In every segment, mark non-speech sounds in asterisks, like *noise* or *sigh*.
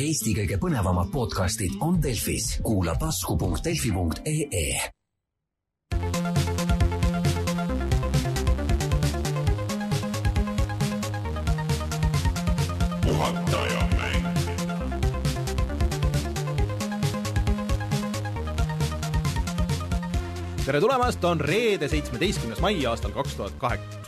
Eesti kõige põnevamad podcastid on Delfis, kuula tasku.delfi.ee. puhataja mäng. tere tulemast, on reede, seitsmeteistkümnes mai aastal kaks tuhat kaheksa,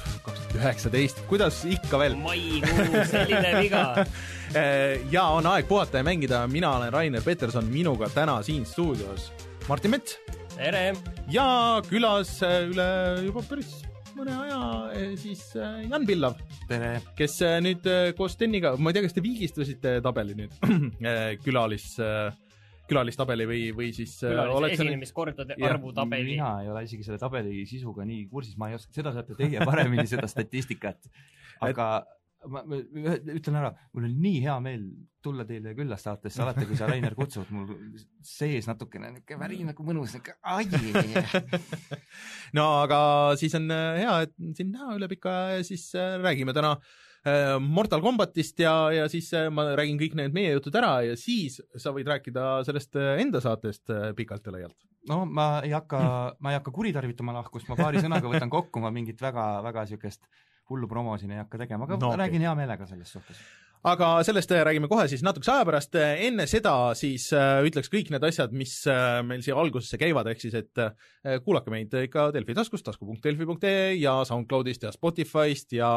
üheksateist, kuidas ikka veel. maikuu, selline viga. *laughs* ja on aeg puhata ja mängida, mina olen Rainer Peterson, minuga täna siin stuudios Martin Mets. Tere, ja külas äh, üle juba päris mõne aja äh, siis äh, Jan Pillav, tere, kes äh, nüüd äh, koos Steniga, ma ei tea, kas te viigistasite tabeli nüüd, külalis, külalistabeli või, või siis äh, nüüd esinemiskordade arvu tabeli. mina ei ole isegi selle tabeli sisuga nii kursis, ma ei oska, seda saate teie paremini, seda statistikat. aga ma, ma ütlen ära, mul on nii hea meel tulla teile külla saatesse, alati kui sa, Rainer, kutsud, mul sees natukene niisugune väri nagu mõnus, niisugune ai. *laughs* no aga siis on äh, hea, et sind näha üle pika aja ja siis äh, räägime täna äh, Mortal Combatist ja, ja siis äh, ma räägin kõik need meie jutud ära ja siis sa võid rääkida sellest äh, enda saatest äh, pikalt ja laialt. no ma ei hakka, ma ei hakka kuritarvitama lahkust, ma paari sõnaga võtan kokku, ma mingit väga, väga niisugust hullu promo siin ei hakka tegema, aga No okei. räägin hea meelega selles suhtes. Aga sellest äh, räägime kohe siis natukese aja pärast, enne seda siis äh, ütleks kõik need asjad, mis äh, meil siia algusesse käivad, ehk siis et äh, kuulake meid ikka Delfi taskust, tasku.delfi.ee ja SoundCloudist ja Spotify'st ja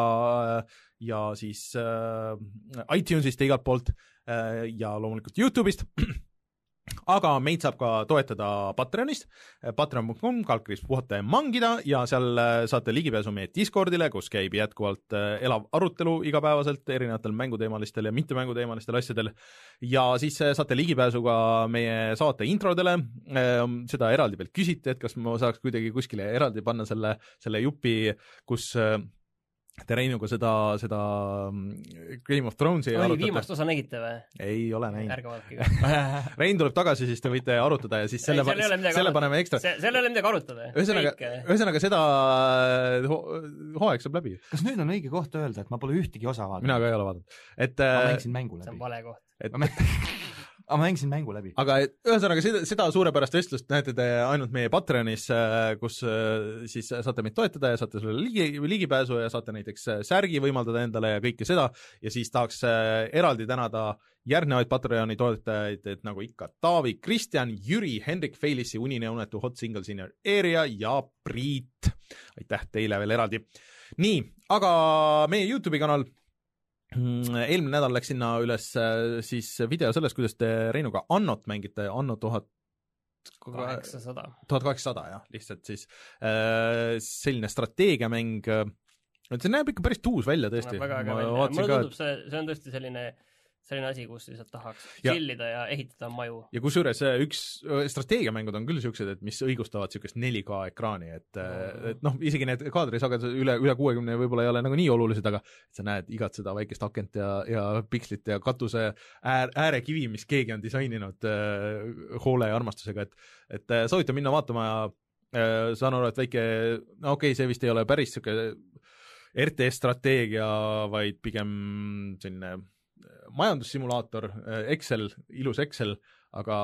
ja siis äh, iTunesist ja igalt poolt äh, ja loomulikult Youtube'ist *clears throat* aga meid saab ka toetada Patreonist, patreon.com, kaldkriips puhata ja mangida ja seal äh, saate ligipääsu meie Discordile, kus käib jätkuvalt äh, elav arutelu igapäevaselt erinevatel mänguteemalistel ja mittemänguteemalistel asjadel. Ja siis saate ligipääsu ka meie saate introdele, seda eraldi pealt küsiti, et kas ma saaks kuidagi kuskile eraldi panna selle, selle jupi, kus te Reinuga seda, seda mm, Game of Thronesi oi, viimast osa nägite või? ei ole näinud. ärge vaadake *laughs* ka. Rein tuleb tagasi, siis te võite arutada ja siis selle, selle arutada. paneme ekstra. seal ei ole midagi arutada. ühesõnaga, ühesõnaga seda äh, ho hooaeg saab läbi. kas nüüd on õige koht öelda, et ma pole ühtegi osa vaadanud? mina ka ei ole vaadanud. et ma äh, mängisin mängu see on vale koht. et *laughs* ma mängisin mängu läbi. aga et ühesõnaga seda, seda suurepärast vestlust näete te ainult meie Patreonis, kus äh, siis saate meid toetada ja saate sellele ligi, ligipääsu ja saate näiteks äh, särgi võimaldada endale ja kõike seda ja siis tahaks äh, eraldi tänada järgnevaid Patreoni toetajaid, et nagu ikka Taavi, Kristjan, Jüri, Hendrik Feilissi, Unine unetu Hot Single Senior Area ja Priit. aitäh teile veel eraldi. nii, aga meie Youtube'i kanal eelmine nädal läks sinna üles äh, siis video sellest, kuidas te Reinuga Annot mängite, Anno tuhat kaheksasada. tuhat kaheksasada jah, lihtsalt siis äh, selline strateegiamäng, et see näeb ikka päris tuus välja tõesti. mulle tundub see, see on tõesti selline, selline asi, kus lihtsalt tahaks Ja- chill ida ja ehitada maju. ja kusjuures äh, üks äh, strateegiamängud on küll niisugused, et mis õigustavad niisugust 4K ekraani, et Mm. et noh, isegi need kaadrisagedused üle, üle kuuekümne võib-olla ei ole nagu nii olulised, aga sa näed igat seda väikest akent ja, ja pikslit ja katuse äär, äärekivi, mis keegi on disaininud äh, hoole ja armastusega, et et äh, soovitan minna vaatama ja äh, saan aru, et väike, no okei okay,, see vist ei ole päris niisugune RTS-strateegia, vaid pigem selline äh, majandussimulaator, Excel, ilus Excel, aga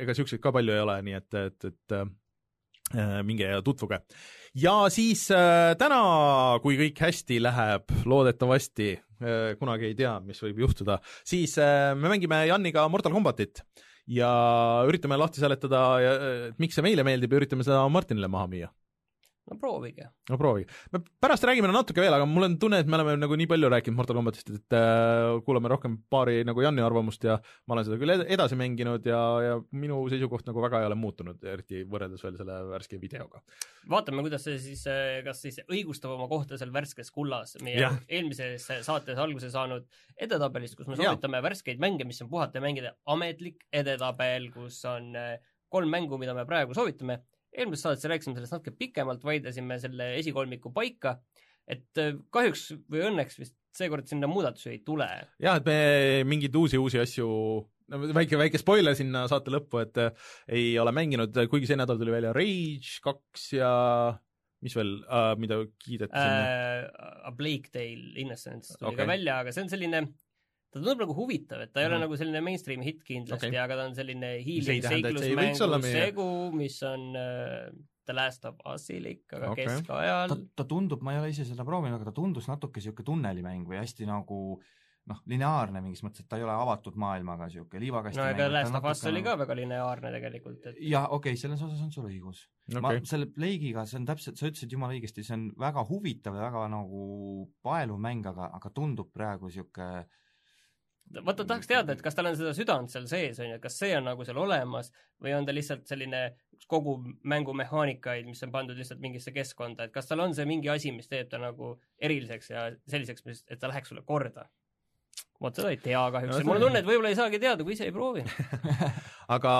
ega niisuguseid ka palju ei ole, nii et, et, et äh, minge ja tutvuge. ja siis äh, täna, kui kõik hästi läheb, loodetavasti äh,, kunagi ei tea, mis võib juhtuda, siis äh, me mängime Janiga Mortal Combatit ja üritame lahti seletada, et miks see meile meeldib ja üritame seda Martinile maha müüa no proovige. no proovige. me pärast räägime natuke veel, aga mul on tunne, et me oleme nagu nii palju rääkinud Mortal Combatist, et äh, kuulame rohkem paari nagu Janni arvamust ja ma olen seda küll ed- edasi mänginud ja, ja minu seisukoht nagu väga ei ole muutunud, eriti võrreldes veel selle värske videoga. vaatame, kuidas see siis, kas siis õigustab oma kohta seal värskes kullas meie Jah. eelmises saates alguse saanud edetabelist, kus me soovitame värskeid mänge, mis on puhata ja mängida ametlik edetabel, kus on eh, kolm mängu, mida me praegu soovitame. Eelmises saates rääkisime sellest natuke pikemalt, vaidlesime selle esikolmiku paika, et eh, kahjuks või õnneks vist seekord sinna muudatusi ei tule. jah, et me mingeid uusi, uusi asju no väike, väike spoiler sinna saate lõppu, et äh, ei ole mänginud, kuigi see nädal tuli välja Rage kaks ja mis veel äh,, mida kiideti sinna äh, A Plague Tale Innocence tuli okay. ka välja, aga see on selline ta tundub nagu huvitav, et ta ei ole Mhm. nagu selline mainstream'i hitt kindlasti okay., aga ta on selline olla meie- segu, mis on äh, The Last of Usilik, aga Okei. okay. keskajal ta, tundub, ma ei ole ise seda proovinud, aga ta tundus natuke niisugune tunnelimäng või hästi nagu noh, lineaarne mingis mõttes, et ta ei ole avatud maailmaga niisugune liivakasti no ega Last of Us oli ka väga lineaarne tegelikult, et jah, okei okay,, selles osas on sul õigus okay.. ma selle Plague'iga, see on täpselt, sa ütlesid jumala õigesti, see on väga huvitav ja väga nagu paeluv mäng, aga, aga tundub praegu niisugune vaata, tahaks teada, et kas tal on seda südant seal sees, on ju, et kas see on nagu seal olemas või on ta lihtsalt selline kogu mängumehaanikaid, mis on pandud lihtsalt mingisse keskkonda, et kas tal on see mingi asi, mis teeb ta nagu eriliseks ja selliseks, mis, et ta läheks sulle korda? Vot seda ei tea kahjuks No mul on tunne, et võib-olla ei saagi teada, kui ise ei proovi. *laughs* aga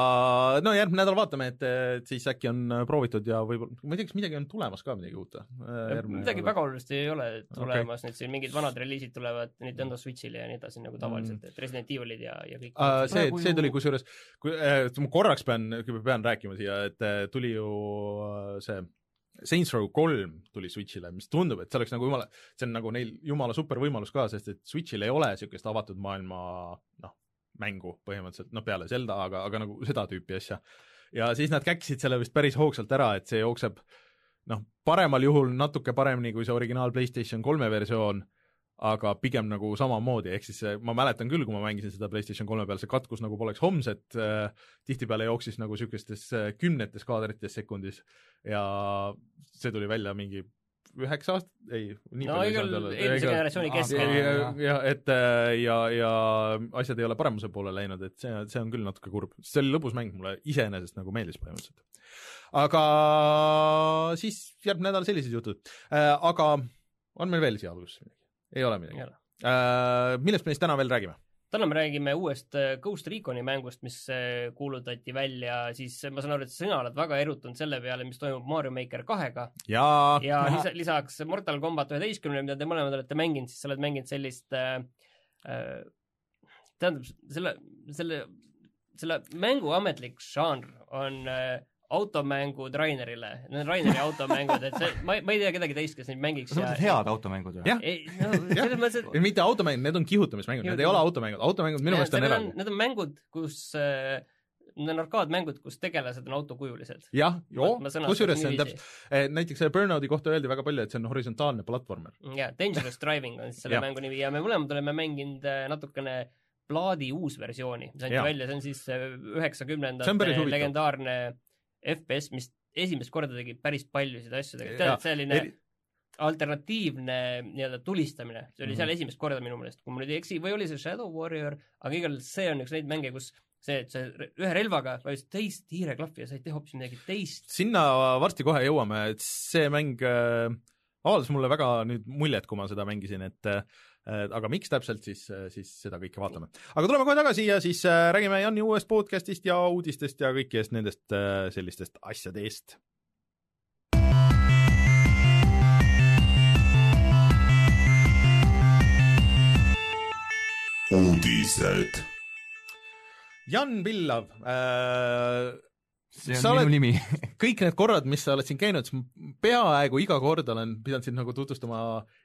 no järgmine nädal vaatame, et siis äkki on proovitud ja võib-olla, ma ei tea, kas midagi on tulemas ka midagi uut või? midagi väga olulist ei ole tulemas okay., nüüd siin mingid vanad reliisid tulevad Nintendo Switch'ile ja nii edasi nagu tavaliselt, et Resident Evilid ja, ja kõik Uh, see, see tuli kusjuures, kui äh, ma korraks pean, pean rääkima siia, et äh, tuli ju äh, see Saints Row kolm tuli Switch'ile, mis tundub, et see oleks nagu jumala, see on nagu neil jumala super võimalus ka, sest et Switch'il ei ole niisugust avatud maailma noh, mängu põhimõtteliselt, noh peale Zelda, aga, aga nagu seda tüüpi asja. ja siis nad käkkisid selle vist päris hoogsalt ära, et see jookseb noh, paremal juhul natuke paremini kui see originaal PlayStation kolme versioon aga pigem nagu samamoodi, ehk siis see- ma mäletan küll, kui ma mängisin seda PlayStation kolme peal, see katkus nagu poleks homset äh,, tihtipeale jooksis nagu niisugustes äh, kümnetes kaadrites sekundis ja see tuli välja mingi üheksa aastat, ei, nii no palju ei saanud olla. eelmise generatsiooni Aga- keskel ja, Jah. ja, ja et ja, ja asjad ei ole paremuse poole läinud, et see, see on küll natuke kurb, see oli lõbus mäng, mulle iseenesest nagu meeldis põhimõtteliselt. aga siis järgmine nädal sellised jutud äh,, aga on meil veel siia alguses midagi? Ei ole midagi ole. äh,. millest me siis täna veel räägime? täna me räägime uuest äh, Ghost Reconi mängust, mis äh, kuulutati välja, siis äh, ma saan aru, et sina oled väga erutunud selle peale, mis toimub Mario Maker kahega ja, ja *laughs* lisa, lisaks Mortal Combat üheteistkümnele, mida te mõlemad olete mänginud, siis sa oled mänginud sellist äh, tähendab, selle, selle, selle mängu ametlik žanr on äh, automängud Rainerile, need on Raineri automängud, et see, ma ei, ma ei tea kedagi teist, kes neid mängiks sa mõtled head automängud või? Jah. selles mõttes, et mitte automängud, need on kihutamismängud, need ei ole automängud, automängud minu meelest on need on eraldi., need on mängud, kus äh, Need on arkaadmängud, kus tegelased on autokujulised. jah, joo kusjuures see on täpselt, näiteks selle Burnouti kohta öeldi väga palju, et see on horisontaalne platvormer. jaa, Dangerous Driving on siis selle Jah. mängu nimi ja me mõlemad oleme mänginud äh, natukene plaadi uusversiooni, mis anti välja, see on siis äh, on üheksakümnendate päris huvitav. FPS, mis esimest korda tegi päris paljusid asju tegelikult, tead, selline Eri- alternatiivne nii-öelda tulistamine, see oli Mhm. seal esimest korda minu meelest, kui ma nüüd ei eksi, või oli see Shadow Warrior, aga igal juhul see on üks neid mänge, kus see, et sa ühe relvaga vajutasid teist hiireklahvi ja said teha hoopis midagi teist. sinna varsti kohe jõuame, et see mäng äh, avaldas mulle väga nüüd muljet, kui ma seda mängisin, et äh, aga miks täpselt, siis, siis seda kõike vaatame. aga tuleme kohe tagasi ja siis äh, räägime Janni uuest podcastist ja uudistest ja kõikidest nendest äh, sellistest asjadest. uudised. Jan Pillav äh,, see on Sa minu oled- nimi. *laughs* kõik need korrad, mis sa oled siin käinud, siis ma peaaegu iga kord olen pidanud sind nagu tutvustama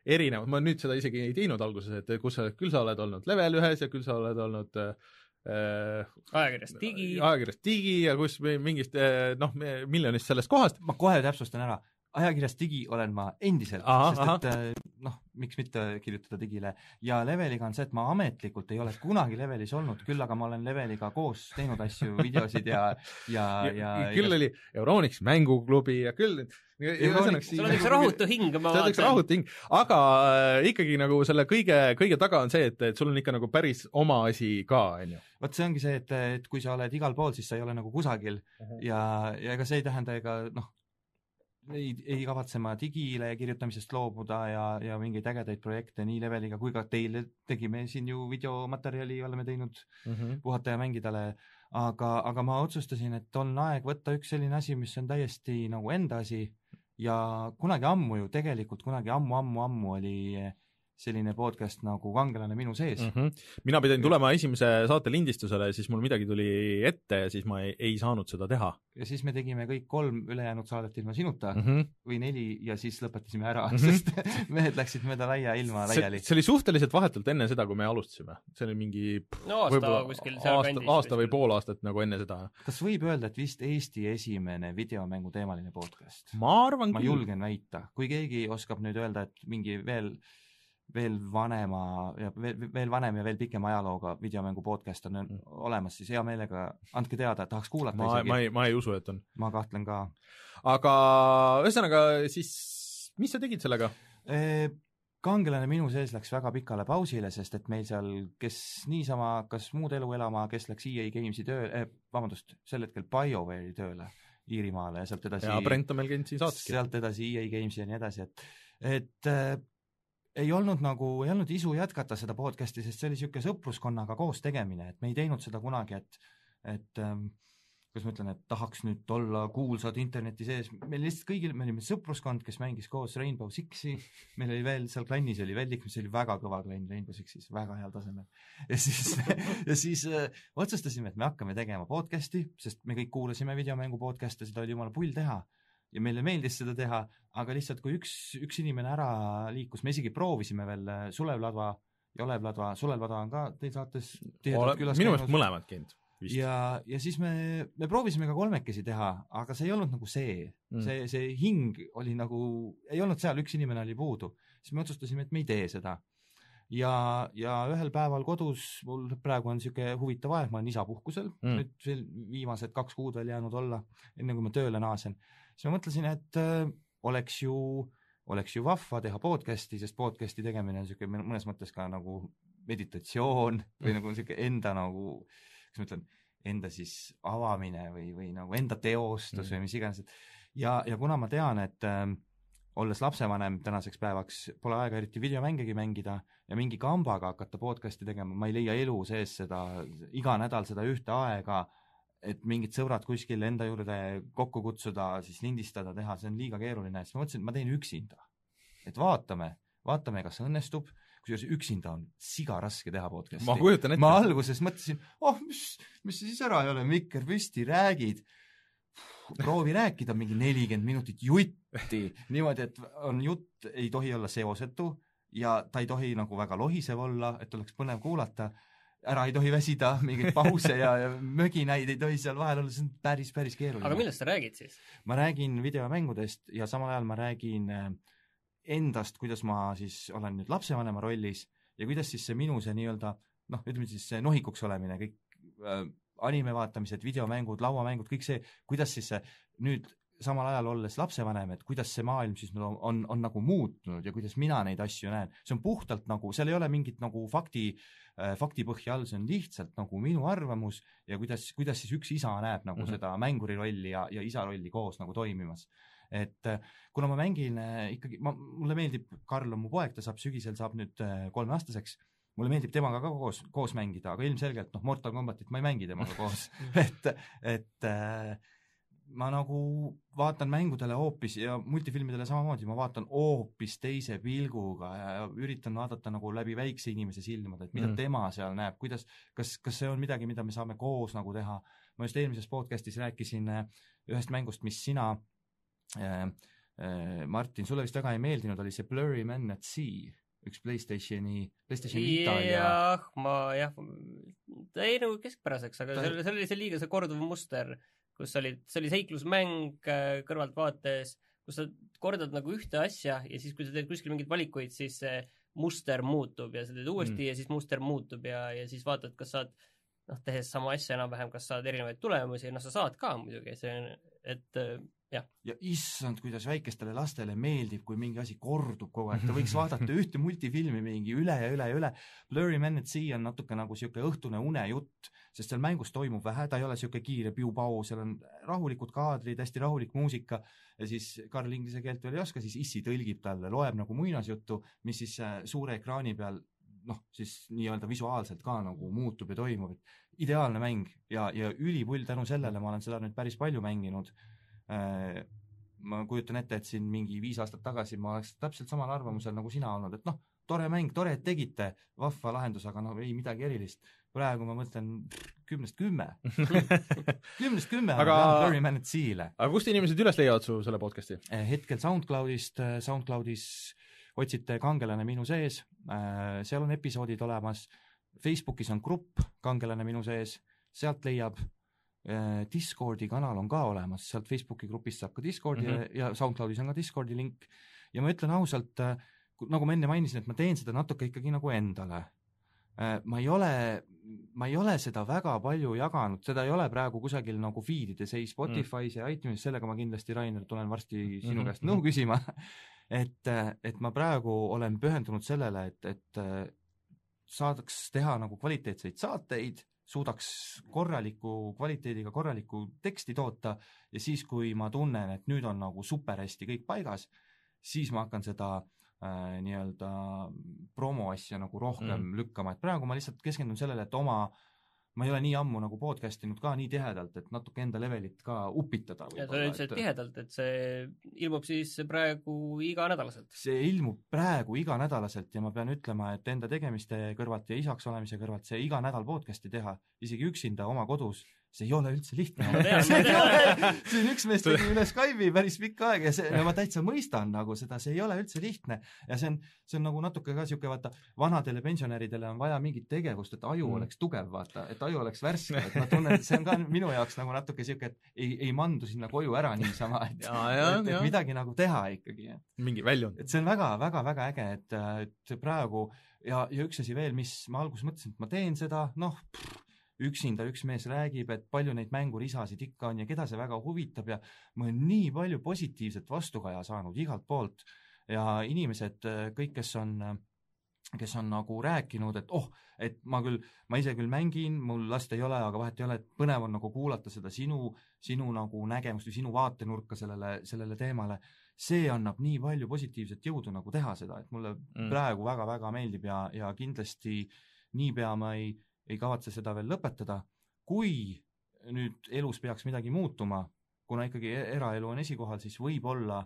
erinevat, ma nüüd seda isegi ei teinud alguses, et kus sa, küll sa oled olnud level ühes ja küll sa oled olnud äh, ajakirjas Digi, ajakirjas Digi ja kus mi- mingist äh, noh, miljonist sellest kohast. ma kohe täpsustan ära, ajakirjas Digi olen ma endiselt, sest et äh, noh, miks mitte kirjutada Digile ja Leveliga on see, et ma ametlikult ei ole kunagi Levelis olnud, küll aga ma olen Leveliga koos teinud asju, videosid ja, ja, ja, ja küll oli Euronix mänguklubi ja küll Euronix- sul on üks rahutu hing, ma see on üks vaatan. rahutu hing, aga äh, ikkagi nagu selle kõige, kõige taga on see, et, et sul on ikka nagu päris oma asi ka, on ju. vot see ongi see, et, et kui sa oled igal pool, siis sa ei ole nagu kusagil ja, ja ega see ei tähenda ega noh, ei, ei kavatse ma digile kirjutamisest loobuda ja, ja mingeid ägedaid projekte nii Leveliga kui ka teile. Tegime siin ju videomaterjali oleme teinud puhata ja mängidale, aga, aga ma otsustasin, et on aeg võtta üks selline asi, mis on täiesti nagu enda asi. Ja kunagi ammu ju tegelikult, kunagi ammu-ammu-ammu oli selline podcast nagu Kangelane minu sees mm. mm. -hmm. mina pidin tulema esimese saate lindistusele, siis mul midagi tuli ette ja siis ma ei, ei saanud seda teha ja siis me tegime kõik kolm ülejäänud saadet ilma sinuta mm mm. -hmm. või neli ja siis lõpetasime ära mm. -hmm. sest *laughs* mehed läksid mööda laia ilma see, laiali. see oli suhteliselt vahetult enne seda, kui me alustasime, see oli mingi no aasta kuskil seal aasta, kandis. aasta või pool aastat nagu enne seda. kas võib öelda, et vist Eesti esimene videomängu teemaline podcast? ma arvan ma küll, julgen väita, kui keegi oskab nüüd öelda, et mingi veel, veel vanema ja veel, veel vanem ja veel pikema ajalooga videomängu podcast on mm. olemas, siis hea meelega andke teada, tahaks kuulata ma, isegi ma. ei, ma ei usu, et on. ma kahtlen ka. aga ühesõnaga siis, mis sa tegid sellega? kangelane minu sees läks väga pikale pausile, sest et meil seal, kes niisama hakkas muud elu elama, kes läks EA Games'i töö eh,, vabandust, sel hetkel BioWare'i tööle Iirimaale ja sealt edasi ja Brent on meil käinud siin saateski. sealt edasi EA Games'i ja nii edasi, et, et äh, ei olnud nagu, ei olnud isu jätkata seda podcast'i, sest see oli niisugune sõpruskonnaga koos tegemine, et me ei teinud seda kunagi, et, et ähm, kuidas ma ütlen, et tahaks nüüd olla kuulsad interneti sees, meil lihtsalt kõigil, me olime sõpruskond, kes mängis koos Rainbow Sixi, meil oli veel seal klannis oli veel liikmes, see oli väga kõva klann Rainbow Sixis, väga heal tasemel. ja siis, *laughs* ja siis äh, otsustasime, et me hakkame tegema podcast'i, sest me kõik kuulasime videomängu podcast'e, seda oli jumala pull teha ja meile meeldis seda teha, aga lihtsalt kui üks, üks inimene ära liikus, me isegi proovisime veel äh, Sulev Ladva ja Olev Ladva, Sulev Ladva on ka teil saates tihedalt külas minu meelest mõlemad käinud ja, ja siis me, me proovisime ka kolmekesi teha, aga see ei olnud nagu see Mm. see, see hing oli nagu, ei olnud seal, üks inimene oli puudu. siis me otsustasime, et me ei tee seda. ja, ja ühel päeval kodus, mul praegu on niisugune huvitav aeg, ma olen isapuhkusel mm., nüüd veel viimased kaks kuud veel jäänud olla, enne kui ma tööle naasen. Siis ma mõtlesin, et äh, oleks ju, oleks ju vahva teha podcast'i, sest podcast'i tegemine on niisugune mõnes mõttes ka nagu meditatsioon või Mm. nagu niisugune enda nagu, kuidas ma ütlen, enda siis avamine või, või nagu enda teostus Mm. või mis iganes, et ja, ja kuna ma tean, et äh, olles lapsevanem tänaseks päevaks pole aega eriti videomängegi mängida ja mingi kambaga hakata podcast'i tegema, ma ei leia elu sees seda iga nädal seda ühte aega, et mingid sõbrad kuskil enda juurde kokku kutsuda, siis lindistada, teha, see on liiga keeruline, siis ma mõtlesin, et ma teen üksinda. et vaatame, vaatame, kas õnnestub, kusjuures üksinda on siga raske teha podcast'i. ma kujutan ette. ma alguses mõtlesin, oh, mis, mis siis ära ei ole, mikker püsti, räägid. proovi rääkida mingi nelikümmend minutit jutti niimoodi, et on jutt, ei tohi olla seosetu ja ta ei tohi nagu väga lohisev olla, et oleks põnev kuulata. Ära ei tohi väsida, mingeid pause ja, ja möginaid ei tohi seal vahel olla, see on päris, päris keeruline. aga millest sa räägid siis? ma räägin videomängudest ja samal ajal ma räägin äh, endast, kuidas ma siis olen nüüd lapsevanema rollis ja kuidas siis see minu see nii-öelda noh, ütleme siis see nohikuks olemine, kõik äh, anime vaatamised, videomängud, lauamängud, kõik see, kuidas siis see nüüd samal ajal olles lapsevanem, et kuidas see maailm siis no, on, on nagu muutunud ja kuidas mina neid asju näen, see on puhtalt nagu, seal ei ole mingit nagu fakti äh,, faktipõhja all, see on lihtsalt nagu minu arvamus ja kuidas, kuidas siis üks isa näeb nagu mm. -hmm. seda mänguri rolli ja, ja isa rolli koos nagu toimimas et äh, kuna ma mängin äh, ikkagi, ma, mulle meeldib, Karl on mu poeg, ta saab sügisel, saab nüüd kolmeaastaseks, mulle meeldib temaga ka koos, koos mängida, aga ilmselgelt noh, Mortal Combatit ma ei mängi temaga koos *laughs* et, et äh, ma nagu vaatan mängudele hoopis ja multifilmidele samamoodi, ma vaatan hoopis teise pilguga ja, ja üritan vaadata nagu läbi väikse inimese silmade, et mida Mm. tema seal näeb, kuidas, kas, kas see on midagi, mida me saame koos nagu teha. ma just eelmises podcast'is rääkisin äh, ühest mängust, mis sina äh, äh, Martin, sulle vist väga ei meeldinud, oli see Blurry Man at Sea, üks Playstationi, Playstation Vita ja jah, ma jah, ta jäi nagu keskpäraseks, aga Ta- oli, see oli see liiga see korduv muster, kus olid, see oli seiklusmäng äh, kõrvaltvaates, kus sa kordad nagu ühte asja ja siis, kui sa teed kuskil mingeid valikuid, siis see muster muutub ja sa teed uuesti Mm. mm. ja siis muster muutub ja, ja siis vaatad, kas saad noh, tehes sama asja enam-vähem, kas saad erinevaid tulemusi, noh, sa saad ka muidugi, see on, et jah, ja issand, kuidas väikestele lastele meeldib, kui mingi asi kordub kogu aeg, ta võiks *laughs* vaadata ühte multifilmi mingi üle ja üle ja üle. Blurry Man at Sea on natuke nagu niisugune õhtune unejutt, sest seal mängus toimub vähe, ta ei ole niisugune kiire piu-pau, seal on rahulikud kaadrid, hästi rahulik muusika. Ja siis Karl inglise keelt veel ei oska, siis issi tõlgib talle, loeb nagu muinasjuttu, mis siis äh, suure ekraani peal noh, siis nii-öelda visuaalselt ka nagu muutub ja toimub, et ideaalne mäng ja, ja ülipull tänu sellele ma olen seda nüüd päris palju mänginud ma kujutan ette, et siin mingi viis aastat tagasi ma oleks täpselt samal arvamusel nagu sina olnud, et noh, tore mäng, tore, et tegite, vahva lahendus, aga no ei midagi erilist. praegu ma mõtlen kümnest kümme, *laughs* kümnest kümme Aga-. Very Man at Sea'le. aga kust inimesed üles leiavad su selle podcast'i? hetkel SoundCloudist, SoundCloudis otsite Kangelane minu sees, seal on episoodid olemas, Facebookis on grupp Kangelane minu sees, sealt leiab, Discordi kanal on ka olemas, sealt Facebooki grupist saab ka Discordi mm Mhm. -hmm. ja SoundCloudis on ka Discordi link ja ma ütlen ausalt, nagu ma enne mainisin, et ma teen seda natuke ikkagi nagu endale. ma ei ole, ma ei ole seda väga palju jaganud, seda ei ole praegu kusagil nagu feed ides, ei Spotify's ja iTunesis, sellega ma kindlasti, Rainer, tulen varsti sinu Mhm. käest nõu küsima, *laughs* et, et ma praegu olen pühendunud sellele, et, et saadaks teha nagu kvaliteetseid saateid, suudaks korraliku kvaliteediga korralikku teksti toota ja siis, kui ma tunnen, et nüüd on nagu super hästi kõik paigas, siis ma hakkan seda äh, nii-öelda promo asja nagu rohkem Mm. lükkama, et praegu ma lihtsalt keskendun sellele, et oma ma ei ole nii ammu nagu podcast inud ka nii tihedalt, et natuke enda levelit ka upitada. ja sa ütlesid tihedalt, et see ilmub siis praegu iganädalaselt. see ilmub praegu iganädalaselt ja ma pean ütlema, et enda tegemiste kõrvalt ja isaks olemise kõrvalt see iga nädal podcast'i teha, isegi üksinda oma kodus, see ei ole üldse lihtne. Siin üks mees tegi üle Skype'i päris pikka aega ja see, ja ma täitsa mõistan nagu seda, see ei ole üldse lihtne. Ja see on, see on nagu natuke ka niisugune vaata, vanadele pensionäridele on vaja mingit tegevust, et aju Mm. oleks tugev, vaata, et aju oleks värske, et ma tunnen, et see on ka minu jaoks nagu natuke niisugune, et ei, ei mandu sinna koju ära niisama, et ja, ja, et, et ja midagi nagu teha ikkagi, mingi väljund. et see on väga-väga-väga äge, et, et praegu ja, ja üks asi veel, mis ma alguses mõtlesin, et ma teen seda, noh, üksinda üks mees räägib, et palju neid mängurisasid ikka on ja keda see väga huvitab ja ma olen nii palju positiivset vastukaja saanud igalt poolt ja inimesed, kõik, kes on kes on nagu rääkinud, et oh, et ma küll, ma ise küll mängin, mul last ei ole, aga vahet ei ole, et põnev on nagu kuulata seda sinu, sinu nagu nägemust või sinu vaatenurka sellele, sellele teemale see annab nii palju positiivset jõudu nagu teha seda, et mulle Mm. praegu väga-väga meeldib ja, ja kindlasti niipea ma ei, ei kavatse seda veel lõpetada. kui nüüd elus peaks midagi muutuma, kuna ikkagi e- eraelu on esikohal, siis võib-olla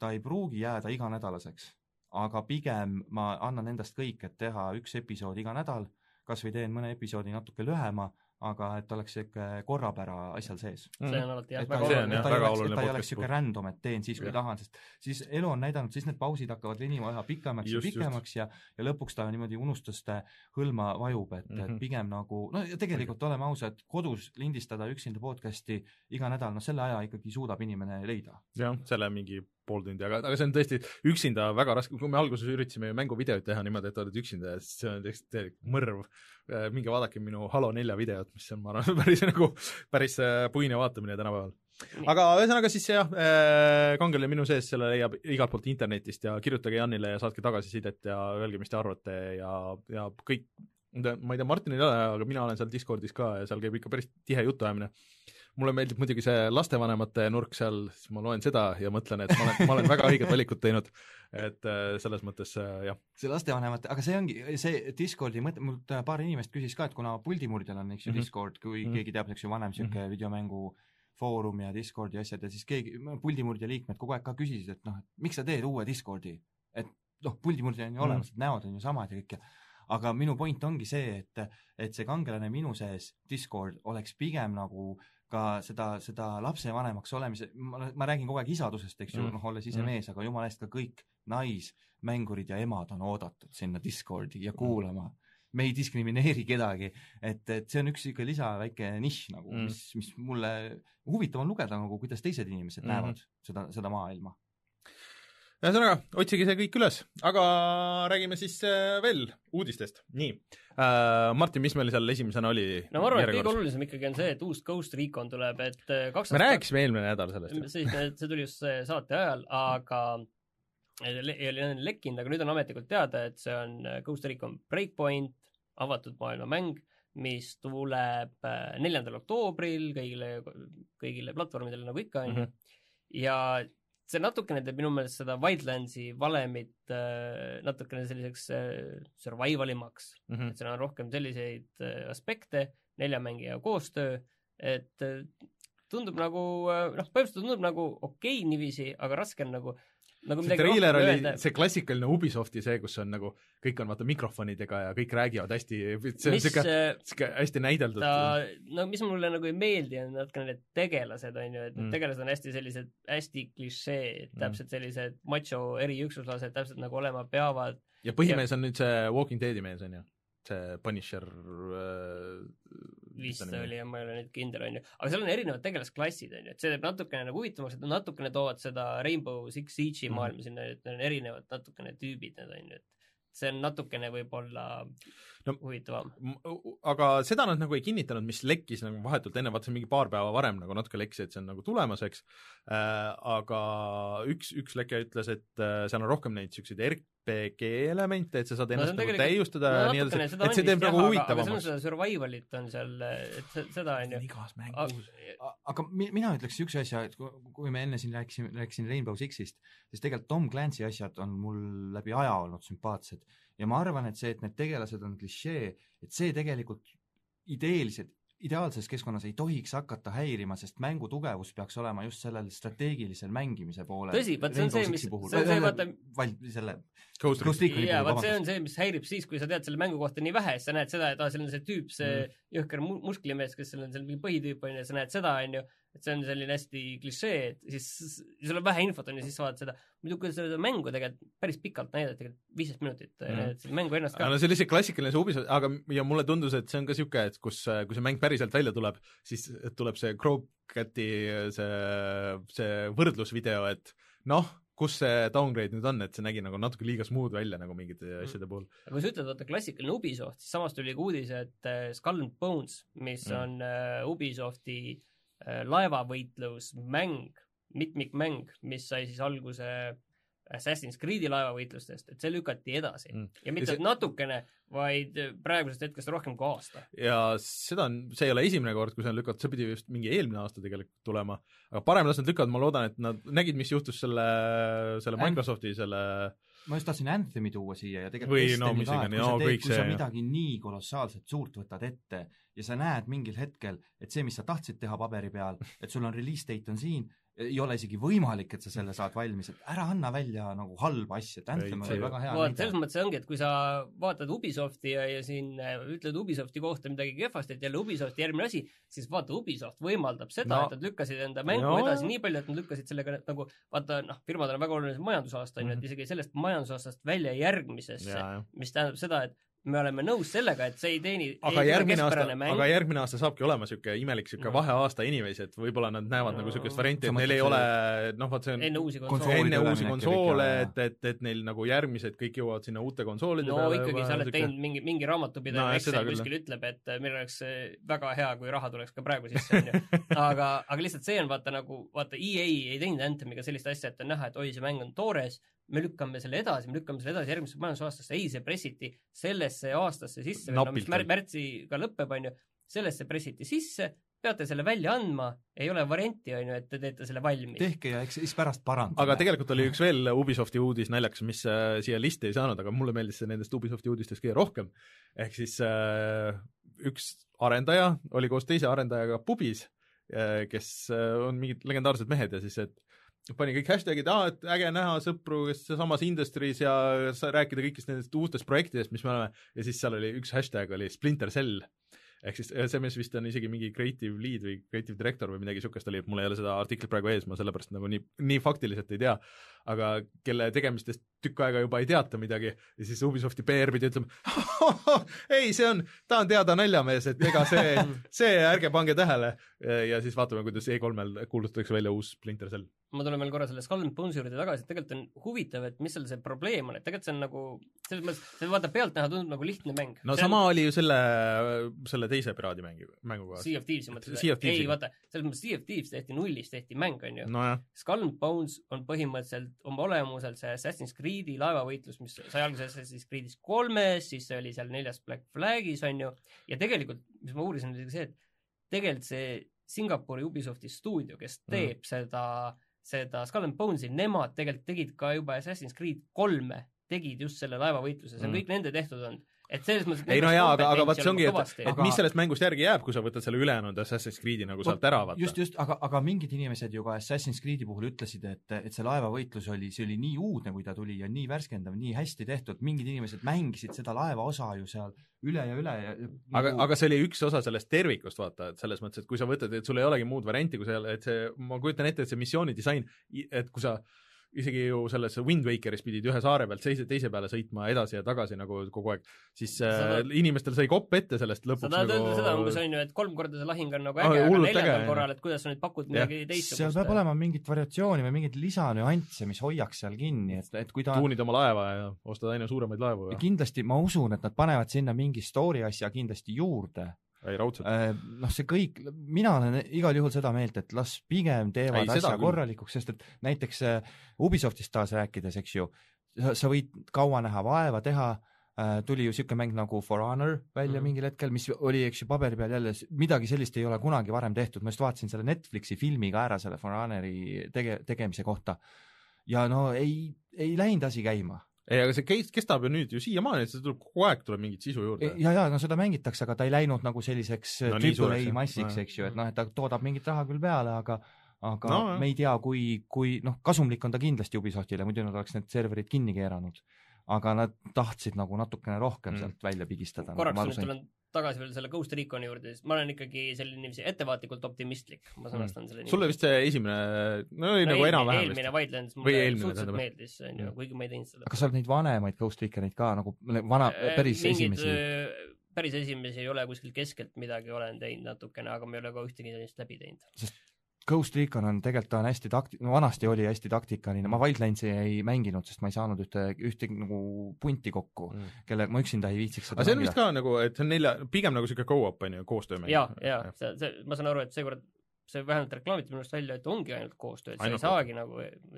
ta ei pruugi jääda iganädalaseks, aga pigem ma annan endast kõik, et teha üks episood iga nädal, kas või teen mõne episoodi natuke lühema, aga et oleks niisugune korrapära asjal sees see on alati jah, väga jah, et ta ei oleks, oluline et ta ei oleks niisugune random, et teen siis, kui tahan, sest siis elu on näidanud, siis need pausid hakkavad venima üha pikemaks Just, ja pikemaks ja ja lõpuks ta niimoodi unustuste hõlma vajub, et mm, -hmm. Mhm. et pigem nagu no ja tegelikult oleme ausad, kodus lindistada üksinda podcast'i iga nädal, no selle aja ikkagi suudab inimene leida. jah, selle mingi pool tundi, aga, aga see on tõesti üksinda väga raske, kui me alguses üritasime ju mänguvideoid teha niimoodi, et oled üksinda ja siis see on täiesti mõrv. minge vaadake minu Halo nelja videot, mis on, ma arvan, *laughs* päris nagu, päris äh, puine vaatamine tänapäeval. aga ühesõnaga siis jah, kangele minu sees, selle leiab igalt poolt internetist ja kirjutage Janile ja saatke tagasisidet ja öelge, mis te arvate ja, ja kõik, ma ei tea, Martinil ei ole, aga mina olen seal Discordis ka ja seal käib ikka päris tihe jutuajamine mulle meeldib muidugi see lastevanemate nurk seal, siis ma loen seda ja mõtlen, et ma olen, ma olen väga õiged valikud teinud. et äh, selles mõttes äh, jah, see lastevanemate, aga see ongi, see Discordi mõte, mult äh, paar inimest küsis ka, et kuna Puldimurdjal on, eks ju Mhm. mm -hmm. Discord, kui mm. -hmm. keegi teab, eks ju, vanem niisugune mm -hmm. videomängu foorum ja Discordi asjad ja siis keegi, Puldimurdja liikmed kogu aeg ka küsisid, et noh, et miks sa teed uue Discordi, et noh, Puldimurdja on ju Mhm. olemas, et näod on ju samad ja kõik ja aga minu point ongi see, et, et see kangelane minu sees, Discord, oleks pigem nagu ka seda, seda lapsevanemaks olemise, ma, ma räägin kogu aeg isadusest, eks ju Mm. mm., noh, olles ise Mm. mm. mees, aga jumala eest ka kõik naismängurid ja emad on oodatud sinna Discordi ja kuulama. me ei diskrimineeri kedagi, et, et see on üks niisugune lisa väike nišš nagu Mm. mm., mis, mis mulle huvitav on lugeda nagu, kuidas teised inimesed mm. näevad seda, seda maailma. Ühesõnaga otsige see kõik üles, aga räägime siis äh, veel uudistest, nii äh,. Martin, mis meil seal esimesena oli? no ma arvan, et kõige olulisem ikkagi on see, et uus Ghost Recon tuleb, et äh, kaks me rääkisime eelmine nädal sellest. see tuli just see saate ajal, aga ei ole lekkinud, aga nüüd on ametlikult teada, et see on äh, Ghost Recon Breakpoint, avatud maailma mäng, mis tuleb äh, neljandal oktoobril kõigile, kõigile platvormidele nagu ikka, onju. ja see natukene teeb minu meelest seda Wildlandsi valemit äh, natukene selliseks äh, survival imaks Mhm. et seal on rohkem selliseid äh, aspekte, nelja mängija koostöö, et äh, tundub nagu äh, noh, põhimõtteliselt tundub nagu okei okay niiviisi, aga raske on nagu nagu see treiler oli öelda. see klassikaline Ubisofti see, kus on nagu, kõik on vaata mikrofonidega ja kõik räägivad hästi, see on mis siuke, äh, siuke hästi näideldud no mis mulle nagu ei meeldi, on natukene need tegelased, on ju, et need Mm. tegelased on hästi sellised, hästi klišee, Mm. täpselt sellised macho eriüksuslased täpselt nagu olema peavad. ja põhimees on nüüd see Walking Deadi mees, on ju? see Punisher äh, vist oli ja ma ei ole nüüd kindel, on ju, aga seal on erinevad tegelasklassid, on ju, et see teeb natukene nagu huvitavamaks, et nad natukene toovad seda Rainbow Six Siege'i maailma sinna, et need on erinevad natukene tüübid need, on ju, et see on natukene võib-olla No- huvitavam. Aga seda nad nagu ei kinnitanud, mis lekkis nagu vahetult enne, vaata see mingi paar päeva varem nagu natuke lekkis, et see on nagu tulemas, eks äh,. aga üks, üks leke ütles, et äh, seal on rohkem neid siukseid RPG elemente, et sa saad No ennast on nagu täiustada ja nii edasi, et see on teeb nagu jah, on huvitavamaks. seda survival'it on seal, et se- seda on ju. igas mängus. aga mi- mina ütleks niisuguse asja, et kui, kui me enne siin rääkisime, rääkisin Rainbow Sixist, siis tegelikult Tom Clancy asjad on mul läbi aja olnud sümpaatsed ja ma arvan, et see, et need tegelased on klišee, et see tegelikult ideeliselt, ideaalses keskkonnas ei tohiks hakata häirima, sest mängu tugevus peaks olema just sellel strateegilisel mängimise poolel. Tõsi, vaat see on see, mis- see on see, vaata- val-, selle Ghost Ghost Recon. Reconi jaa, vaat see on see, mis häirib siis, kui sa tead selle mängu kohta nii vähe, siis sa näed seda, et aa, seal on see tüüp, see mm. jõhker mu- musklimees, kes seal on seal mingi põhitüüp on ju, sa näed seda, on ju, et see on selline hästi klišee, et siis sul on vähe infot on ju, siis sa vaatad seda. muidu, kui seda mängu tegelikult päris pikalt näidati, tegelikult viisteist minutit mm., seda mängu ennast ka no see oli see klassikaline see Ubisoft, aga ja mulle tundus, et see on ka niisugune, et kus, kui see mäng päriselt välja tuleb, siis tuleb see Crowcati see, see võrdlusvideo, et noh, kus see downgrade nüüd on, et see nägi nagu natuke liiga smooth välja nagu mingite asjade puhul. aga kui sa ütled, vaata klassikaline Ubisoft, siis samas tuli ka uudis, et äh, Skull and Bones, mis Mm. mm. on äh, Ubisofti äh, laevavõitlusmäng, mitmikmäng, mis sai siis alguse Assassin's Creed'i laevavõitlustest, et see lükati edasi Mm. ja mitte Ja see- natukene, vaid praegusest hetkest rohkem kui aasta. ja seda on, see ei ole esimene kord, kui see on lükatud, see pidi just mingi eelmine aasta tegelikult tulema, aga parem las nad lükkavad, ma loodan, et nad nägid, mis juhtus selle, selle Äh. Microsofti selle ma just tahtsin Anthemi tuua siia ja tegelikult Või no mis iganes, teed- kõik kui sa see- midagi nii kolossaalselt suurt võtad ette ja sa näed mingil hetkel, et see, mis sa tahtsid teha paberi peal, et sul on release date on siin, ei ole isegi võimalik, et sa selle saad valmis, et ära anna välja nagu halba asja, et Anthem oli väga hea vaat selles mõttes ongi, et kui sa vaatad Ubisofti ja, ja siin äh, ütled Ubisofti kohta midagi kehvasti, et jälle Ubisofti järgmine asi, siis vaata, Ubisoft võimaldab seda No. et nad lükkasid enda mängu No. edasi nii palju, et nad lükkasid sellega nagu vaata noh, firmadel on väga oluline majandusaasta on ju, Mhm. et isegi sellest majandusaastast välja järgmisesse, mis tähendab seda, et me oleme nõus sellega, et see ei teeni aga järgmine aasta, aga järgmine aasta saabki olema niisugune imelik niisugune No. vaheaasta anyways, et võib-olla nad näevad No. nagu niisugust varianti, et neil ei ole noh, vot see on enne uusi konsoole. enne uusi konsoole, kõik, et, et, et neil nagu järgmised kõik jõuavad sinna uute konsoolide no peale ikkagi sa oled teinud mingi, mingi raamatupidaja No, no, Excel küll, kuskil ütleb, et äh, meil oleks äh, väga hea, kui raha tuleks ka praegu sisse, onju. *laughs* aga, aga lihtsalt see on vaata nagu, vaata EA ei teinud Anthemiga sellist asja, et on näha, et oi, see mäng on toores, me lükkame selle edasi, me lükkame selle edasi järgmisesse majandusaastasse, ei, see pressiti sellesse aastasse sisse, no mis mär- märtsiga lõpeb, onju, sellesse pressiti sisse, peate selle välja andma, ei ole varianti, onju, et te teete selle valmis. tehke ja eks siis pärast parandame. aga tegelikult oli üks veel Ubisofti uudis naljakas, mis äh, siia listi ei saanud, aga mulle meeldis see nendest Ubisofti uudistest kõige rohkem. ehk siis äh, üks arendaja oli koos teise arendajaga pubis äh,, kes äh, on mingid legendaarsed mehed ja siis, et pani kõik hashtag'id, aa, et äge näha sõpru, kes samas industry's ja rääkida kõigist nendest uutest projektidest, mis me oleme, ja siis seal oli üks hashtag oli Splinter Cell. ehk siis see mees vist on isegi mingi creative lead või creative director või midagi niisugust oli, mul ei ole seda artiklit praegu ees, ma sellepärast nagu nii, nii faktiliselt ei tea, aga kelle tegemistest tükk aega juba ei teata midagi ja siis Ubisofti PR pidi ütlema *laughs* ei, see on, ta on teada naljamees, et ega see, *laughs* see ärge pange tähele. ja siis vaatame, kuidas E3-l kuulutatakse välja uus Splinter Cell. ma tulen veel korra selle Skull and Bones'i juurde tagasi, et tegelikult on huvitav, et mis seal see probleem on, et tegelikult see on nagu, selles mõttes, see vaata pealtnäha tundub nagu lihtne mäng. no sama oli ju selle, selle teise piraadi mängu, mänguga. Sea of Thieve'i mõttes Sea of ei vaata, selles mõttes Sea of Thieves tehti nullist, tehti mäng, on ju. nojah, Skull and Bones on põhimõtteliselt oma olemuselt see Assassin's Creed'i laevavõitlus, mis sai alguse Assassin's Creed'is kolmes, siis see oli seal neljas Black Flagis, on ju, ja tegelikult, mis ma uurisin, oli see, et tegelikult see Singapuri Ubisofti stuudio, kes Mhm. teeb mm. seda, seda Skull and Bones'i, nemad tegelikult tegid ka juba Assassin's Creed kolme, tegid just selle laevavõitluse, see on mm. kõik nende tehtud olnud. Et selles mõttes ei no jaa, aga, aga vaat see ongi, et, et mis sellest mängust järgi jääb, kui sa võtad selle ülejäänud Assassin's Creed'i nagu sealt ära, vaata. just, just, aga, aga mingid inimesed ju ka Assassin's Creed'i puhul ütlesid, et, et see laevavõitlus oli, see oli nii uudne, kui ta tuli ja nii värskendav, nii hästi tehtud, mingid inimesed mängisid seda laevaosa ju seal üle ja üle ja aga, nagu- aga see oli üks osa sellest tervikust, vaata, et selles mõttes, et kui sa võtad, et sul ei olegi muud varianti, kui seal, et see, ma kujutan ette, et see missioonidisain, et kui sa isegi ju selles Wind Wakeris pidid ühe saare pealt teise, teise peale sõitma edasi ja tagasi nagu kogu aeg, siis Sa äh, tahad- inimestel sai kopp ette sellest sa lõpuks tahad öelda nagu seda umbes on ju, et kolm korda see lahing on nagu Ah, äge, aga hullult äge, neljandal jah. korral, et kuidas sa nüüd pakud midagi teistsugust. seal peab olema mingit variatsiooni või mingeid lisanüansse, mis hoiaks seal kinni, et, et kui ta tuunid oma laeva ja ostad aina suuremaid laevu ja kindlasti ma usun, et nad panevad sinna mingi story asja kindlasti juurde. Ei raudselt. noh, see kõik, mina olen igal juhul seda meelt, et las pigem teevad Ei, asja küll. korralikuks, sest et näiteks äh, Ubisoftist taas rääkides, eks ju, sa võid kaua näha vaeva teha, tuli ju niisugune mäng nagu For Honor välja mm. mingil hetkel, mis oli, eks ju, paberi peal jälle, midagi sellist ei ole kunagi varem tehtud, ma just vaatasin selle Netflixi filmi ka ära selle For Honori tege-, tegemise kohta ja no ei, ei läinud asi käima ei, aga see case kestab ju nüüd ju siiamaani, et see tuleb kogu aeg tuleb mingit sisu juurde. ja, ja no seda mängitakse, aga ta ei läinud nagu selliseks No nii triple A massiks, eks ju, et noh, et ta toodab mingit raha küll peale, aga aga No, me ei tea, kui, kui noh, kasumlik on ta kindlasti Ubisoftile, muidu nad oleks need serverid kinni keeranud. Aga nad tahtsid nagu natukene rohkem Mm. mm. sealt välja pigistada. korraks nüüd tulen tagasi veel selle Ghost Reconi juurde, siis ma olen ikkagi selline niiviisi ettevaatlikult optimistlik, ma sõnastan selle Mm. sulle vist see esimene, no oli nagu enam-vähem eelmine vist. Wildlands Või mulle eelmine, suhteliselt meeldis, on ju Mm., kuigi ma ei teinud seda. aga sa oled neid vanemaid Ghost Reconeid ka nagu vana, päris Äh, mingid, esimesi? öö, päris esimesi ei ole kuskilt keskelt midagi olen teinud natukene, aga ma ei ole ka ühtegi sellist läbi teinud. Ghost Recon on tegelikult, ta on hästi takti-, no vanasti oli hästi taktikaline, ma Wildlandsi ei mänginud, sest ma ei saanud ühte, ühte nagu punti kokku, kelle ma üksinda ei viitsiks seda aga see on vist ka nagu, et see on nelja, pigem nagu siuke go-up on ju, koostöömäng. ja, ja see, see, ma saan aru, et seekord see vähemalt reklaamiti minu arust välja, et ongi ainult koostöö, et sa ei saagi nagu,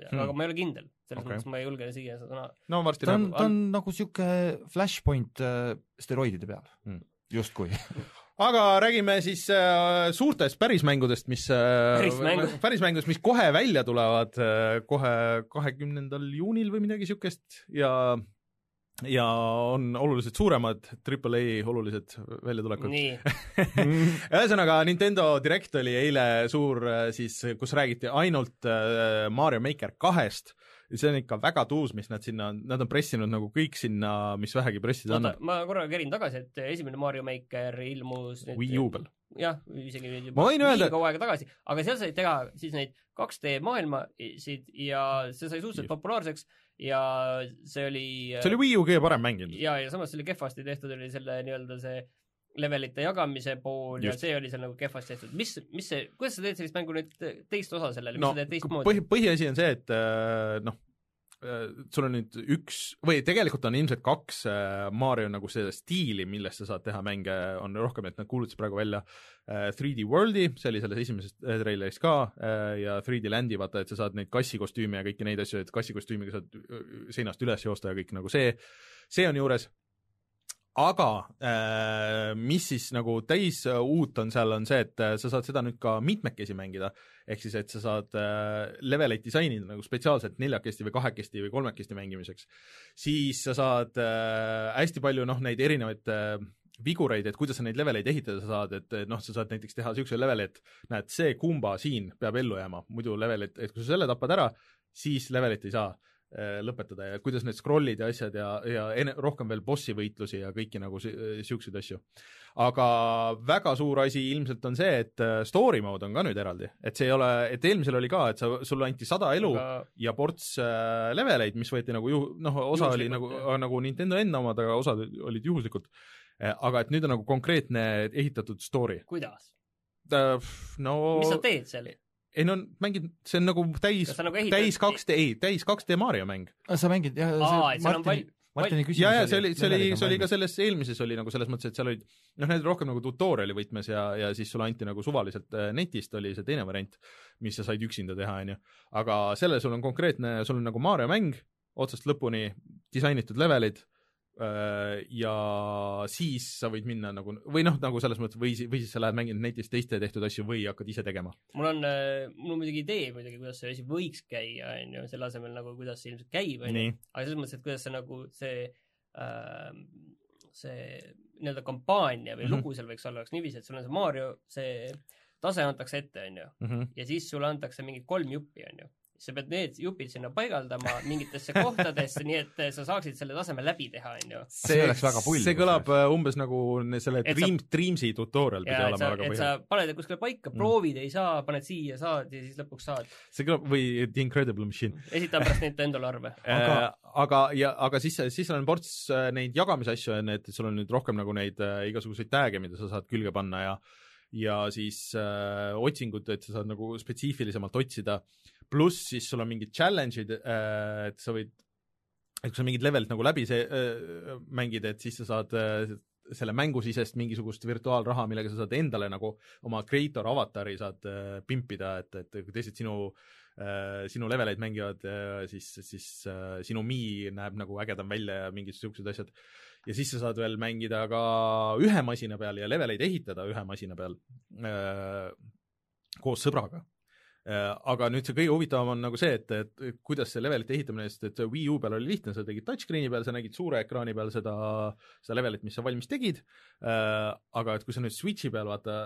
Hmm. aga ma ei ole kindel, selles Okei. mõttes ma ei julge siia seda sõna no varsti ta on ta on nagu sihuke flashpoint äh, steroidide peal Mm. justkui. *laughs* aga räägime siis äh, suurtest pärismängudest, mis äh, Pärismängud. pärismängudest, mis kohe välja tulevad äh, kohe kahekümnendal juunil või midagi siukest ja ja on oluliselt suuremad Triple A olulised väljatulekud. *laughs* ühesõnaga, Nintendo Direct oli eile suur äh, siis, kus räägiti ainult äh, Mario Maker kahest. See on ikka väga tuus, mis nad sinna on, nad on pressinud nagu kõik sinna, mis vähegi pressida oota annab., ma korra kerin tagasi, et esimene Mario Maker ilmus nüüd Wii U peal. jah, isegi nüüd võin öelda- kaua aega tagasi, aga seal sai teha siis neid 2D maailmasid ja see sai suhteliselt populaarseks ja see oli see oli Wii U kõige parem mäng ilmselt. ja, ja samas see oli kehvasti tehtud, oli selle nii-öelda see levelite jagamise pool Just. ja see oli seal nagu kehvasti tehtud. mis, mis see, kuidas sa teed sellist mängu nüüd teist osa sellele, mis no sa teed teistmoodi põhi, põhiasi on see, et äh, noh, sul on nüüd üks või tegelikult on ilmselt kaks äh, Mario nagu seda stiili, millest sa saad teha mänge, on rohkem, et nad kuulutasid praegu välja äh, 3D Worldi, see oli selles esimeses äh, treileris ka äh, ja 3D Landi, vaata, et sa saad neid kassikostüüme ja kõiki neid asju, et kassikostüümiga saad äh, seinast üles joosta ja kõik nagu see, see on juures aga äh, mis siis nagu täis äh, uut on seal, on see, et äh, sa saad seda nüüd ka mitmekesi mängida, ehk siis et sa saad leveleid disainida nagu spetsiaalselt neljakesti või kahekesti või kolmekesti mängimiseks. siis sa saad hästi palju noh, neid erinevaid vigureid, et kuidas sa neid leveleid ehitada saad, et noh, sa saad näiteks teha niisuguse leveli, et näed, see kumba siin peab ellu jääma, muidu levelit, et kui sa selle tapad ära, siis levelit ei saa lõpetada ja kuidas need scroll'id ja asjad ja, ja ene-, rohkem veel bossi võitlusi ja kõiki nagu si- siukseid asju. aga väga suur asi ilmselt on see, et äh, story mode on ka nüüd eraldi, et see ei ole, et eelmisel oli ka, et sa, sulle anti sada elu aga... ja ports äh, leveleid, mis võeti nagu ju-, noh, osa oli nagu Juhuslikult,, nagu Nintendo enda omad, aga osad olid juhuslikud. aga et nüüd on nagu konkreetne ehitatud story. kuidas? no mis sa teed seal? Ei no mängid, see on nagu täis nagu täis 2D, ei, täis 2D Mario mäng. sa mängid jah, on Martini Martini küsimus ja, ja see oli, see oli, see oli ka selles eelmises oli nagu selles mõttes, et seal olid noh, need rohkem nagu tutorial'i võtmes ja, ja siis sulle anti nagu suvaliselt äh, netist oli see teine variant, mis sa said üksinda teha, onju. aga sellel sul on konkreetne, sul on nagu Mario mäng otsast lõpuni, disainitud levelid äh, ja siis sa võid minna nagu või noh, nagu selles mõttes või, või siis sa lähed mängid netist teiste tehtud asju või hakkad ise tegema. mul on, mul on muidugi idee muidugi, kuidas see asi võiks käia, on ju, selle asemel nagu, kuidas see ilmselt käib, on ju. aga selles mõttes, et kuidas see nagu see äh, see nii-öelda kampaania või mm. -hmm. lugu seal võiks olla, oleks niiviisi, et sul on see Mario, see tase antakse ette, on ju, Mhm. ja siis sulle antakse mingi kolm juppi, on ju. Sa pead need jupid sinna paigaldama mingitesse kohtadesse, nii et sa saaksid selle taseme läbi teha, on ju. See oleks väga pull, see kõlab äh, umbes nagu selle Et Dream, Dreamsi tutorial pidi olema sa, väga et sa põhjalik. paned kuskile paika, proovid, ei saa, paned siia, saad ja siis lõpuks saad. see kõlab, või The Incredible Machine. esita pärast Nintendo'le arve. aga, aga, ja, aga siis, siis seal on ports äh, neid jagamisasju, on, et sul on nüüd rohkem nagu neid äh, igasuguseid tag'e, mida sa saad külge panna ja ja siis äh, otsingud, et sa saad nagu spetsiifilisemalt otsida, pluss siis sul on mingid challenge'id äh,, et sa võid, et kui sa mingid levelid nagu läbi see äh, mängid, et siis sa saad äh, selle mängusisest mingisugust virtuaalraha, millega sa saad endale nagu oma creator avatari saad pimpida, et, et kui teised sinu sinu leveleid mängivad siis, siis sinu Mi näeb nagu ägedam välja ja mingid siuksed asjad. ja siis sa saad veel mängida ka ühe masina peal ja leveleid ehitada ühe masina peal koos sõbraga aga nüüd see kõige huvitavam on nagu see, et, et kuidas see levelite ehitamine, sest et Wii U peal oli lihtne, sa tegid touchscreen'i peal, sa nägid suure ekraani peal seda, seda levelit, mis sa valmis tegid. Äh,, aga et kui sa nüüd Switch'i peal vaata,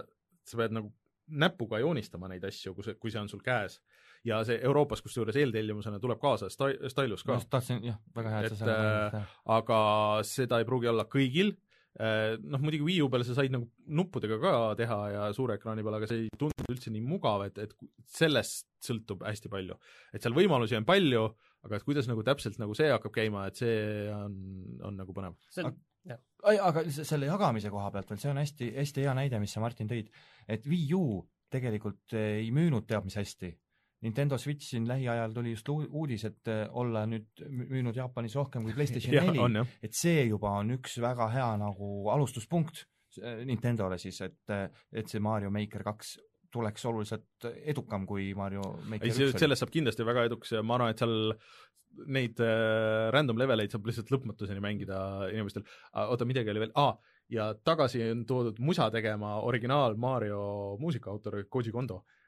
sa pead nagu näpuga joonistama neid asju, kui see, kui see on sul käes. ja see Euroopas kusjuures eeltellimusena tuleb kaasa sta-, stylus ka. Just, tahtsin, jah, väga hea, et sa selle äh, aga seda ei pruugi olla kõigil, noh muidugi Wii U peal sa said nagu nuppudega ka teha ja suure ekraani peal, aga see ei tundunud üldse nii mugav, et, et sellest sõltub hästi palju. et seal võimalusi on palju, aga et kuidas nagu täpselt nagu see hakkab käima, et see on, on nagu põnev. see on, ai, aga se- selle jagamise koha pealt veel, see on hästi, hästi hea näide, mis sa, Martin, tõid, et Wii U tegelikult ei müünud teab mis hästi. Nintendo Switch siin lähiajal tuli just uudis, et eh, olla nüüd mü- müünud Jaapanis rohkem kui PlayStation *laughs* neli, jah. et see juba on üks väga hea nagu alustuspunkt eh, Nintendole siis, et, et see Mario Maker kaks tuleks oluliselt edukam kui Mario Maker ei, sellest saab kindlasti väga edukas ja ma arvan, et seal neid äh, random leveleid saab lihtsalt lõpmatuseni mängida inimestel. oota, midagi oli veel ah,, ja tagasi on toodud musa tegema originaal Mario muusikaautor Koji Kondo äh,,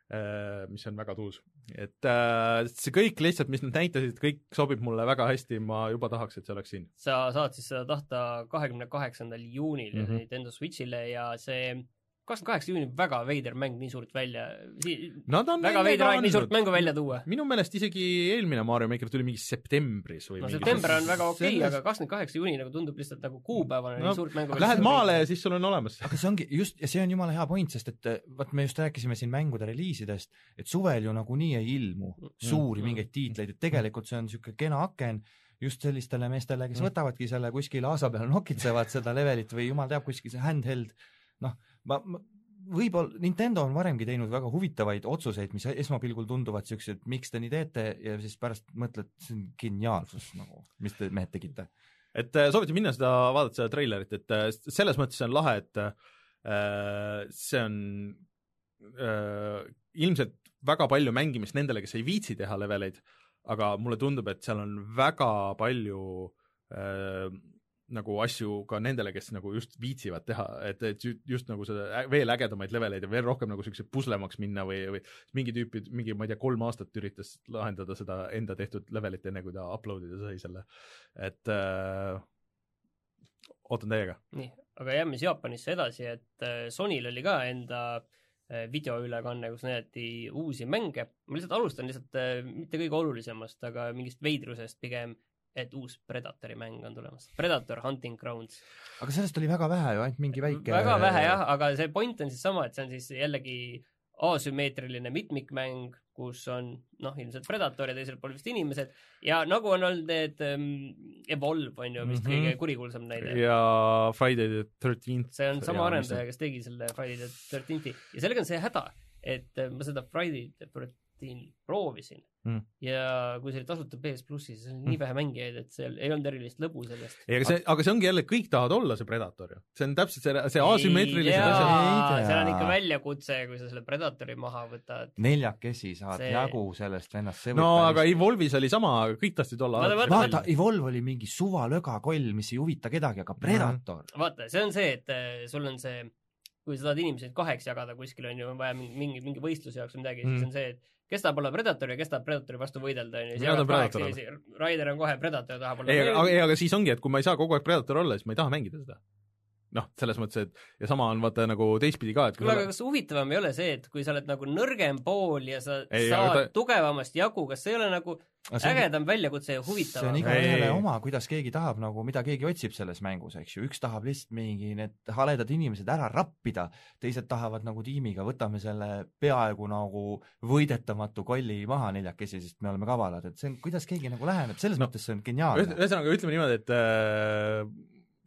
mis on väga tuus. et äh, see kõik lihtsalt, mis nad näitasid, kõik sobib mulle väga hästi, ma juba tahaks, et see oleks siin. sa saad siis seda tahta kahekümne kaheksandal juunil mm. -hmm. Nintendo Switch'ile ja see kakskümmend kaheksa juuni, väga veider mäng nii suurt välja, Nad on väga veider aeg nii suurt mängu välja tuua. minu meelest isegi eelmine Mario Maker tuli mingi septembris või no mingi september on väga okei okay,, Selles- aga kakskümmend kaheksa juuni nagu tundub lihtsalt nagu kuupäevana No, nii suurt mängu Lähed maale ja siis sul on olemas. aga see ongi just, ja see on jumala hea point, sest et eh, vaat me just rääkisime siin mängude reliisidest, et suvel ju nagunii ei ilmu suuri Mm. mingeid tiitleid, et tegelikult see on niisugune kena aken just sellistele meestele, kes Mm. võtavadki selle kuskil aasa peal, nokitsevad seda levelit või jumal teab, kuskil see handheld, noh, ma, ma võib-olla Nintendo on varemgi teinud väga huvitavaid otsuseid, mis esmapilgul tunduvad siuksed, miks te nii teete ja siis pärast mõtled, see on geniaalsus nagu, mis te mehed tegite. et äh, soovitan minna seda, vaadata seda treilerit, et äh, selles mõttes on lahe, et äh, see on äh, ilmselt väga palju mängimist nendele, kes ei viitsi teha leveleid, aga mulle tundub, et seal on väga palju äh, nagu asju ka nendele, kes nagu just viitsivad teha, et, et ju- just nagu seda veel ägedamaid leveleid ja veel rohkem nagu siukse puslemaks minna või, või mingi tüüpi, mingi, ma ei tea, kolm aastat üritas lahendada seda enda tehtud levelit, enne kui ta upload ida sai selle, et äh, ootan täiega. nii, aga jääme siis Jaapanisse edasi, et äh, Sonyl oli ka enda äh, videoülekanne, kus näidati uusi mänge. ma lihtsalt alustan lihtsalt äh, mitte kõige olulisemast, aga mingist veidrusest pigem, et uus Predatori mäng on tulemas. Predator Hunting Grounds. aga sellest oli väga vähe ju, ainult mingi väike väga vähe jah, aga see point on siis sama, et see on siis jällegi asümmeetriline mitmikmäng, kus on noh, ilmselt Predator ja teisel pool vist inimesed ja nagu on olnud need um, Evolve on ju vist mm. -hmm. kõige kurikuulsam näide. ja Friday the thirteenth. see on sama arendaja, kes tegi selle Friday the thirteenth'i ja sellega on see häda, et äh, ma seda Friday the thirteen proovisin Mm. ja kui see oli tasuta PS plussis, siis oli nii vähe mängijaid, et seal ei olnud erilist lõbu sellest. ei, aga see, aga see ongi jälle, kõik tahavad olla see Predator ju. see on täpselt see, see asümmeetrilised asjad. Seal on ikka väljakutse, kui sa selle Predatori maha võtad. neljakesi saad See- jagu sellest vennast, no võib aga Evolve'is oli sama, kõik tahtsid olla Vaata, vaata- vaata, Evolve oli mingi suvalögakoll, mis ei huvita kedagi, aga Predator mm, vaata, see on see, et äh, sul on see, kui sa tahad inimesi kaheks jagada kuskil on ju, on vaja mingi, mingi, võistluse jaoks või midagi mm., Mm. siis on see, et kes tahab olla Predator ja kes tahab Predatori vastu võidelda, on ju. Mina tahan Predator olla. Raider on kohe Predator, tahab olla ei, aga, ei, aga siis ongi, et kui ma ei saa kogu aeg Predator olla, siis ma ei taha mängida seda. noh, selles mõttes, et ja sama on vaata nagu teistpidi ka, et kui kuule, aga kas huvitavam ei ole see, et kui sa oled nagu nõrgem pool ja sa Ei, saad ta- tugevamast jagu, kas see ei ole nagu ägedam väljakutse ja see on huvitavam? igaühele oma, kuidas keegi tahab nagu, mida keegi otsib selles mängus, eks ju, üks tahab lihtsalt mingi need haledad inimesed ära rappida, teised tahavad nagu tiimiga, võtame selle peaaegu nagu võidetamatu kolli maha neljakesi, sest me oleme kavalad, et see on, kuidas keegi nagu läheneb, selles No, mõttes see on geniaalne. ühesõnaga ütleme niimoodi, et äh,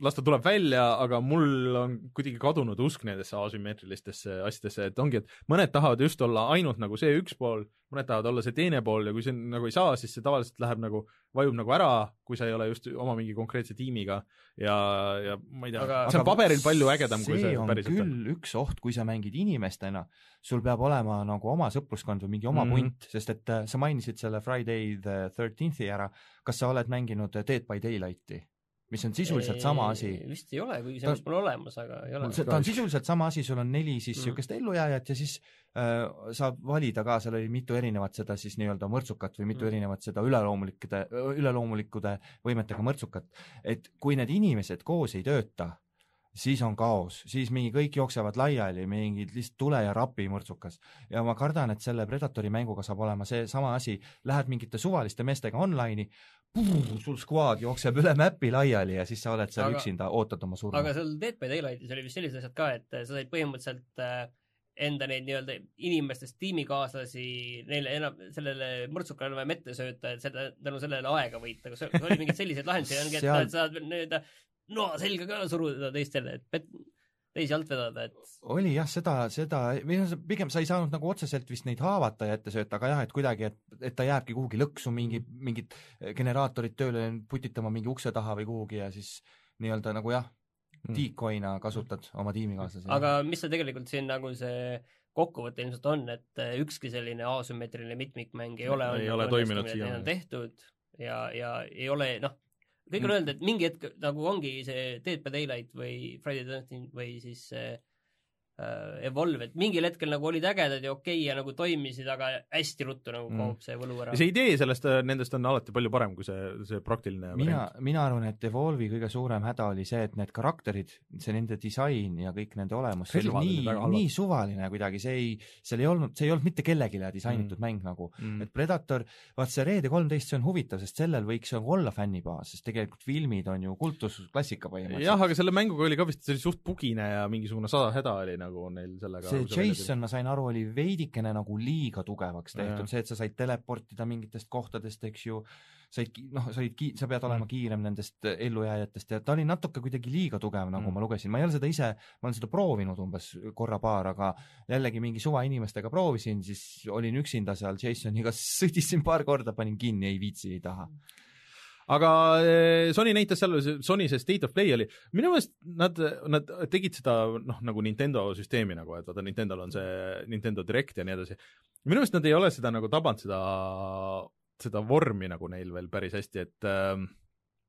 las ta tuleb välja, aga mul on kuidagi kadunud usk nendesse asümmeetrilistesse asjadesse, et ongi, et mõned tahavad just olla ainult nagu see üks pool, mõned tahavad olla see teine pool ja kui see nagu ei saa, siis see tavaliselt läheb nagu, vajub nagu ära, kui sa ei ole just oma mingi konkreetse tiimiga ja, ja ma ei tea see on paberil palju ägedam, kui see päriselt on. küll üks oht, kui sa mängid inimestena, sul peab olema nagu oma sõpruskond või mingi oma mm -hmm. punt, sest et äh, sa mainisid selle Friday the thirteenth'i ära, kas sa oled mänginud Dead by Daylighti? Mis on sisuliselt sama asi. vist ei ole, kuigi see vist mul olemas, aga ei ole. see, ta on sisuliselt sama asi, sul on neli siis Mhm. niisugust ellujääjat ja siis äh, saab valida ka, seal oli mitu erinevat seda siis nii-öelda mõrtsukat või mitu Mhm. erinevat seda üleloomulikude, üleloomulikude võimetega mõrtsukat. et kui need inimesed koos ei tööta, siis on kaos, siis mingi kõik jooksevad laiali, mingid lihtsalt tule ja rapi mõrtsukas. ja ma kardan, et selle Predatori mänguga saab olema seesama asi, lähed mingite suvaliste meestega online'i, sul squad jookseb üle mäpi laiali ja siis sa oled seal Aga- üksinda, ootad oma surma. aga seal Dead by Daylightis oli vist sellised asjad ka, et sa said põhimõtteliselt äh, enda neid nii-öelda inimestest tiimikaaslasi neile enam, sellele mõrtsukale enam ette sööta, et seda, tänu sellele aega võita, kas oli mingeid selliseid lahendusi, *laughs* et Seal- sa saad nii-öelda noa selga ka suruda teistele, et teisi alt vedada, et oli jah, seda, seda, või noh, pigem sa ei saanud nagu otseselt vist neid haavata ja ette sööta, aga jah, et kuidagi, et, et ta jääbki kuhugi lõksu mingi, mingid generaatorid tööle putitama mingi ukse taha või kuhugi ja siis nii-öelda nagu jah, decoy'na kasutad oma tiimikaaslasi. aga mis see tegelikult siin nagu see kokkuvõte ilmselt on, et äh, ükski selline asümmeetriline mitmikmäng ei ole Ei ole toiminud siiamaani. tehtud ja, ja ei ole noh, kõik on Mm. öeldud, et mingi hetk nagu ongi see Dead by Daylight või Friday the thirteenth või siis äh, Evolve, et mingil hetkel nagu olid ägedad ja okei ja nagu toimisid, aga hästi ruttu nagu Mm. kaob see võlu ära ja. see idee sellest, nendest on alati palju parem kui see, see praktiline mina, mina arvan, et Evolve'i kõige suurem häda oli see, et need karakterid, see nende disain ja kõik nende olemus, see oli nii nii suvaline kuidagi, see ei, seal ei olnud, see ei olnud mitte kellelegi disainitud Mm. mm. mäng nagu. mm. et Predator, vaat see Reede kolmteist, see on huvitav, sest sellel võiks nagu olla fännibaas, sest tegelikult filmid on ju kultusklassika põhimõtteliselt. jah, aga selle mänguga oli ka vist, see oli suht bugine ja mingisugune sada häda oli nagu neil sellega see Jason, ma sain aru, oli veidikene nagu liiga tugevaks tehtud, see, et sa said teleportida mingitest kohtadest, eks ju, said, noh, sa olid ki-, sa pead olema Mm. kiirem nendest ellujääjatest ja ta oli natuke kuidagi liiga tugev, nagu Mm. mm. ma lugesin, ma ei ole seda ise, ma olen seda proovinud umbes korra-paar, aga jällegi mingi suvainimestega proovisin, siis olin üksinda seal Jasoniga, *laughs* sõdisin paar korda, panin kinni, ei viitsi, ei taha. Aga eh, Sony näitas seal, Sony see State of Play oli, minu meelest nad, nad tegid seda noh, nagu Nintendo süsteemi nagu, et vaata Nintendo'l on see Nintendo Direct ja nii edasi. minu meelest nad ei ole seda nagu tabanud seda, seda vormi nagu neil veel päris hästi, et äh,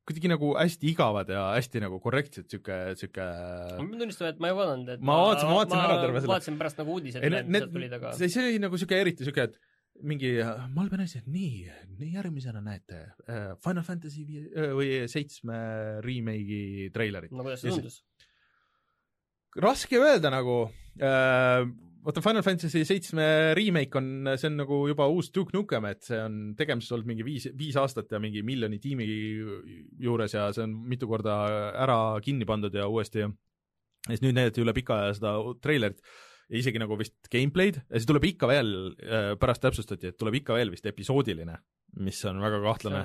kuidagi nagu hästi igavad ja hästi nagu korrektsed, sihuke, sihuke ma pean tunnistama, et ma ei vaadanud, et Ma vaatasin- ma vaatasin ära terve selle. vaatasin pärast nagu uudised ei üle, need, mis sealt tulid, aga see, see oli nagu sihuke eriti sihuke, et mingi Malben asi, et nii, nii järgmisena näete äh, Final Fantasy viie äh, või seitsme remake'i treilerit. no kuidas see tundus? raske öelda nagu äh,, vaata Final Fantasy seitsme remake on, see on nagu juba uus Duke Nukem, et see on tegemises olnud mingi viis, viis aastat ja mingi miljoni tiimi juures ja see on mitu korda ära kinni pandud ja uuesti ja siis nüüd näidati üle pika aja seda treilerit isegi nagu vist gameplay'd ja siis tuleb ikka veel, pärast täpsustati, et tuleb ikka veel vist episoodiline, mis on väga kahtlane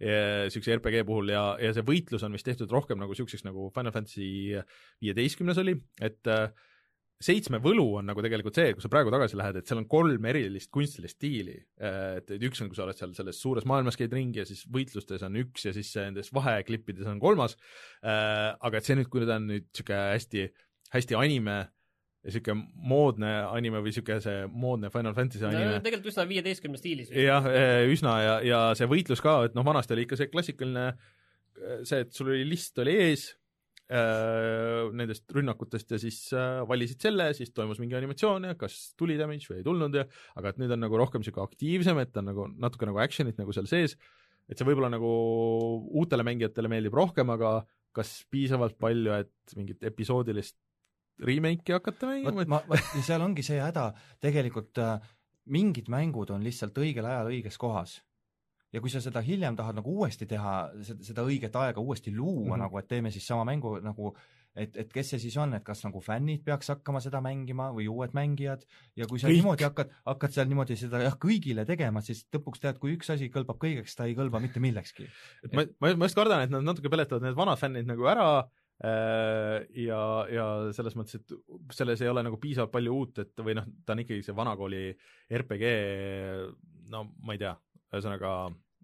niisuguse RPG puhul ja, ja see võitlus on vist tehtud rohkem nagu niisuguseks nagu Final Fantasy viieteistkümnes oli, et äh, seitsme võlu on nagu tegelikult see, kui sa praegu tagasi lähed, et seal on kolm erilist kunstilist stiili. et, et üks on, kui sa oled seal selles suures maailmas käid ringi ja siis võitlustes on üks ja siis nendes vaheklippides on kolmas. aga et see nüüd, kui ta on nüüd niisugune hästi, hästi anime ja niisugune moodne anime või niisugune see moodne Final Fantasy no anime. tegelikult üsna viieteistkümne stiilis. jah, üsna ja, ja see võitlus ka, et noh, vanasti oli ikka see klassikaline see, et sul oli list oli ees äh, nendest rünnakutest ja siis äh, valisid selle, siis toimus mingi animatsioon ja kas tuli damage või ei tulnud ja aga et nüüd on nagu rohkem niisugune aktiivsem, et on nagu natuke nagu action'it nagu seal sees, et see võib-olla nagu uutele mängijatele meeldib rohkem, aga kas piisavalt palju, et mingit episoodilist remake'i hakata mängima ja seal ongi see häda, tegelikult äh, mingid mängud on lihtsalt õigel ajal õiges kohas. ja kui sa seda hiljem tahad nagu uuesti teha, seda, õiget aega uuesti luua mm. -hmm. nagu, et teeme siis sama mängu nagu et, et kes see siis on, et kas nagu fännid peaks hakkama seda mängima või uued mängijad ja kui sa. Kõik. niimoodi hakkad, hakkad seal niimoodi seda jah, kõigile tegema, siis lõpuks tead, kui üks asi kõlbab kõigeks, ta ei kõlba mitte millekski. et ma, ma, ma just kardan, et nad natuke peletavad need vanad fännid nagu ära äh, ja, ja selles mõttes, et selles ei ole nagu piisavalt palju uut, et või noh, ta on ikkagi see vanakooli RPG, no ma ei tea, ühesõnaga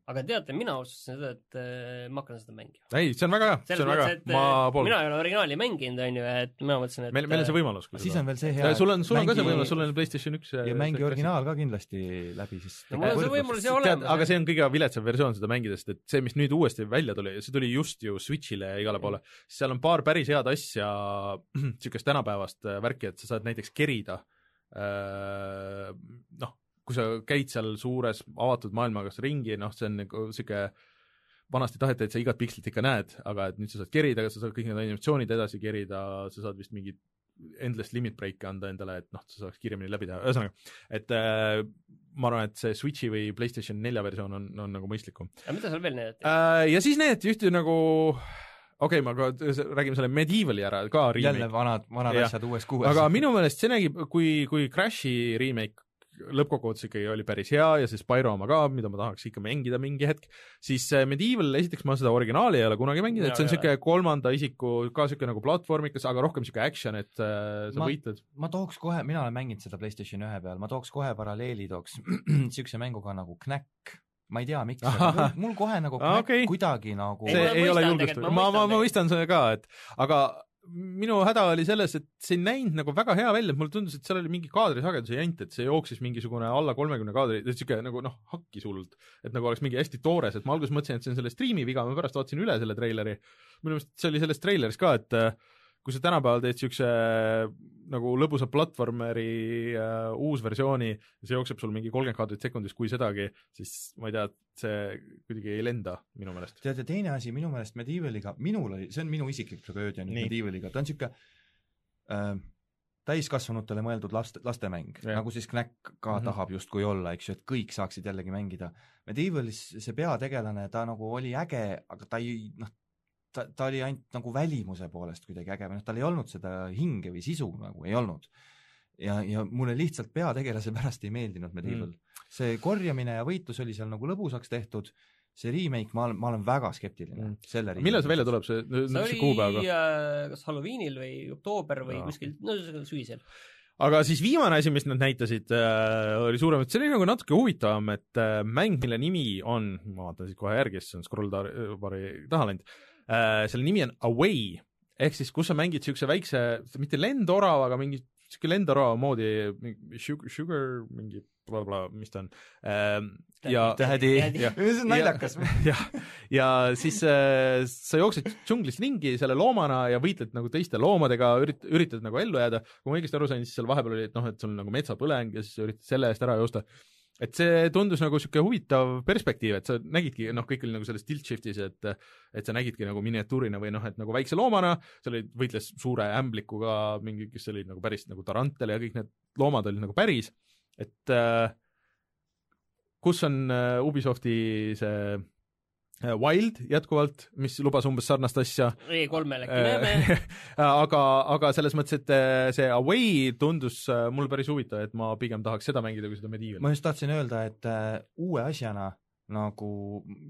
aga teate, mina otsustasin seda, et äh, ma hakkan seda mängima. ei, see on väga hea, see on väga hea ma äh, pooldan mina. ei ole originaali mänginud, on ju, et mina mõtlesin, et meil, meil on see võimalus. siis on veel see hea, sul on, sul on ka see mängi- võimalus, sul on PlayStation üks ja mängi originaal ka kindlasti läbi, siis No mul on see võimalus tead, olemas, aga see on kõige viletsam versioon seda mängida, sest et see, mis nüüd uuesti välja tuli, see tuli just ju Switch'ile ja igale poole, seal on paar päris head asja, *clears throat* niisugust tänapäevast äh, värki, et sa saad näiteks kerida äh, noh, kui sa käid seal suures avatud maailmaga ringi, noh, see on nagu niisugune vanasti taheti, et sa igat pikslit ikka näed, aga et nüüd sa saad kerida, sa saad kõik need animatsioonid edasi kerida, sa saad vist mingit endless limit break'e anda endale, et noh, sa saaks kiiremini läbi teha, ühesõnaga, et äh, ma arvan, et see Switchi või PlayStation nelja versioon on, on nagu mõistlikum aga mida seal veel näidati? äh,. Ja siis näidati ühte nagu okei okay,, ma ka räägime selle Medievali ära ka jälle remake, vanad, vanad Jah. asjad uues kuues. aga minu meelest see nägi, kui, kui Crashi remake lõppkokkuvõttes ikkagi oli päris hea ja see Spyro oma ka, mida ma tahaks ikka mängida mingi hetk, siis äh, Medieval, esiteks ma seda originaali ei ole kunagi mänginud, et see on niisugune kolmanda isiku, ka niisugune nagu platvormikas, aga rohkem niisugune action, et äh, sa Ma- võitled. ma tooks kohe, mina olen mänginud seda PlayStation ühe peal, ma tooks kohe paralleeli, tooks *clears throat* niisuguse mänguga nagu Knack. ma ei tea, miks, *laughs* mul, kohe nagu okei. okay. kuidagi nagu Ei, see ma ei ole mõistan julgust, tegelikult, ma, ma ma, mõistan seda ka, et aga minu häda oli selles, et see ei näinud nagu väga hea välja, et mulle tundus, et seal oli mingi kaadrisageduse jant, et see jooksis mingisugune alla kolmekümne kaadri, niisugune nagu noh, hakkis hullult. et nagu oleks mingi hästi toores, et ma alguses mõtlesin, et see on selle striimi viga, ma pärast vaatasin üle selle treileri, minu meelest see oli selles treileris ka, et äh, kui sa tänapäeval teed niisuguse nagu lõbusa platvormeri äh, uusversiooni ja see jookseb sul mingi kolmkümmend kaadrit sekundis, kui sedagi, siis ma ei tea, see kuidagi ei lenda minu meelest. tead, ja teine asi minu meelest Medievaliga, minul oli, see on minu isiklik tragöödia nüüd Nii. Medievaliga, ta on niisugune äh, täiskasvanutele mõeldud laste, lastemäng, nagu siis Knack ka mm. -hmm. tahab justkui olla, eks ju, et kõik saaksid jällegi mängida. Medievalis see peategelane, ta nagu oli äge, aga ta ei noh, ta, ta oli ainult nagu välimuse poolest kuidagi äge või noh, tal ei olnud seda hinge või sisu nagu ei olnud. ja, ja mulle lihtsalt peategelase pärast ei meeldinud Medieval mm.. see korjamine ja võitlus oli seal nagu lõbusaks tehtud, see remake, ma olen, ma olen väga skeptiline Mm. selle millal see välja tuleb, see, see oli ka? äh, kas Halloweenil või oktoober või Jaa. kuskil, no sügisel. aga siis viimane asi, mis nad näitasid äh,, oli suurem, et see oli nagu natuke huvitavam, et äh, mäng, mille nimi on, ma vaatan siit kohe järgi, see on scroll bar'i taha läinud äh,, selle nimi on Away, ehk siis kus sa mängid niisuguse väikse, mitte lendorava, aga mingi niisugune lendorava moodi, sugar, sugar, mingi blablabla, mis ta on ähm,. ja tädi, *laughs* see on naljakas. jah, ja siis äh, sa jooksed džunglis ringi selle loomana ja võitled nagu teiste loomadega, ürit-, üritad nagu ellu jääda, kui ma õigesti aru sain, siis seal vahepeal oli, et noh, et sul on nagu metsapõleng ja siis sa üritad selle eest ära joosta. Et see tundus nagu niisugune huvitav perspektiiv, et sa nägidki, noh, kõik oli nagu selles tilt shift'is, et et sa nägidki nagu miniatuurina või noh, et nagu väikse loomana, seal oli, võitles suure ämblikuga mingi, kes oli nagu päris nagu tarantel ja kõik need loomad olid nagu päris, et äh, kus on äh, Ubisofti see Wild jätkuvalt, mis lubas umbes sarnast asja E3-l äkki näeme. aga, aga selles mõttes, et äh, see Away tundus äh, mulle päris huvitav, et ma pigem tahaks seda mängida kui seda Medieval. ma just tahtsin öelda, et äh, uue asjana nagu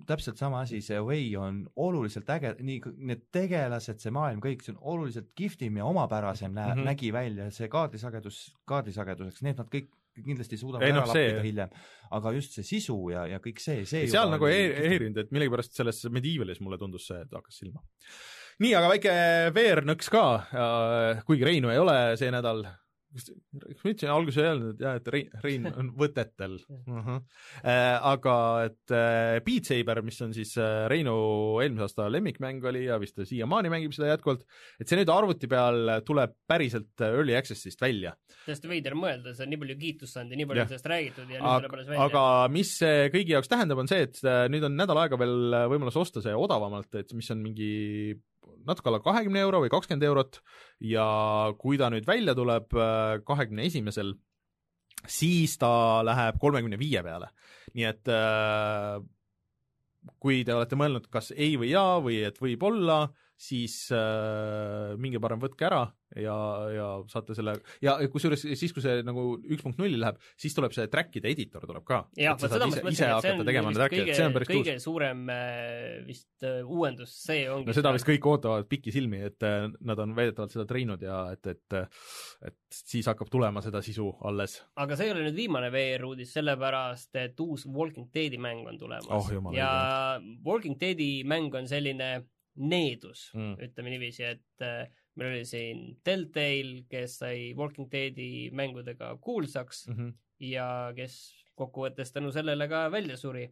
täpselt sama asi, see Away on oluliselt äge, nii need tegelased, see maailm, kõik see on oluliselt kihvtim ja omapärasem nä- mm -hmm. nägi välja, see kaardisagedus, kaardisageduseks, need nad kõik kindlasti suudavad Ei, ära noh, see- lappida hiljem, aga just see sisu ja, ja kõik see, see seal juba nagu ei ei erinud, et millegipärast selles Medievalis mulle tundus see, et hakkas silma. nii, aga väike VR-nõks ka, kuigi Reinu ei ole see nädal, kas kas ma ütlesin alguses ei öelnud, et jah, et Rein, *laughs* Rein on võtetel uh. -huh. aga et äh, Beat Saber, mis on siis äh, Reinu eelmise aasta lemmikmäng oli ja vist ta siiamaani mängib seda jätkuvalt, et see nüüd arvuti peal tuleb päriselt Early Access'ist välja. täiesti veider mõelda, see on nii palju kiitust saanud ja nii palju on sellest räägitud ja nüüd tuleb aga, alles välja. aga mis see kõigi jaoks tähendab, on see, et äh, nüüd on nädal aega veel võimalus osta see odavamalt, et mis on mingi natuke alla kahekümne euro või kakskümmend eurot ja kui ta nüüd välja tuleb kahekümne esimesel, siis ta läheb kolmekümne viie peale. nii et äh, kui te olete mõelnud, kas ei või jaa või et võib-olla, siis äh, minge parem võtke ära ja, ja saate selle ja kusjuures siis, kui see nagu üks punkt nulli läheb, siis tuleb see track'ide editor tuleb ka. jah, vot seda ma mõtlesin, et see on tegema, vist kõige, kõige tuus. suurem äh, vist uh, uuendus, see ongi no seda vist kõik ootavad pikisilmi, et uh, nad on väidetavalt seda treeninud ja et, et et siis hakkab tulema seda sisu alles. aga see ei ole nüüd viimane VR-uudis, sellepärast et uus Walking Deadi mäng on tulemas oh,. ja Walking Deadi mäng on selline needus mm., ütleme niiviisi, et äh, meil oli siin Telltale, kes sai Walking Deadi mängudega kuulsaks mm -hmm. ja kes kokkuvõttes tänu sellele ka välja suri.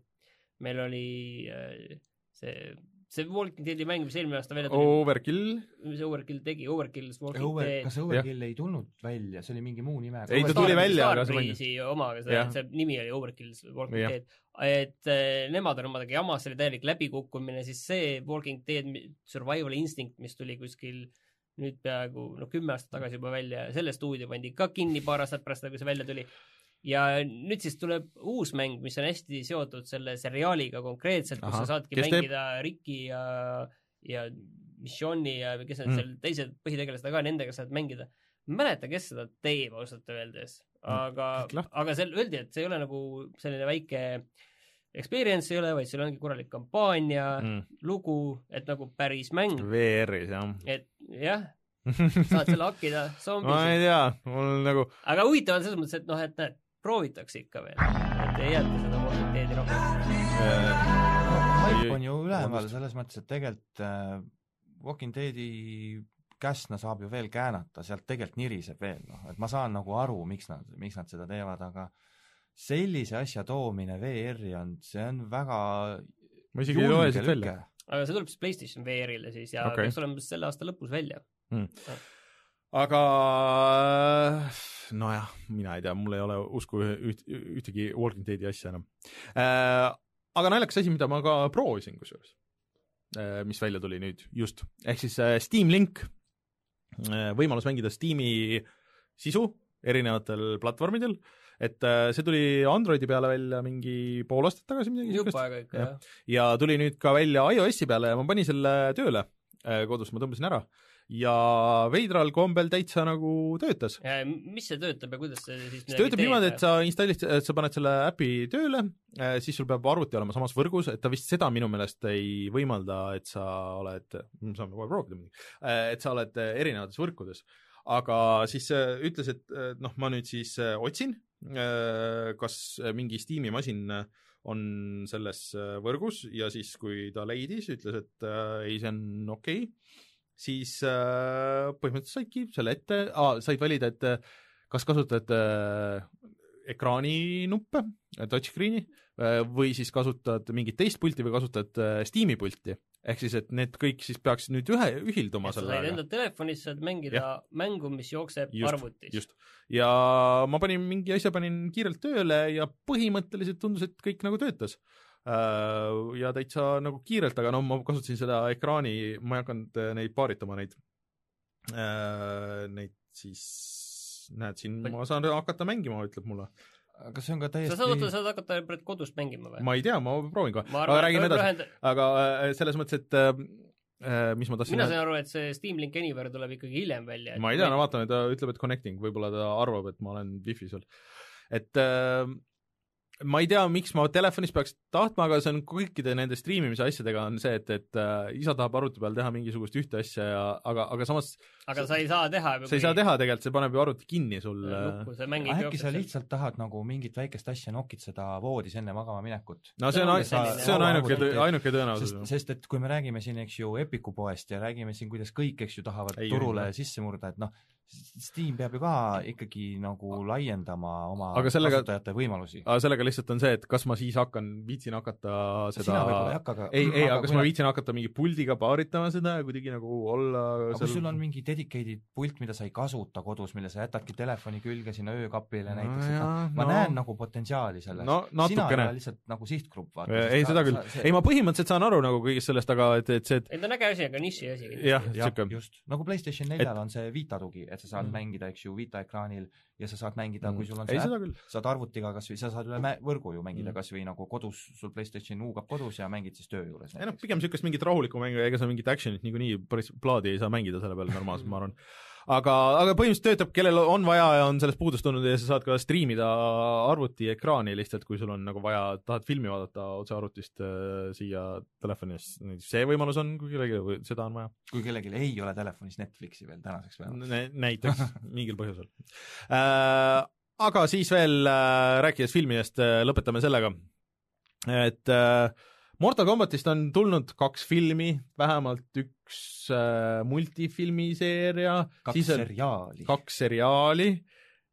meil oli äh, see see Walking Deadi mäng, mis eelmine aasta välja tuli. Overkill. mis Overkill tegi, Overkill's Walking Over, Dead. kas Overkill ja. ei tulnud välja, see oli mingi muu nimega? ei, ta tuli välja, aga see mäng. oma, aga see, nimi oli Overkill's Walking ja. Dead et äh, nemad on omadega jamas, see oli täielik läbikukkumine, siis see Walking Dead Survival Instinct, mis tuli kuskil nüüd peaaegu no kümme aastat tagasi juba välja ja selle stuudio pandi ka kinni paar aastat pärast seda, kui see välja tuli. Ja nüüd siis tuleb uus mäng, mis on hästi seotud selle seriaaliga konkreetselt, kus sa saadki kes mängida teeb? Ricky ja, ja Michonne'i ja kes need mm. seal teised põhitegelased ka, nendega saad mängida. ma ei mäleta, kes seda teeb ausalt öeldes, aga, aga seal öeldi, et see ei ole nagu selline väike experience ei ole, vaid seal ongi korralik kampaania mm., lugu, et nagu päris mäng. VR-is, jah. et jah, saad selle hakkida zombisid *laughs* ma ei tea, mul nagu aga huvitav on selles mõttes, et noh, et näed, proovitakse ikka veel, et ei jäeta seda Deadi rohkem. haip on ju üleval selles mõttes, et tegelikult äh, Walking Deadi käsna saab ju veel käänata, sealt tegelikult niriseb veel, noh, et ma saan nagu aru, miks nad, miks nad seda teevad, aga sellise asja toomine VR-i on, see on väga ma isegi ei loe siit välja. aga see tuleb siis PlayStation VR-ile siis ja okay. peaks olema selle aasta lõpus välja. Mm.. Aga nojah, mina ei tea, mul ei ole usku üht, ühtegi Walking Deadi asja enam äh,. aga naljakas asi, mida ma ka proovisin kusjuures äh,, mis välja tuli nüüd just, ehk siis äh, Steam Link äh,, võimalus mängida Steam'i sisu erinevatel platvormidel et äh, see tuli Androidi peale välja mingi pool aastat tagasi midagi jah. ja tuli nüüd ka välja iOS-i peale ja ma panin selle tööle kodus, ma tõmbasin ära ja veidral kombel täitsa nagu töötas. mis see töötab ja kuidas see siis see töötab niimoodi, et sa installid, sa paned selle äpi tööle, äh, siis sul peab arvuti olema samas võrgus, et ta vist seda minu meelest ei võimalda, et sa oled, saame kohe proovida muidugi, et sa oled erinevates võrkudes. aga siis ütles, et noh, ma nüüd siis otsin Äh, kas mingi Steam'i masin on selles äh, võrgus ja siis, kui ta leidis, ütles, et äh, ei, see on okei okay,, siis äh, põhimõtteliselt saidki selle ette ah,, said valida, et äh, kas kasutad äh, ekraaninuppe, touchscreen'i äh, või siis kasutad mingit teist pulti või kasutad Steam'i pulti ehk siis, et need kõik siis peaks nüüd ühe, ühilduma selle ajaga. Enda telefonis saad mängida ja. mängu, mis jookseb just, arvutis. just. ja ma panin mingi asja, panin kiirelt tööle ja põhimõtteliselt tundus, et kõik nagu töötas. Äh, ja täitsa nagu kiirelt, aga no ma kasutasin seda ekraani, ma ei hakanud äh, neid paaritama, neid, äh, neid siis näed siin, ma saan hakata mängima, ütleb mulle aga see on ka täiesti sa saad, oota, saad hakata kodust mängima või? ma ei tea, ma proovin kohe, aga räägin edasi lühend..., aga äh, selles mõttes, et äh, äh, mis ma tahtsin mina sain aru, et see Steam Link Anywhere tuleb ikkagi hiljem välja. ma ei tea, no vaatame, ta ütleb, et connecting, võib-olla ta arvab, et ma olen wifi sul. et äh, ma ei tea, miks ma telefonis peaks tahtma, aga see on kõikide nende striimimise asjadega on see, et, et äh, isa tahab arvuti peal teha mingisugust ühte asja ja aga, aga samas aga sa ei saa teha sa ei saa teha tegelikult, see paneb ju arvuti kinni sul. Äh. äkki sa lihtsalt tahad nagu mingit väikest asja nokitseda voodis enne magama minekut? no see on, see on ainuke, ainuke tõenäosus. sest, sest et kui me räägime siin, eks ju, Epiku poest ja räägime siin, kuidas kõik, eks ju, tahavad ei, turule ei, sisse murda, et noh, Steam peab ju ka ikkagi nagu laiendama oma Aga sellega- kasutajate võimalusi. aga sellega lihtsalt on see, et kas ma siis hakkan, viitsin hakata seda sina võib-olla ei hakka, aga ei, ei, aga kas ma viitsin hakata mingi puldiga paaritama seda ja kuidagi nagu olla aga kui sul on mingi dedicated pult, mida sa ei kasuta kodus, mille sa jätadki telefoni külge sinna öökapile No näiteks, et jaa, noh, ma no- näen nagu potentsiaali selles No sina ei ole lihtsalt nagu sihtgrupp, vaata. ei, seda küll. ei, ma põhimõtteliselt saan aru nagu kõigest sellest, aga et, et see, et ei ta on äge asi, aga niši asi. jah, siuke, just, nagu PlayStation neljal on see Vita tugi, et sa saad Mm. mängida, eks ju, Vita ekraanil ja sa saad mängida, kui sul on see äpp, saad arvutiga kas või, sa saad üle võrgu ju mängida Mm. kas või nagu kodus, sul PlayStation huugab kodus ja mängid siis töö juures ei noh, pigem niisugust mingit rahulikku mängu, ega sa mingit action'it niikuinii päris plaadi ei saa mängida selle peale normaalselt, ma arvan. aga, aga põhimõtteliselt töötab, kellel on vaja ja on sellest puudust olnud ja sa saad ka striimida arvuti ekraani lihtsalt, kui sul on nagu vaja, tahad filmi vaadata otse arvutist äh, siia telefoni, see võimalus on, kui kellelgi seda on vaja. kui kellelgi ei ole telefonis Netflixi veel tänaseks päevaks. näiteks mingil põhjusel äh,. aga siis veel äh, rääkides filmidest äh,, lõpetame sellega, et äh, Mortal Combatist on tulnud kaks filmi, vähemalt üks äh, multifilmiseeria, kaks seriaali. kaks seriaali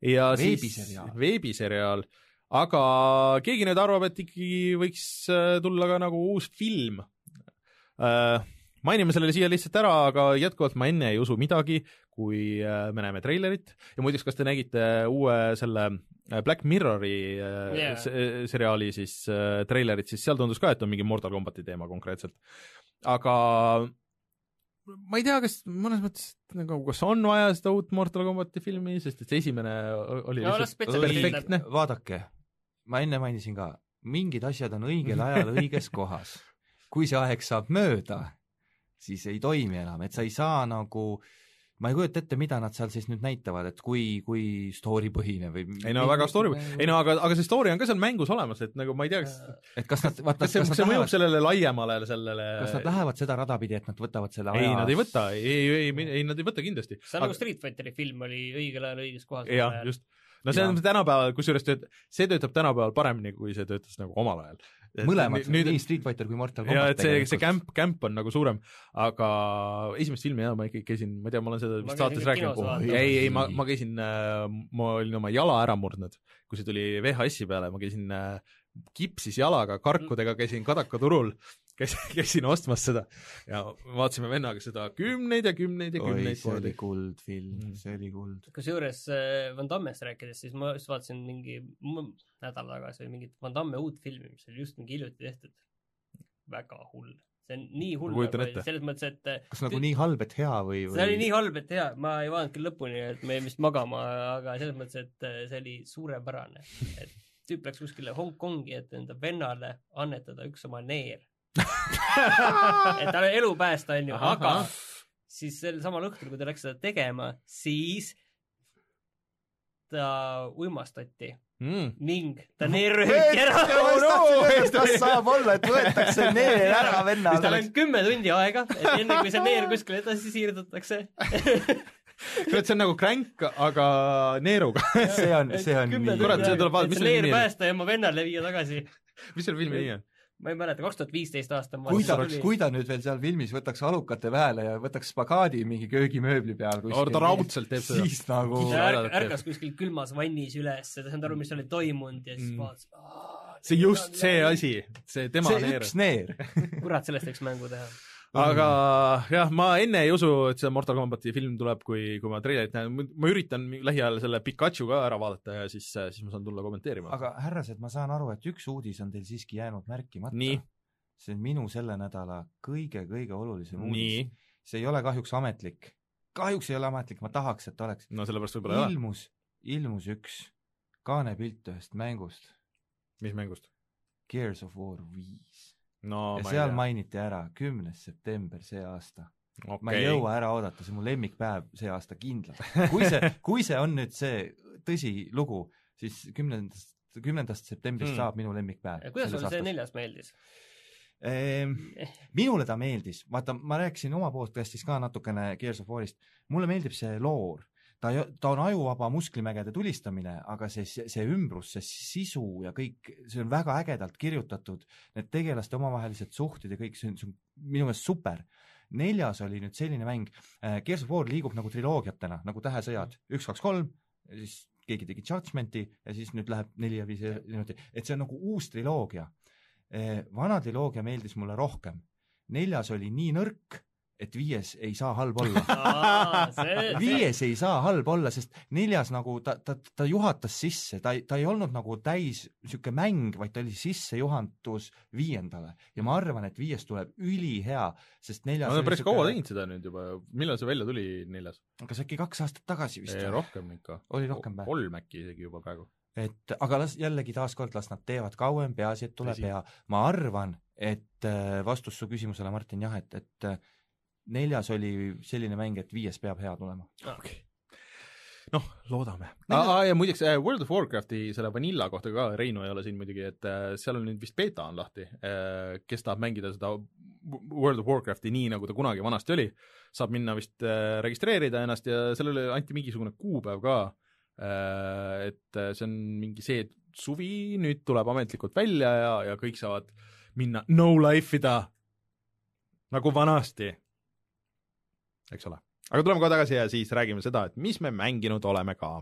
ja Veebiseriaal. siis veebiseriaal, aga keegi nüüd arvab, et ikkagi võiks äh, tulla ka nagu uus film äh,. mainime selle siia lihtsalt ära, aga jätkuvalt ma enne ei usu midagi, kui äh, me näeme treilerit ja muideks, kas te nägite uue selle äh, Black Mirrori äh, yeah. seriaali siis äh, treilerit, siis seal tundus ka, et on mingi Mortal Combati teema konkreetselt. aga ma ei tea, kas mõnes mõttes nagu, kas on vaja seda uut Mortal Combati filmi, sest et see esimene oli No lihtsalt perfektne. vaadake, ma enne mainisin ka, mingid asjad on õigel ajal *laughs* õiges kohas. kui see aeg saab mööda, siis ei toimi enam, et sa ei saa nagu ma ei kujuta ette, mida nad seal siis nüüd näitavad, et kui, kui story põhine või ei no väga story, ei no aga, aga see story on ka seal mängus olemas, et nagu ma ei tea, kas et kas nad, vaata, kas see, kas kas see mõjub lähevad, sellele laiemale sellele kas nad lähevad seda rada pidi, et nad võtavad selle ei, aja nad ei võta, ei, ei, ei, ei nad ei võta kindlasti. see on nagu Street Fighteri film oli õigel ajal õiges kohas. jah, just. no see on tänapäeval, kusjuures tööt-, see töötab tänapäeval paremini, kui see töötas nagu omal ajal. mõlemad, nüüd nii Street Fighter kui Mortal ja Combat et see, see kämp, kämp on nagu suurem, aga esimest filmi jah, ma ikkagi käisin, ma ei tea, ma olen seda vist saates rääkinud ei, ei ma, ma käisin, ma olin oma jala ära murdnud, kui see tuli VHS-i peale, ma käisin äh, kipsis jalaga, karkudega käisin Kadaka turul, käisin, *laughs* käisin ostmas seda ja vaatasime vennaga seda kümneid ja kümneid ja kümneid see oli kordi. kuldfilm Mm., see oli kuld. kusjuures äh, Van Dammest rääkides, siis ma just vaatasin mingi nädal tagasi mingit Van Damme uut filmi, mis oli just mingi hiljuti tehtud. väga hull. see on nii hull selles mõttes, et äh, kas nagu nii halb, et hea või, või see oli nii halb, et hea, ma ei vaadanud küll lõpuni, et me jäime vist magama, aga selles mõttes, et äh, see oli suurepärane. et tüüp läks kuskile Hongkongi, et enda vennale annetada üks oma neer. *laughs* et talle elu päästa, onju, aga siis sel samal õhtul, kui ta läks seda tegema, siis ta uimastati mm.. ning ta neer rööviti *laughs* ära. kas saab olla, et võetakse neer ära tal vennalt? on kümme tundi aega, et enne kui see neer kuskile edasi siirdatakse. *laughs* kurat, see on nagu kränk, aga neeruga. see on, see on nii Kurat, see tuleb vaadata, mis selle neer nimi oli? päästa ja oma vennale viia tagasi. mis selle filmi nimi on? Ma ei mäleta, kaks tuhat viisteist aasta. kui ta, kui ta nüüd veel seal filmis võtaks alukate vahele ja võtaks spagaadi mingi köögimööbli peal ta raudselt teeb seda. siis nagu ta ärk- ärkas kuskil külmas vannis üles, ta ei saanud aru, mis oli toimunud ja siis Mm. vaatas. see just see. asi, see tema see neer üks. neer. kurat, sellest võiks mängu teha. Aga jah, ma enne ei usu, et see Mortal Combati film tuleb, kui, kui ma treilerit näen, ma üritan lähiajal selle Pikachu ka ära vaadata ja siis, siis ma saan tulla kommenteerima. aga härrased, ma saan aru, et üks uudis on teil siiski jäänud märkimata see on minu selle nädala kõige-kõige olulisem uudis., see ei ole kahjuks ametlik. kahjuks ei ole ametlik, ma tahaks, et oleks. no sellepärast võib-olla ei ole. ilmus, ilmus üks kaanepilt ühest mängust, mis mängust? Gears of War viis. No ja ma seal mainiti ära kümnes september see aasta. tea. ma ei jõua ära oodata, see on mu lemmikpäev see aasta kindlalt. kui see, *laughs* kui see on nüüd see tõsilugu, siis kümnendast, kümnendast septembrist Hmm. hmm. saab minu lemmikpäev. kuidas sulle see neljas meeldis? Ehm, minule ta meeldis, vaata, ma rääkisin oma podcast'is ka natukene Gears of War'ist, mulle meeldib see loor, ta, ta on ajuvaba musklimägede tulistamine, aga see, see ümbrus, see sisu ja kõik, see on väga ägedalt kirjutatud, need tegelaste omavahelised suhted ja kõik, see on, see on minu meelest super. neljas oli nüüd selline mäng, Gears of War liigub nagu triloogiatena, nagu Tähesõjad, üks, kaks, kolm siis keegi tegi Judgmenti ja siis nüüd läheb neli ja viis niimoodi, et see on nagu uus triloogia. vana triloogia meeldis mulle rohkem. neljas oli nii nõrk, et viies ei saa halb olla *laughs* viies ei saa halb olla, sest neljas nagu ta, ta, ta juhatas sisse, ta ei, ta ei olnud nagu täis niisugune mäng, vaid ta oli sissejuhatus viiendale ja ma arvan, et viies tuleb ülihea, sest neljas on oli päris sihuke- kaua teinud seda nüüd juba, millal see välja tuli, neljas? kas äkki kaks aastat tagasi vist? rohkem ikka. Oli rohkem või? kolm äkki isegi juba praegu. et aga las jällegi taaskord las nad teevad kauem, peaasi, et tuleb hea. ma arvan, et äh, vastus su küsimusele, Martin, jah, et, et äh, neljas oli selline mäng, et viies peab hea tulema. okei. noh, loodame. ja muideks äh, World of Warcrafti selle Vanilla kohta ka, Reinu ei ole siin muidugi, et äh, seal on nüüd vist beeta on lahti. kes tahab mängida seda World of Warcrafti nii, nagu ta kunagi vanasti oli, saab minna vist äh, registreerida ennast ja sellele anti mingisugune kuupäev ka. et äh, see on mingi see suvi, nüüd tuleb ametlikult välja ja, ja kõik saavad minna no life ida nagu vanasti, eks ole. aga tuleme kohe tagasi ja siis räägime seda, et mis me mänginud oleme ka.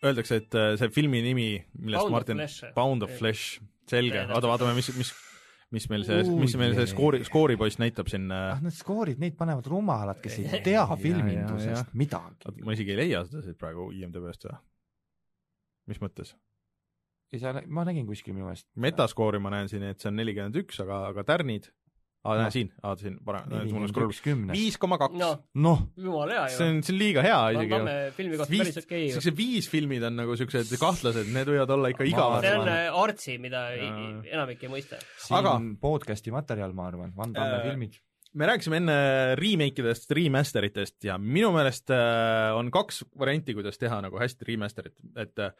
Öeldakse, et äh, see filmi nimi, millest Pound of Martin Pound of Flesh, selge, oota, vaatame, mis, mis, mis meil see, mis meil see skoori, skooripoiss näitab siin äh, ah, need skoorid, neid panevad rumalad, kes ei *laughs* tea filmindusest midagi. Ma isegi ei leia seda siit praegu IMDB-st või? Mis mõttes? ei saa, ma nägin kuskil minu meelest. metaskoori ma näen siin, et see on nelikümmend üks, aga, aga tärnid, aa, näe Noh. siin, aa siin, parem, viis koma kaks. noh, see on, see on liiga hea isegi. Filmi kohta päris okei ju. siuksed viis filmid on nagu siuksed kahtlased, need võivad olla ikka igavad see on äh, artsi, mida Jaa. enamik ei mõista. siin Aga- podcast'i materjal, ma arvan, Van Damme Äh, filmid. me rääkisime enne remake idest, remaster itest ja minu meelest äh, on kaks varianti, kuidas teha nagu hästi remaster'it, et äh,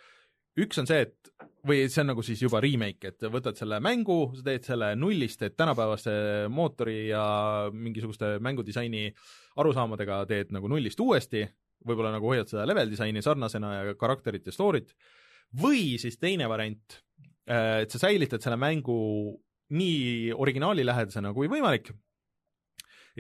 üks on see, et või see on nagu siis juba remake, et võtad selle mängu, sa teed selle nullist, teed tänapäevase mootori ja mingisuguste mängudisaini arusaamadega teed nagu nullist uuesti, võib-olla nagu hoiad seda level disaini sarnasena ja karakterit ja story't, või siis teine variant, et sa säilitad selle mängu nii originaalilähedasena kui võimalik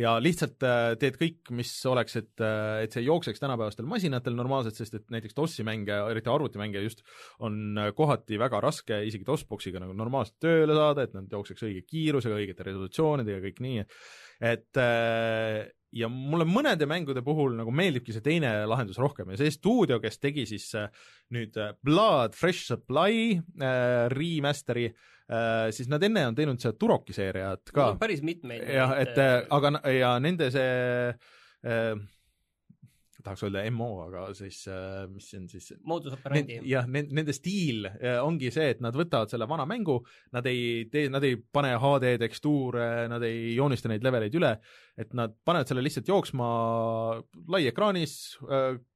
ja lihtsalt äh, teed kõik, mis oleks, et, et see jookseks tänapäevastel masinatel normaalselt, sest et näiteks DOS-i mänge, eriti arvutimänge just, on äh, kohati väga raske isegi DOS-boxiga nagu normaalselt tööle saada, et nad jookseks õige kiirusega, õigete resolutsioonidega, kõik nii, et äh, ja mulle mõnede mängude puhul nagu meeldibki see teine lahendus rohkem ja see stuudio, kes tegi siis äh, nüüd äh, Blood Fresh Supply äh, remaster'i äh,, siis nad enne on teinud seda Turoki seeriat ka. päris mitmeid. jah, et äh, aga n- ja nende see äh, tahaks öelda MO, aga siis äh, mis see on siis moodus operandi. jah, nende stiil äh, ongi see, et nad võtavad selle vana mängu, nad ei tee, nad ei pane HD tekstuure, nad ei joonista neid leveleid üle, et nad panevad selle lihtsalt jooksma laiekraanis,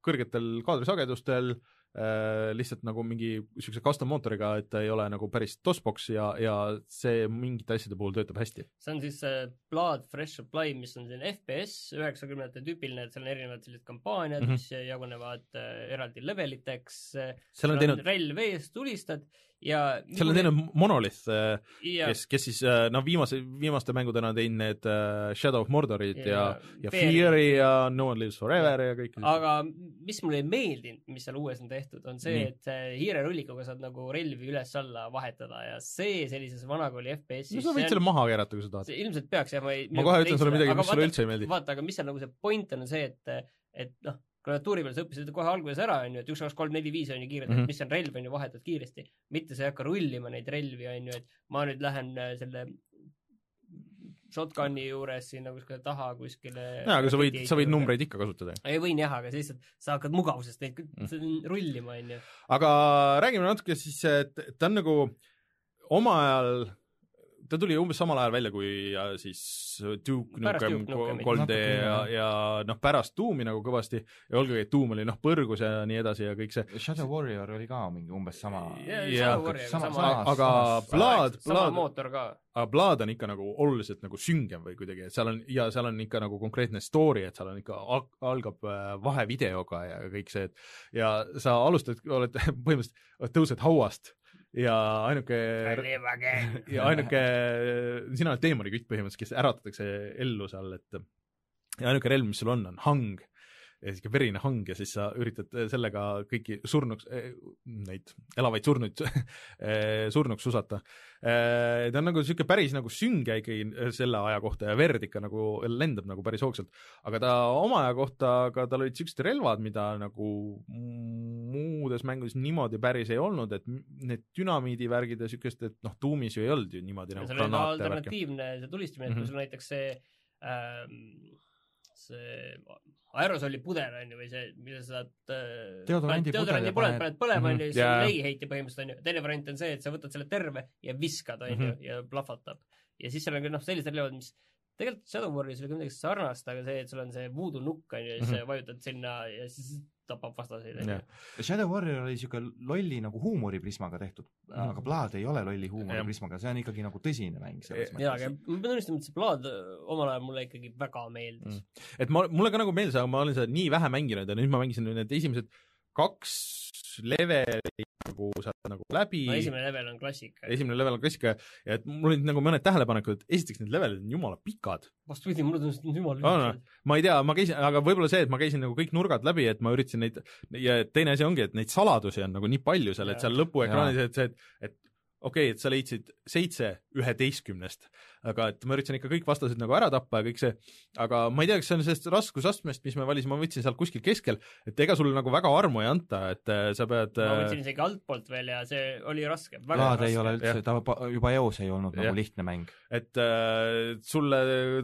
kõrgetel kaadrisagedustel, lihtsalt nagu mingi niisuguse custom mootoriga, et ta ei ole nagu päris DOS-box ja, ja see mingite asjade puhul töötab hästi. see on siis äh, Blood Fresh Supply, mis on selline FPS üheksakümnendate tüüpiline, et seal on erinevad sellised kampaaniad mm. -hmm. mis jagunevad äh, eraldi leveliteks, seal on teinud, relv ees, tulistad ja seal on teinud Monolith, ja, kes, kes siis noh, viimase, viimaste mängudena on teinud need äh, Shadow of Mordorid ja, ja, ja Fear. Fury ja No One Lives Forever ja kõik. aga mis mulle ei meeldinud, mis seal uues on tehtud, on see et äh, hiirerullikuga saad nagu relvi üles-alla vahetada ja see sellises vanakooli FPS-is no sa võid selle maha keerata, kui sa tahad. ilmselt peaks jah, ma ei ma kohe ütlen sulle midagi, mis sulle üldse ei meeldi. vaata, aga mis seal nagu see point on, on see, et, et noh, klaviatuuri peal sa õppisid kohe alguses ära, on ju, et üks, kaks, kolm, neli, viis on ju kiirelt mm. -hmm. mis on relv, on ju, vahetad kiiresti. mitte sa ei hakka rullima neid relvi, on ju, et ma nüüd lähen äh, selle shotgun'i juures sinna kuskile taha kuskile jaa, aga sa võid, sa võid numbreid ikka kasutada. ei võin jah, aga see lihtsalt, sa hakkad mugavusest neid mm. rullima, on ju. aga räägime natuke siis, et ta on nagu oma ajal ta tuli umbes samal ajal välja kui siis Duke Nukem Duke Nukemit. 3D Natuke, ja ja noh, pärast Doomi nagu kõvasti ja olgugi, et Doom oli noh, põrgus ja nii edasi ja kõik see, Shadow Warrior oli ka mingi umbes sama. Jaa, Jaa, sama Warrior, sama- aga Blood, Blood, aga Blood on ikka nagu oluliselt nagu süngem või kuidagi, et seal on ja seal on ikka nagu konkreetne story, et seal on ikka, algab äh, vahevideoga ja kõik see, et ja sa alustad, oled *laughs* põhimõtteliselt, tõused hauast ja ainuke *laughs* ja ainuke, sina oled teemonikütt põhimõtteliselt, kes äratatakse ellu seal, et ja ainuke relv, mis sul on, on hang ja siuke verine hang ja siis sa üritad sellega kõiki surnuks, neid elavaid surnuid *laughs* surnuks susata. ta on nagu siuke päris nagu sünge ikkagi selle aja kohta ja verd ikka nagu lendab nagu päris hoogsalt, aga ta oma aja kohta, aga tal olid siuksed relvad, mida nagu muudes mängudes niimoodi päris ei olnud, et need dünamiidivärgid ja siukest, et noh, Doomis ju ei olnud ju niimoodi nagu seal oli värki. alternatiivne see tulistamine, et Mhm. kui sul näiteks see ähm, see aerosoli pudel on ju, või see, mille sa saad äh, Deodorandi paned- deodorandi pudel pudel ja paned- paned põlema, on ju, siis Jaa. on leegiheitja põhimõtteliselt on ju, teine variant on see, et sa võtad selle terve ja viskad, on ju, ja plahvatab. ja siis seal on ka noh, sellised relvad, mis tegelikult Shadow Warriors oli ka midagi sarnast, aga see, et sul on see voodoo nukk on ju, ja siis Mhm. sa vajutad sinna ja siis tapab vastaseid, on ju. Shadow Warrior oli siuke lolli nagu huumoriprismaga tehtud, aga Blood ei ole lolli huumoriprismaga, see on ikkagi nagu tõsine mäng selles Eh, jaa, aga mõttes. ma pean tunnistama, et see Blood äh, omal ajal mulle ikkagi väga meeldis. et ma, mulle ka nagu meeldis, aga ma olen seda nii vähe mänginud ja nüüd ma mängisin need esimesed kaks levelit nagu sealt nagu läbi no esimene level on klassika. esimene level on klassika ja et mul olid nagu mõned tähelepanekud, esiteks need levelid on jumala pikad. vastupidi, mulle tundus, et jumal On või? ma ei tea, ma käisin, aga võib-olla see, et ma käisin nagu kõik nurgad läbi, et ma üritasin neid ja teine asi ongi, et neid saladusi on nagu nii palju seal, et seal lõpuekraanis, et see, et, et okei okay,, et sa leidsid seitse üheteistkümnest, aga et ma üritasin ikka kõik vastased nagu ära tappa ja kõik see, aga ma ei tea, kas see on sellest raskusastmest, mis me valisime, ma võtsin sealt kuskil keskel, et ega sulle nagu väga armu ei anta, et äh, sa pead ma äh, võtsin isegi altpoolt veel ja see oli raske, väga Blood raske. ei ole üldse, ta juba- eos ei olnud Jah. nagu lihtne mäng. et äh, sulle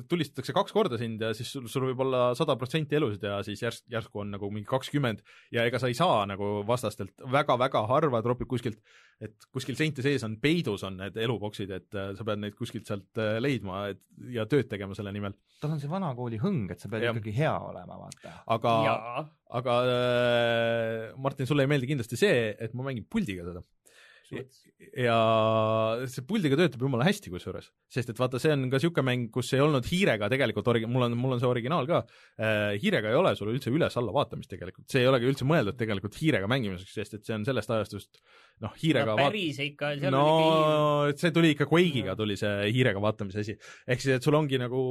tulistatakse kaks korda sind ja siis sul, sul võib olla sada protsenti elusid ja siis järs-, järsku on nagu mingi kakskümmend ja ega sa ei saa nagu vastastelt väga-väga harva tropib kuskilt, et kuskil seinte sees on peidus on need eluboksid, et äh, sa pead neid kuskilt sealt äh, leidma et, ja tööd tegema selle nimel, tal on see vanakooli hõng, et sa pead Jah. ikkagi hea olema, vaata. aga, aga äh, Martin, sulle ei meeldi kindlasti see, et ma mängin puldiga seda ja see puldiga töötab jumala hästi kusjuures, sest et vaata, see on ka niisugune mäng, kus ei olnud hiirega tegelikult origi-, mul on, mul on see originaal ka äh,, hiirega ei ole sul üldse üles-alla vaatamist tegelikult, see ei olegi üldse mõeldud tegelikult hiirega mängimiseks, sest et see on sellest ajastust noh, hiirega vaat- päris ikka, seal no on ikkagi see tuli ikka Quake'iga tuli see hiirega vaatamise asi, ehk siis, et sul ongi nagu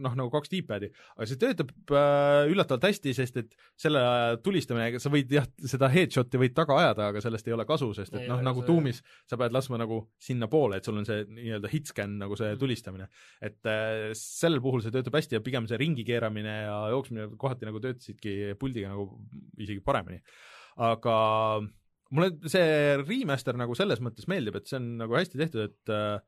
noh, nagu kaks D-pad'i, aga see töötab äh, üllatavalt hästi, sest et selle tulistamine, sa võid jah, seda headshot'i võid taga ajada, aga sellest ei ole kasu, sest et noh, nagu see- Doomis sa pead laskma nagu sinnapoole, et sul on see nii-öelda hitscan nagu see tulistamine. et äh, sellel puhul see töötab hästi ja pigem see ringi keeramine ja jooksmine kohati nagu töötasidki puldiga nagu isegi paremini. aga mulle see remaster nagu selles mõttes meeldib, et see on nagu hästi tehtud, et äh,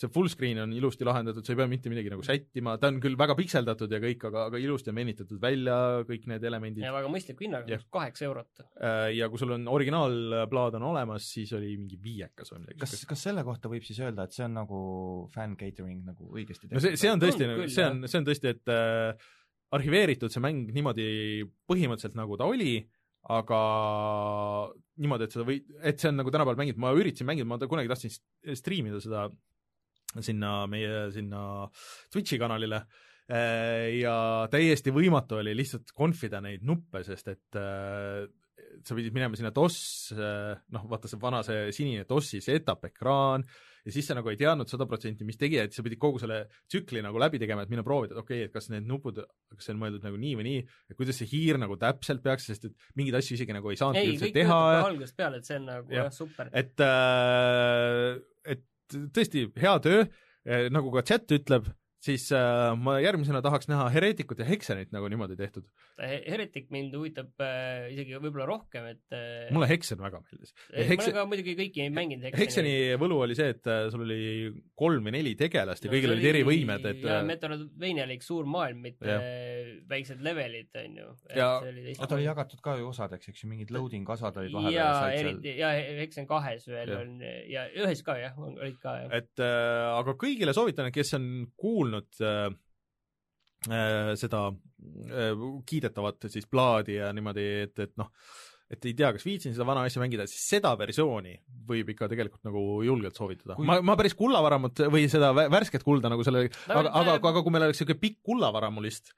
see full screen on ilusti lahendatud, sa ei pea mitte midagi nagu sättima, ta on küll väga pikseldatud ja kõik, aga, aga ilusti on venitatud välja kõik need elemendid. Ja väga mõistliku hinnaga kaheksa eurot. Äh, ja kui sul on originaalplaad on olemas, siis oli mingi viiekas või midagi. Kas, kas selle kohta võib siis öelda, et see on nagu fan catering nagu õigesti no see, see on tõesti On, küll, see on, see on tõesti, et äh, arhiveeritud see mäng niimoodi põhimõtteliselt nagu ta oli, aga niimoodi, et sa võid, et see on nagu tänapäeval mängida, ma üritasin mängida, ma kunagi tahtsin st- striimida seda sinna meie sinna Twitch'i kanalile äh, ja täiesti võimatu oli lihtsalt confida neid nuppe, sest et äh, sa pidid minema sinna DOS, noh vaata see vana see sinine DOS-i setup ekraan ja siis sa nagu ei teadnud sada protsenti, mis tegija, et sa pidid kogu selle tsükli nagu läbi tegema, et minna proovida, et okei okay,, et kas need nupud, kas see on mõeldud nagu nii või nii, et kuidas see hiir nagu täpselt peaks, sest et mingeid asju isegi nagu ei saanudki ei, üldse kõik teha töötab kohe algusest peale, et see on nagu Jah. jah, super. et äh, et tõesti hea töö, nagu ka chat ütleb, siis äh, ma järgmisena tahaks näha Heretikut ja Heksenit nagu niimoodi tehtud. Heretic mind huvitab äh, isegi võib-olla rohkem, et äh, mulle Heksen väga meeldis. ma Heksen- olen ka muidugi kõiki mänginud. Hekseni võlu oli see, et äh, sul oli kolm või neli tegelast ja kõigil olid erivõimed, et ja äh, Metroidvania oli üks suur maailm, mitte Jah. väiksed levelid, on ju. Ja- no ta oli jagatud ka ju osadeks, eks ju, mingid loading osad olid vahepeal ja eriti, ja Hexen kahes veel Jah. on ja ühes ka jah, olid ka jah. et äh, aga kõigile soovitan, kes on kuulnud äh, äh, seda äh, kiidetavat siis plaadi ja niimoodi, et, et noh, et ei tea, kas viitsin seda vana asja mängida, siis seda versiooni võib ikka tegelikult nagu julgelt soovitada. Ma, ma päris kullavaramut või seda vä- värsket kulda nagu selle, aga, aga, aga kui meil oleks niisugune pikk kullavaramulist,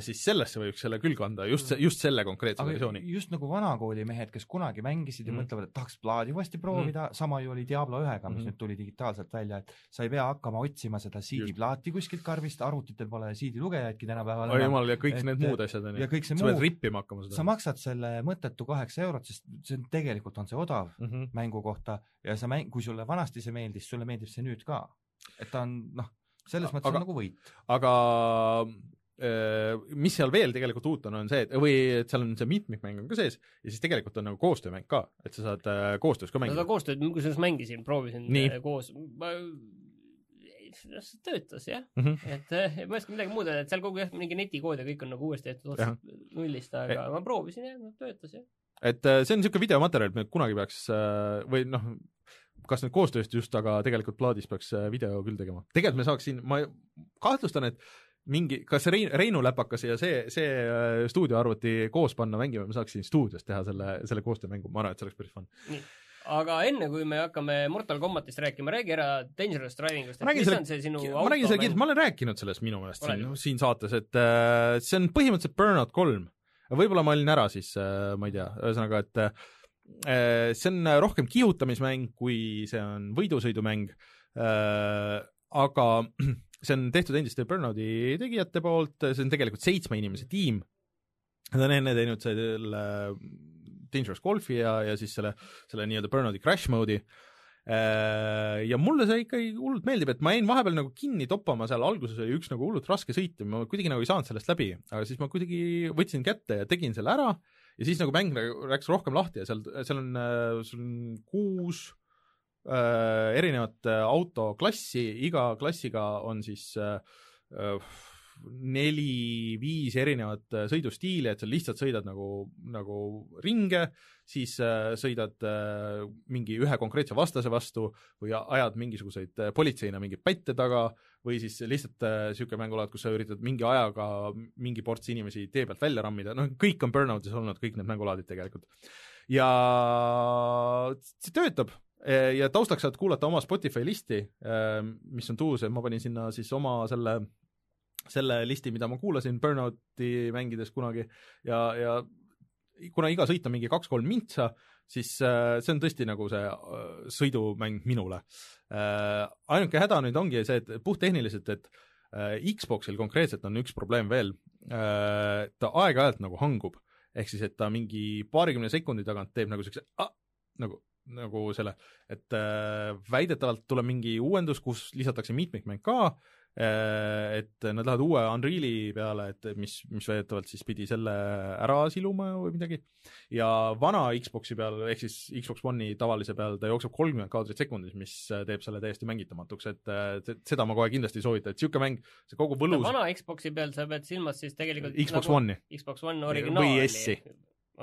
siis sellesse võiks selle küll kanda, just, just selle konkreetse aga versiooni. just nagu vanakooli mehed, kes kunagi mängisid ja Mhm. mõtlevad, et tahaks plaadi uuesti proovida mm, sama ju oli Diablo ühega, mis Mhm. nüüd tuli digitaalselt välja, et sa ei pea hakkama otsima seda CD-plaati kuskilt karbist, arvutitel pole CD-lugejaidki tänapäeval oi jumal, ja kõik et- need muud asjad on ju. see sa pead rippima hakkama seda sa. maksad selle mõttetu kaheksa eurot, sest see on, tegelikult on see odav Mm -hmm. mängu kohta ja sa mäng, kui sulle vanasti see meeldis, sulle meeldib see nüüd ka. et ta on noh, selles mõttes Aga- on nagu võit. aga äh, mis seal veel tegelikult uut on, on see, et või et seal on see mitmikmäng on ka sees ja siis tegelikult on nagu koostöömäng ka, et sa saad äh, koostöös ka no seda mängida. koostööd, kusjuures mängisin, proovisin Nii. äh, koos, ma see töötas jah, Mm -hmm. et äh, ma ei oska midagi muud öelda, et seal kogu jah, mingi netikood ja kõik on nagu uuesti tehtud otsast nullist, aga ma proovisin jah, töötas jah. et äh, see on niisugune videomaterjal, et me kunagi peaks äh, või noh, kas nüüd koostööst just, aga tegelikult plaadis peaks äh, video küll tegema. tegelikult me saaks siin, ma kahtlustan, et mingi, kas Rein, Reinu Läpakas ja see, see äh, stuudioarvuti koos panna mängima, me saaks siin stuudios teha selle, selle koostöömängu, ma arvan, et see oleks päris fun. aga enne, kui me hakkame Mortal Combatist rääkima, räägi ära Dangerous Drivingust, Ma et mis selle- on see sinu ma räägin selle kiirelt, ma olen rääkinud sellest minu meelest siin siin saates, et äh, see on põhimõtteliselt Burnout kolm. võib-olla ma olin ära siis äh,, ma ei tea, ühesõnaga, et äh, see on rohkem kihutamismäng, kui see on võidusõidumäng äh,, aga *clears throat* see on tehtud endiste Burnouti tegijate poolt, see on tegelikult seitsme inimese tiim. Nad on enne teinud selle Dangerous Golfi ja, ja siis selle, selle nii-öelda Burnouti Crash mode'i Äh, ja mulle see ikkagi hullult meeldib, et ma jäin vahepeal nagu kinni toppama seal, alguses oli üks nagu hullult raske sõit ja ma kuidagi nagu ei saanud sellest läbi, aga siis ma kuidagi võtsin kätte ja tegin selle ära ja siis nagu mäng läks rohkem lahti ja seal, seal on, sul on kuus äh, erinevat äh, autoklassi, iga klassiga on siis äh, äh, neli-viis erinevat äh, sõidustiili, et sa lihtsalt sõidad nagu, nagu ringe, siis äh, sõidad äh, mingi ühe konkreetse vastase vastu või ajad mingisuguseid äh, politseina mingeid pätte taga või siis lihtsalt niisugune äh, mängulaad, kus sa üritad mingi ajaga mingi ports inimesi tee pealt välja rammida, noh kõik on Burnoutis olnud, kõik need mängulaadid tegelikult. ja see töötab ja taustaks saad kuulata oma Spotify listi, mis on tuus ma panin sinna siis oma selle selle listi, mida ma kuulasin Burnouti mängides kunagi. Ja, ja kuna iga sõit on mingi kaks-kolm mintsa, siis äh, see on tõesti nagu see sõidumäng minule. Ainuke häda nüüd ongi see, et puhttehniliselt, et Xboxil konkreetselt on üks probleem veel. Ta aeg-ajalt nagu hangub, ehk siis, et ta mingi paarikümne sekundi tagant teeb nagu siukse ah, nagu nagu selle, et äh, väidetavalt tuleb mingi uuendus, kus lisatakse mitmikmäng ka äh,, et nad lähevad uue Unreali peale, et mis, mis väidetavalt siis pidi selle ära siluma või midagi. ja vana Xbox'i peal ehk siis Xbox One'i tavalise peal ta jookseb kolmkümmend kaadrit sekundis, mis äh, teeb selle täiesti mängitamatuks, et äh, se- seda ma kohe kindlasti ei soovita, et niisugune mäng, see kogu võlus vana Xbox'i peal sa pead silmas siis tegelikult Xbox nagu One'i, Xbox One originaali. Või S-i.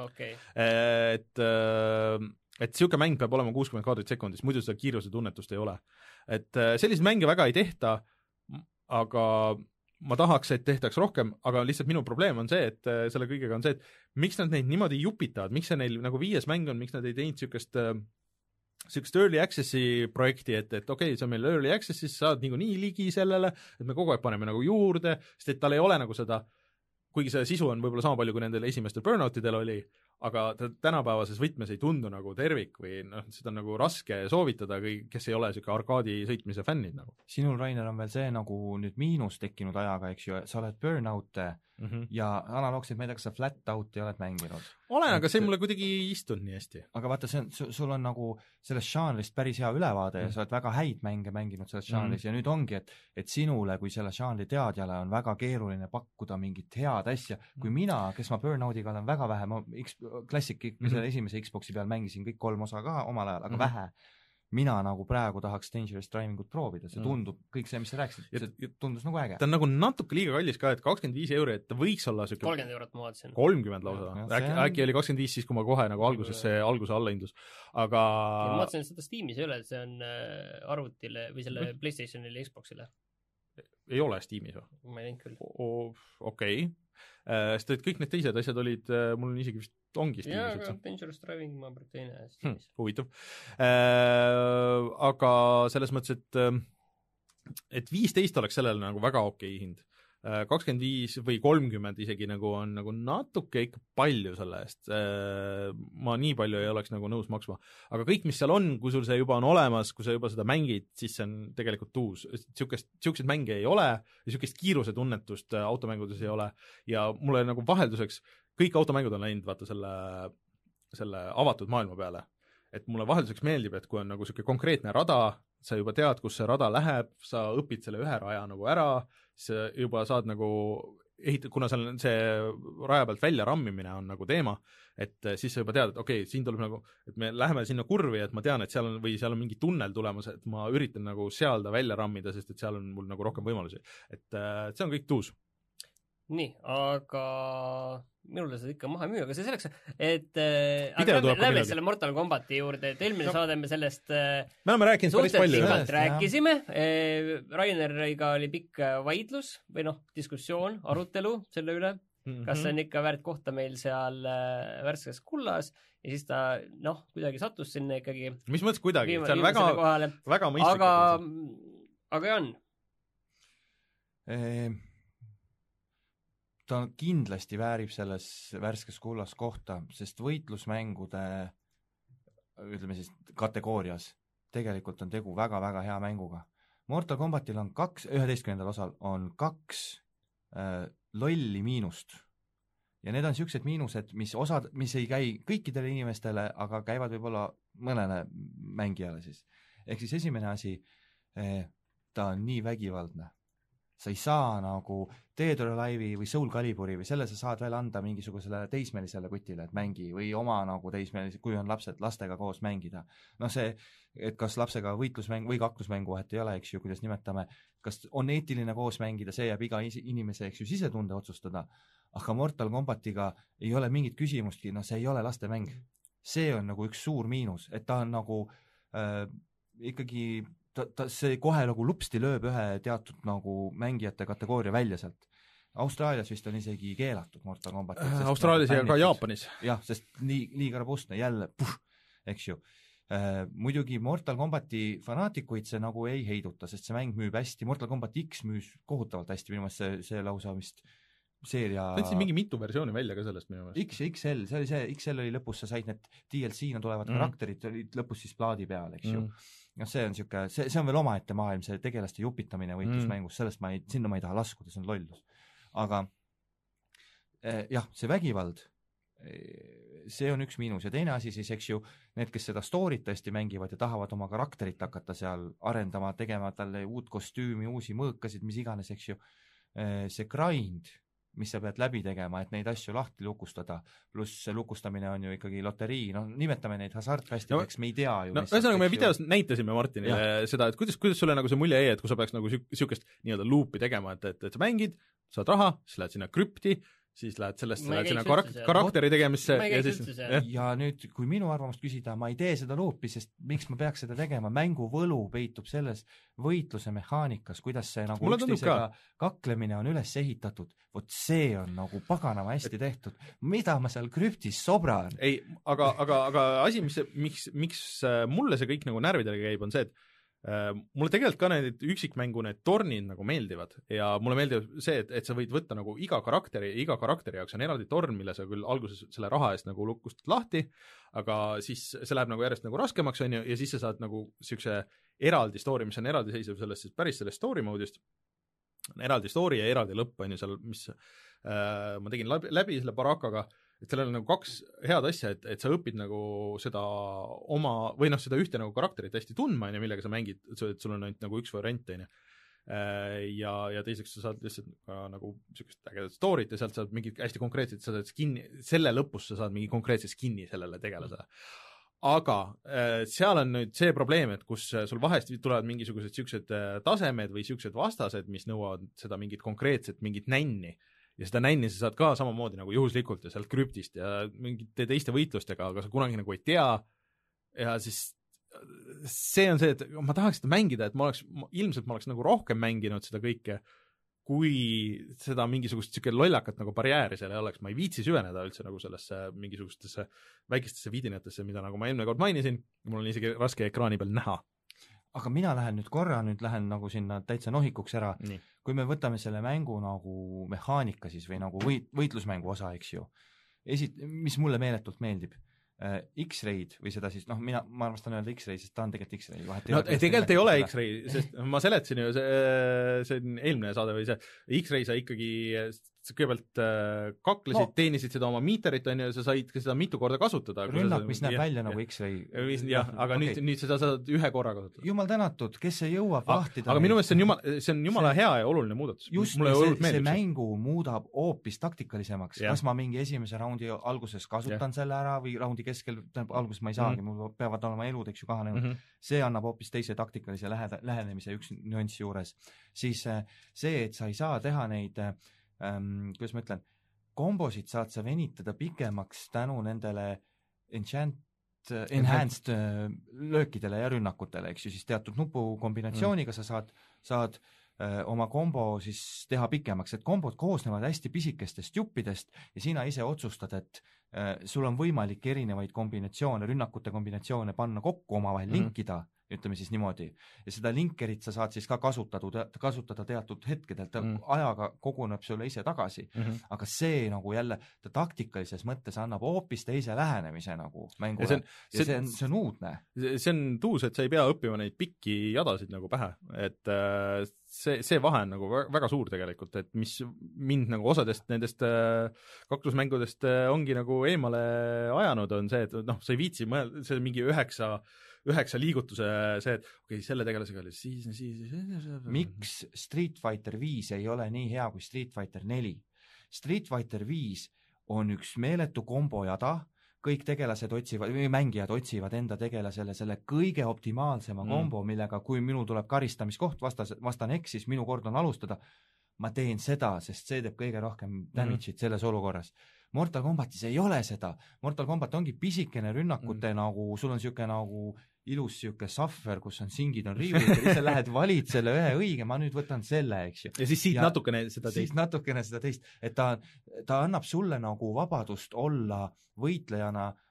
okei, et äh, et niisugune mäng peab olema kuuskümmend kaadrit sekundis, muidu seda kiiruse tunnetust ei ole. et äh, selliseid mänge väga ei tehta, aga ma tahaks, et tehtaks rohkem, aga lihtsalt minu probleem on see, et äh, selle kõigega on see, et miks nad neid niimoodi jupitavad, miks see neil nagu viies mäng on, miks nad ei teinud niisugust äh, niisugust early access'i projekti, et, et okei okay,, see on meil early access'is, sa saad niikuinii ligi sellele, et me kogu aeg paneme nagu juurde, sest et tal ei ole nagu seda kuigi see sisu on võib-olla sama palju, kui nendel esimestel burnoutidel oli, aga ta tänapäevases võtmes ei tundu nagu tervik või noh, seda on nagu raske soovitada kõi-, kes ei ole niisugune arkaadi sõitmise fännid nagu sinul, Rainer, on veel see nagu nüüd miinus tekkinud ajaga, eks ju, sa oled burnout'e mm. -hmm. ja analoogselt, ma ei tea, kas sa flat out'i oled mänginud? olen, aga see mulle kuidagi ei istunud nii hästi. aga vaata, see on, sul on nagu sellest žanrist päris hea ülevaade ja Mm. sa oled väga häid mänge mänginud selles Mm. žanris ja nüüd ongi, et et sinule kui selle žanri teadjale on väga keeruline pakkuda mingit head asja, kui Mm. mina, kes ma Burnoutiga olen väga vähe, ma X, Classic, Mhm. selle esimese Xbox'i peal mängisin kõik kolm osa ka omal ajal, aga Mhm. vähe, mina nagu praegu tahaks Dangerous Driving ut proovida, see Mm. tundub, kõik see, mis sa rääkisid, Ja- see tundus nagu äge ta on nagu natuke liiga kallis ka, et kakskümmend viis euri, et ta võiks olla niisugune kolmkümmend eurot ma vaatasin. kolmkümmend lausa äkki on-, äkki oli kakskümmend viis siis, kui ma kohe nagu alguses see alguse allahindlus, aga ma vaatasin, et seda Steamis ei ole, see on äh, arvutile või selle Playstationile, Xboxile. ei ole Steamis või? ma ei näinud küll. okei, sest et kõik need teised asjad olid, mul on isegi vist, ongi aga üldse. Dangerous Driving ma praegu teine Hmm, huvitav äh,. Aga selles mõttes, et äh, et viisteist oleks sellele nagu väga okei hind. Kakskümmend viis või kolmkümmend isegi nagu on nagu natuke ikka palju selle eest. ma nii palju ei oleks nagu nõus maksma, aga kõik, mis seal on, kui sul see juba on olemas, kui sa juba seda mängid, siis see on tegelikult uus. niisugust, niisuguseid mänge ei ole ja niisugust kiirusetunnetust äh, automängudes ei ole ja mulle nagu vahelduseks kõik automängud on läinud vaata selle, selle avatud maailma peale et mulle vahelduseks meeldib, et kui on nagu niisugune konkreetne rada, sa juba tead, kus see rada läheb, sa õpid selle ühe raja nagu ära, sa juba saad nagu ehita-, kuna seal on see raja pealt välja rammimine on nagu teema, et eh, siis sa juba tead, et okei okay,, siin tuleb nagu, et me läheme sinna kurvi, et ma tean, et seal on või seal on mingi tunnel tulemas, et ma üritan nagu seal ta välja rammida, sest et seal on mul nagu rohkem võimalusi. et eh, see on kõik uus. nii, aga minule seda ikka maha ei müü, aga see selleks, et äh, aga lähme, lähme selle Mortal Combati juurde, et eelmine No. saade me sellest äh, me oleme rääkinud päris palju. rääkisime. Raineriga oli pikk äh, vaidlus või noh, diskussioon, arutelu selle üle, Mhm. kas see on ikka väärt kohta meil seal äh, värskes kullas ja siis ta noh, kuidagi sattus sinna ikkagi mis mõttes kuidagi, see on väga, väga mõistlik. aga, aga Jan, Ehm, ta kindlasti väärib selles värskes kullas kohta, sest võitlusmängude ütleme siis kategoorias tegelikult on tegu väga-väga hea mänguga. Mortal Combatil on kaks, üheteistkümnendal osal on kaks äh, lolli miinust ja need on niisugused miinused, mis osad, mis ei käi kõikidele inimestele, aga käivad võib-olla mõnele mängijale siis. ehk siis esimene asi eh,, ta on nii vägivaldne. Sa ei saa nagu Dead or Alive'i või Soul Caliburi või selle sa saad veel anda mingisugusele teismelisele kutile, et mängi või oma nagu teismelise, kui on lapsed, lastega koos mängida. noh, see, et kas lapsega võitlusmäng või kaklusmängu vahet ei ole, eks ju, kuidas nimetame, kas on eetiline koos mängida, see jääb iga inimese, eks ju, sisetunde otsustada, aga Mortal Combatiga ei ole mingit küsimustki, noh, see ei ole lastemäng. see on nagu üks suur miinus, et ta on nagu äh, ikkagi ta, ta, see kohe nagu lupsti lööb ühe teatud nagu mängijate kategooria välja sealt. Austraalias vist on isegi keelatud Mortal Combat. Äh, Austraalias ja ka. Jaapanis. jah, sest nii, liiga robustne, jälle eks ju äh,. muidugi Mortal Combati fanaatikuid see nagu ei heiduta, sest see mäng müüb hästi, Mortal Combat X müüs kohutavalt hästi, minu meelest see, see lausa vist seeria andsid mingi mitu versiooni välja ka sellest minu meelest. X ja XL, see oli see, XL oli lõpus, sa said need DLC-na tulevad Mm. karakterid olid lõpus siis plaadi peal, eks ju Mm. mm.. noh, see on niisugune, see, see on veel omaette maailm, see tegelaste jupitamine võitlusmängus mm., sellest ma ei, sinna ma ei taha laskuda, see on lollus. aga eh, jah, see vägivald, see on üks miinus ja teine asi siis, eks ju, need, kes seda story't tõesti mängivad ja tahavad oma karakterit hakata seal arendama, tegema talle uut kostüümi, uusi mõõkasid, mis iganes, eks ju, see grind, mis sa pead läbi tegema, et neid asju lahti lukustada, pluss see lukustamine on ju ikkagi loterii, noh, nimetame neid hasartfästideks no,, me ei tea ju no ühesõnaga, me videos näitasime Martinile ja. seda, et kuidas, kuidas sulle nagu see mulje jäi, et kui sa peaks nagu niisugust nii-öelda luupi tegema, et, et, et sa mängid, saad raha, siis lähed sinna krüpti, siis lähed sellest, lähed sinna karak- karakteri tegemisse Ma ei ja siis jah, ja nüüd, kui minu arvamust küsida, ma ei tee seda luupi, sest miks ma peaks seda tegema, mängu võlu peitub selles võitluse mehaanikas, kuidas see nagu üksteisega kaklemine on üles ehitatud, vot see on nagu paganama hästi tehtud. mida ma seal krüptis sobran? ei, aga, aga, aga asi, mis, miks, miks äh, mulle see kõik nagu närvidele käib, on see, et mulle tegelikult ka need üksikmängu need tornid nagu meeldivad ja mulle meeldib see, et, et sa võid võtta nagu iga karakteri, iga karakteri jaoks on eraldi torn, mille sa küll alguses selle raha eest nagu lukustad lahti, aga siis see läheb nagu järjest nagu raskemaks, on ju, ja siis sa saad nagu niisuguse eraldi story, mis on eraldiseisev sellest siis päris sellest story mode'ist, eraldi story ja eraldi lõpp on ju seal, mis äh, ma tegin läbi, läbi selle barakaga, et sellel on nagu kaks head asja, et, et sa õpid nagu seda oma või noh, seda ühte nagu karakterit hästi tundma, on ju, millega sa mängid, et sul on ainult nagu üks variant, on ju. ja, ja teiseks sa saad lihtsalt ka nagu niisugust ägedat story't ja sealt saad mingit hästi konkreetset, sa saad skin'i, selle lõpus sa saad mingi konkreetse skin'i sellele tegelasele. aga äh, seal on nüüd see probleem, et kus äh, sul vahest tulevad mingisugused niisugused äh, tasemed või niisugused vastased, mis nõuavad seda mingit konkreetset mingit nänni ja seda nänni sa saad ka samamoodi nagu juhuslikult ja sealt krüptist ja mingite teiste võitlustega, aga sa kunagi nagu ei tea. Ja siis see on see, et ma tahaks seda mängida, et ma oleks, ilmselt ma oleks nagu rohkem mänginud seda kõike, kui seda mingisugust niisugune lollakat nagu barjääri seal ei oleks, ma ei viitsi süveneda üldse nagu sellesse mingisugustesse väikestesse vidinatesse, mida nagu ma eelmine kord mainisin, mul on isegi raske ekraani peal näha. Aga mina lähen nüüd korra, nüüd lähen nagu sinna täitsa nohikuks ära, kui me võtame selle mängu nagu mehaanika siis või nagu võit, võitlusmängu osa, eks ju, esi-, mis mulle meeletult meeldib äh, X-Ray'd või seda siis noh, mina, ma armastan öelda X-Ray, sest ta on tegelikult X-Ray, vahet no kuidas tegelikult ei ole. X-ray, sest ma seletasin ju, see, see on eelmine saade või see, X-ray sa ikkagi sa kõigepealt äh, kaklesid No. teenisid seda oma miiterit, on ju, sa said ka seda mitu korda kasutada. rünnak, mis näeb välja nagu X-Ray. jah, aga okay. nüüd, nüüd seda saad ühe korra kasutada. jumal tänatud, kes ei jõua vahtida aga minu meelest see on neid- jumala, see on jumala See- hea ja oluline muudatus. just, see, see see. mängu muudab hoopis taktikalisemaks, Jah. kas ma mingi esimese raundi alguses kasutan selle ära või raundi keskel, tähendab alguses ma ei saagi mm, -hmm. mul peavad olema elud, eks ju, kahanenud mm. -hmm. see annab hoopis teise taktikalise lähe-, lähenemise üks nüanss juures. siis äh, see, et sa ei saa teha neid ähm,, kuidas ma ütlen, kombosid saad sa venitada pikemaks tänu nendele enchant, enhanced löökidele ja rünnakutele, eks ju, siis teatud nupukombinatsiooniga sa saad, saad öö, oma kombo siis teha pikemaks, et kombod koosnevad hästi pisikestest juppidest ja sina ise otsustad, et sul on võimalik erinevaid kombinatsioone, rünnakute kombinatsioone panna kokku, omavahel mm -hmm. linkida, ütleme siis niimoodi. ja seda linkerit sa saad siis ka kasutada, kasutada teatud hetkedel, ta mm. ajaga koguneb sulle ise tagasi, aga see nagu jälle, ta taktikalises mõttes annab hoopis teise lähenemise nagu mängule ja see on, ja see on, see on uudne. see on tuus, et sa ei pea õppima neid pikki jadasid nagu pähe, et äh, see, see vahe on nagu vä- väga suur tegelikult, et mis mind nagu osadest nendest äh, kaklusmängudest äh, ongi nagu eemale ajanud, on see, et noh, sa ei viitsi mõelda, see on mingi üheksa, üheksa liigutuse see, et okei okay,, selle tegelasega oli siis, siis, siis miks Street Fighter viis ei ole nii hea kui Street Fighter neli? Street Fighter viis on üks meeletu kombojada, kõik tegelased otsivad või mängijad otsivad enda tegelasele selle kõige optimaalsema Mm. mm. kombo, millega kui minul tuleb karistamiskoht, vastas, vastane eksis, minu kord on alustada, ma teen seda, sest see teeb kõige rohkem damage'it selles olukorras. Mortal Combatis ei ole seda, Mortal Combat ongi pisikene rünnakute mm. nagu, sul on niisugune nagu ilus niisugune sahver, kus on singid on riiulitel, ise lähed valid selle ühe õige, ma nüüd võtan selle, eks ju. ja siis siit Ja- ja, natukene seda siis teist, natukene seda teist, et ta, ta annab sulle nagu vabadust olla võitlejana eh,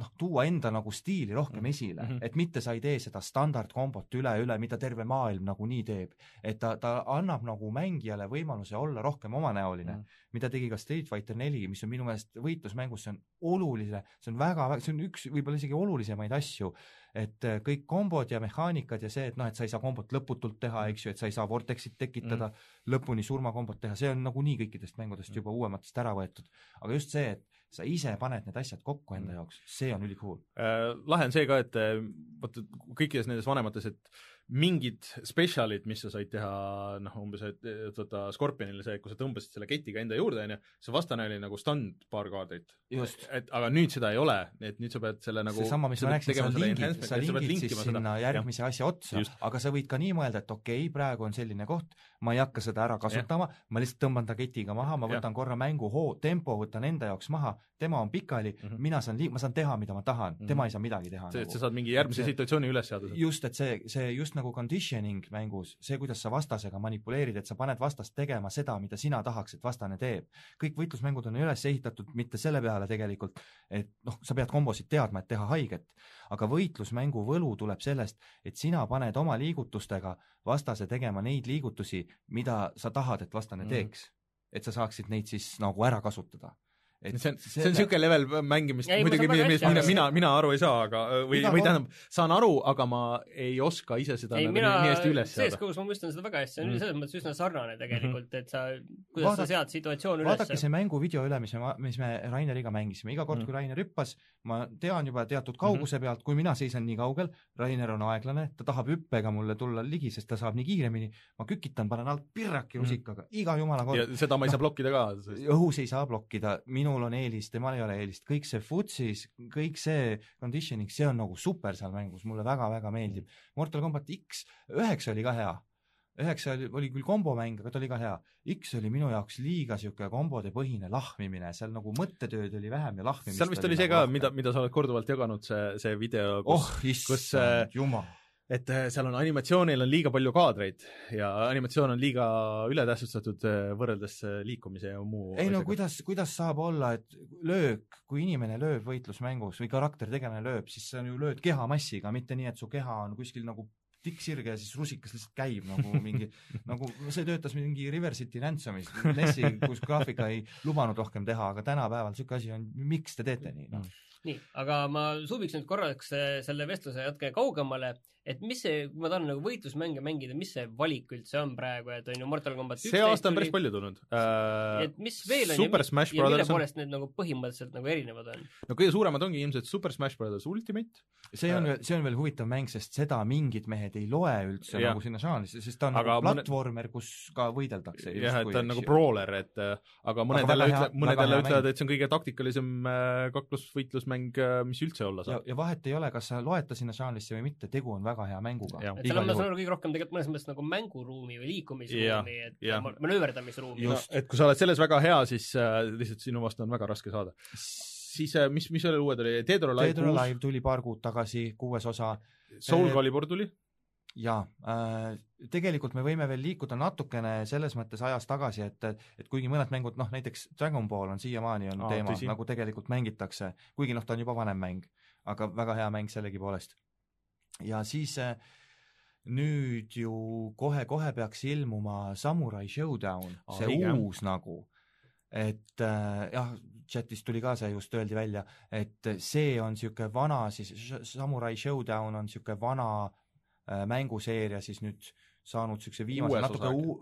noh, tuua enda nagu stiili rohkem Mhm. esile mm. -hmm. et mitte sa ei tee seda standardkombot üle-üle, mida terve maailm nagunii teeb. et ta, ta annab nagu mängijale võimaluse olla rohkem omanäoline mm. -hmm. mida tegi ka Street Fighter neli, mis on minu meelest võitlusmängus, see on oluline, see on väga, see on üks võib-olla isegi olulisemaid asju, et eh, kõik kombod ja mehaanikad ja see, et noh, et sa ei saa kombot lõputult teha, eks ju, et sa ei saa vortexit tekitada mm, -hmm lõpuni surmakombot teha, see on nagunii kõikidest mängudest juba uuematest ära võetud. aga just see, et sa ise paned need asjad kokku enda jaoks, see on ülicool. äh, lahe on see ka, et äh, vaata kõikides nendes vanemates, et mingid spetsialid, mis sa said teha noh, umbes, et vaata Scorpionile see, kui sa tõmbasid selle ketiga enda juurde, onju, see vastane oli nagu stand paar kaardit. et aga nüüd seda ei ole, et nüüd sa pead selle nagu seesama, mis ma rääkisin, sa lingid, sa lingid siis linkima seda. sinna järgmise asja otsa aga sa võid ka nii mõelda, et okei okay,, praegu on selline koht, ma ei hakka seda ära kasutama, ma lihtsalt tõmban ta ketiga maha, ma võtan korra mängu hoo, tempo võtan enda jaoks maha, tema on pikali mm, Mhm. -hmm. mina saan lii-, ma saan teha, mida ma tahan mm, Mhm. -hmm. tema ei saa midagi teha. see, et sa saad mingi järgmise situatsiooni üles seada. just, et see, see just nagu conditioning mängus, see, kuidas sa vastasega manipuleerid, et sa paned vastast tegema seda, mida sina tahaks, et vastane teeb. kõik võitlusmängud on üles ehitatud mitte selle peale tegelikult, et noh, sa pead kombosid teadma, et teha haiget, aga võitlusmängu võlu tuleb sellest, et sina paned oma liigutustega vastase tegema neid liigutusi, mida sa tahad, et vastane Mhm. teeks. et sa saaksid neid siis nagu ära kasutada. See on, see on niisugune level mängimist muidugi, millest mina, aru. mina, mina aru ei saa, aga või, või tähendab, saan aru, aga ma ei oska ise seda ei, nagu mina nii, hästi üles seada. CSGO-s ma mõistan seda väga hästi, see on Mm. selles mõttes üsna sarnane tegelikult, et sa kuidas Vaadake- sa sead situatsiooni vaadake üles see mänguvideo üle, mis me, mis me Raineriga mängisime, iga kord Mm. mm., kui Rainer hüppas, ma tean juba teatud kauguse Mhm. pealt, kui mina seisan nii kaugel, Rainer on aeglane, ta tahab hüppega mulle tulla ligi, sest ta saab nii kiiremini, ma kükitan, panen alt pirraki Mhm. rusikaga, iga jumala ja kord. seda ma ei saa blokkida ka, sest õhus ei saa blokkida, minul on eelis, temal ei ole eelist, kõik see futsis, kõik see conditioning, see on nagu super seal mängus, mulle väga-väga meeldib. Mortal Combat X üheksa oli ka hea, üheksa oli, oli küll kombomäng, aga ta oli ka hea. X oli minu jaoks liiga niisugune kombode põhine lahmimine, seal nagu mõttetööd oli vähem ja lahmimist seal vist oli see ka, mida, mida sa oled korduvalt jaganud, see, see video, kus oh kus, issand äh, jumal. Et äh, seal on animatsioonil on liiga palju kaadreid ja animatsioon on liiga ületähtsustatud äh, võrreldes äh, liikumise ja muu ei no kuidas, kuidas saab olla, et löök, kui inimene lööb võitlusmängus või karaktertegelane lööb, siis sa ju lööd kehamassiga, mitte nii, et su keha on kuskil nagu tikksirge ja siis rusikas lihtsalt käib nagu *laughs* mingi, nagu see töötas mingi River City Ransomis, NES-i, kus graafika ei lubanud rohkem teha, aga tänapäeval niisugune asi on, miks te teete nii, noh. nii, aga ma suubiks nüüd korraks selle vestluse natuke kaugemale, et mis see, kui ma tahan nagu võitlusmänge mängida, mis see valik üldse on praegu, et on ju Mortal Combat see aasta on päris palju tulnud äh,. et mis veel on Super ja, Smash ja mille Brothers on, poolest need nagu põhimõtteliselt nagu erinevad on? no kõige suuremad ongi ilmselt Super Smash Brothers Ultimate, see on, see on veel huvitav mäng, sest seda mingid mehed ei loe üldse Jah. nagu sinna žanrisse, sest ta on Aga nagu platvormer, kus ka võideldakse. jah, et ta on nagu brawler, et äh, aga mõned jälle hea- ütle-, mõned jälle ütlevad, et see on kõige taktikalisem äh, kaklusvõitlusmäng, mis üldse olla ja saab., ja vahet ei ole, kas sa loed ta sinna žanrisse või mitte, tegu on väga hea mänguga seal on, ma saan aru, kõige rohkem tegelikult mõnes mõttes nagu mänguruumi või liikumisruumi, et manööverdamisruumi. Just. et kui sa oled selles väga hea, siis äh, lihtsalt sinu vastu on väga raske saada. siis äh, mis, mis veel uued oli, Dead or kuus, Alive tuli paar kuud tagasi, kuues osa Soul Eh, Calibur tuli, ja äh, tegelikult me võime veel liikuda natukene selles mõttes ajas tagasi, et, et kuigi mõned mängud, noh näiteks Dragon Ball on siiamaani Aa, teema nagu tegelikult mängitakse, kuigi noh, ta on juba vanem mäng, aga väga hea mäng sellegipoolest. Ja siis äh, nüüd ju kohe-kohe peaks ilmuma Samurai Showdown, Aa, see õige, uus nagu, et äh, jah, chatis tuli ka see just öeldi välja, et see on niisugune vana siis, Samurai Showdown on niisugune vana äh, mänguseeria siis nüüd saanud niisuguse viimase natuke uu-,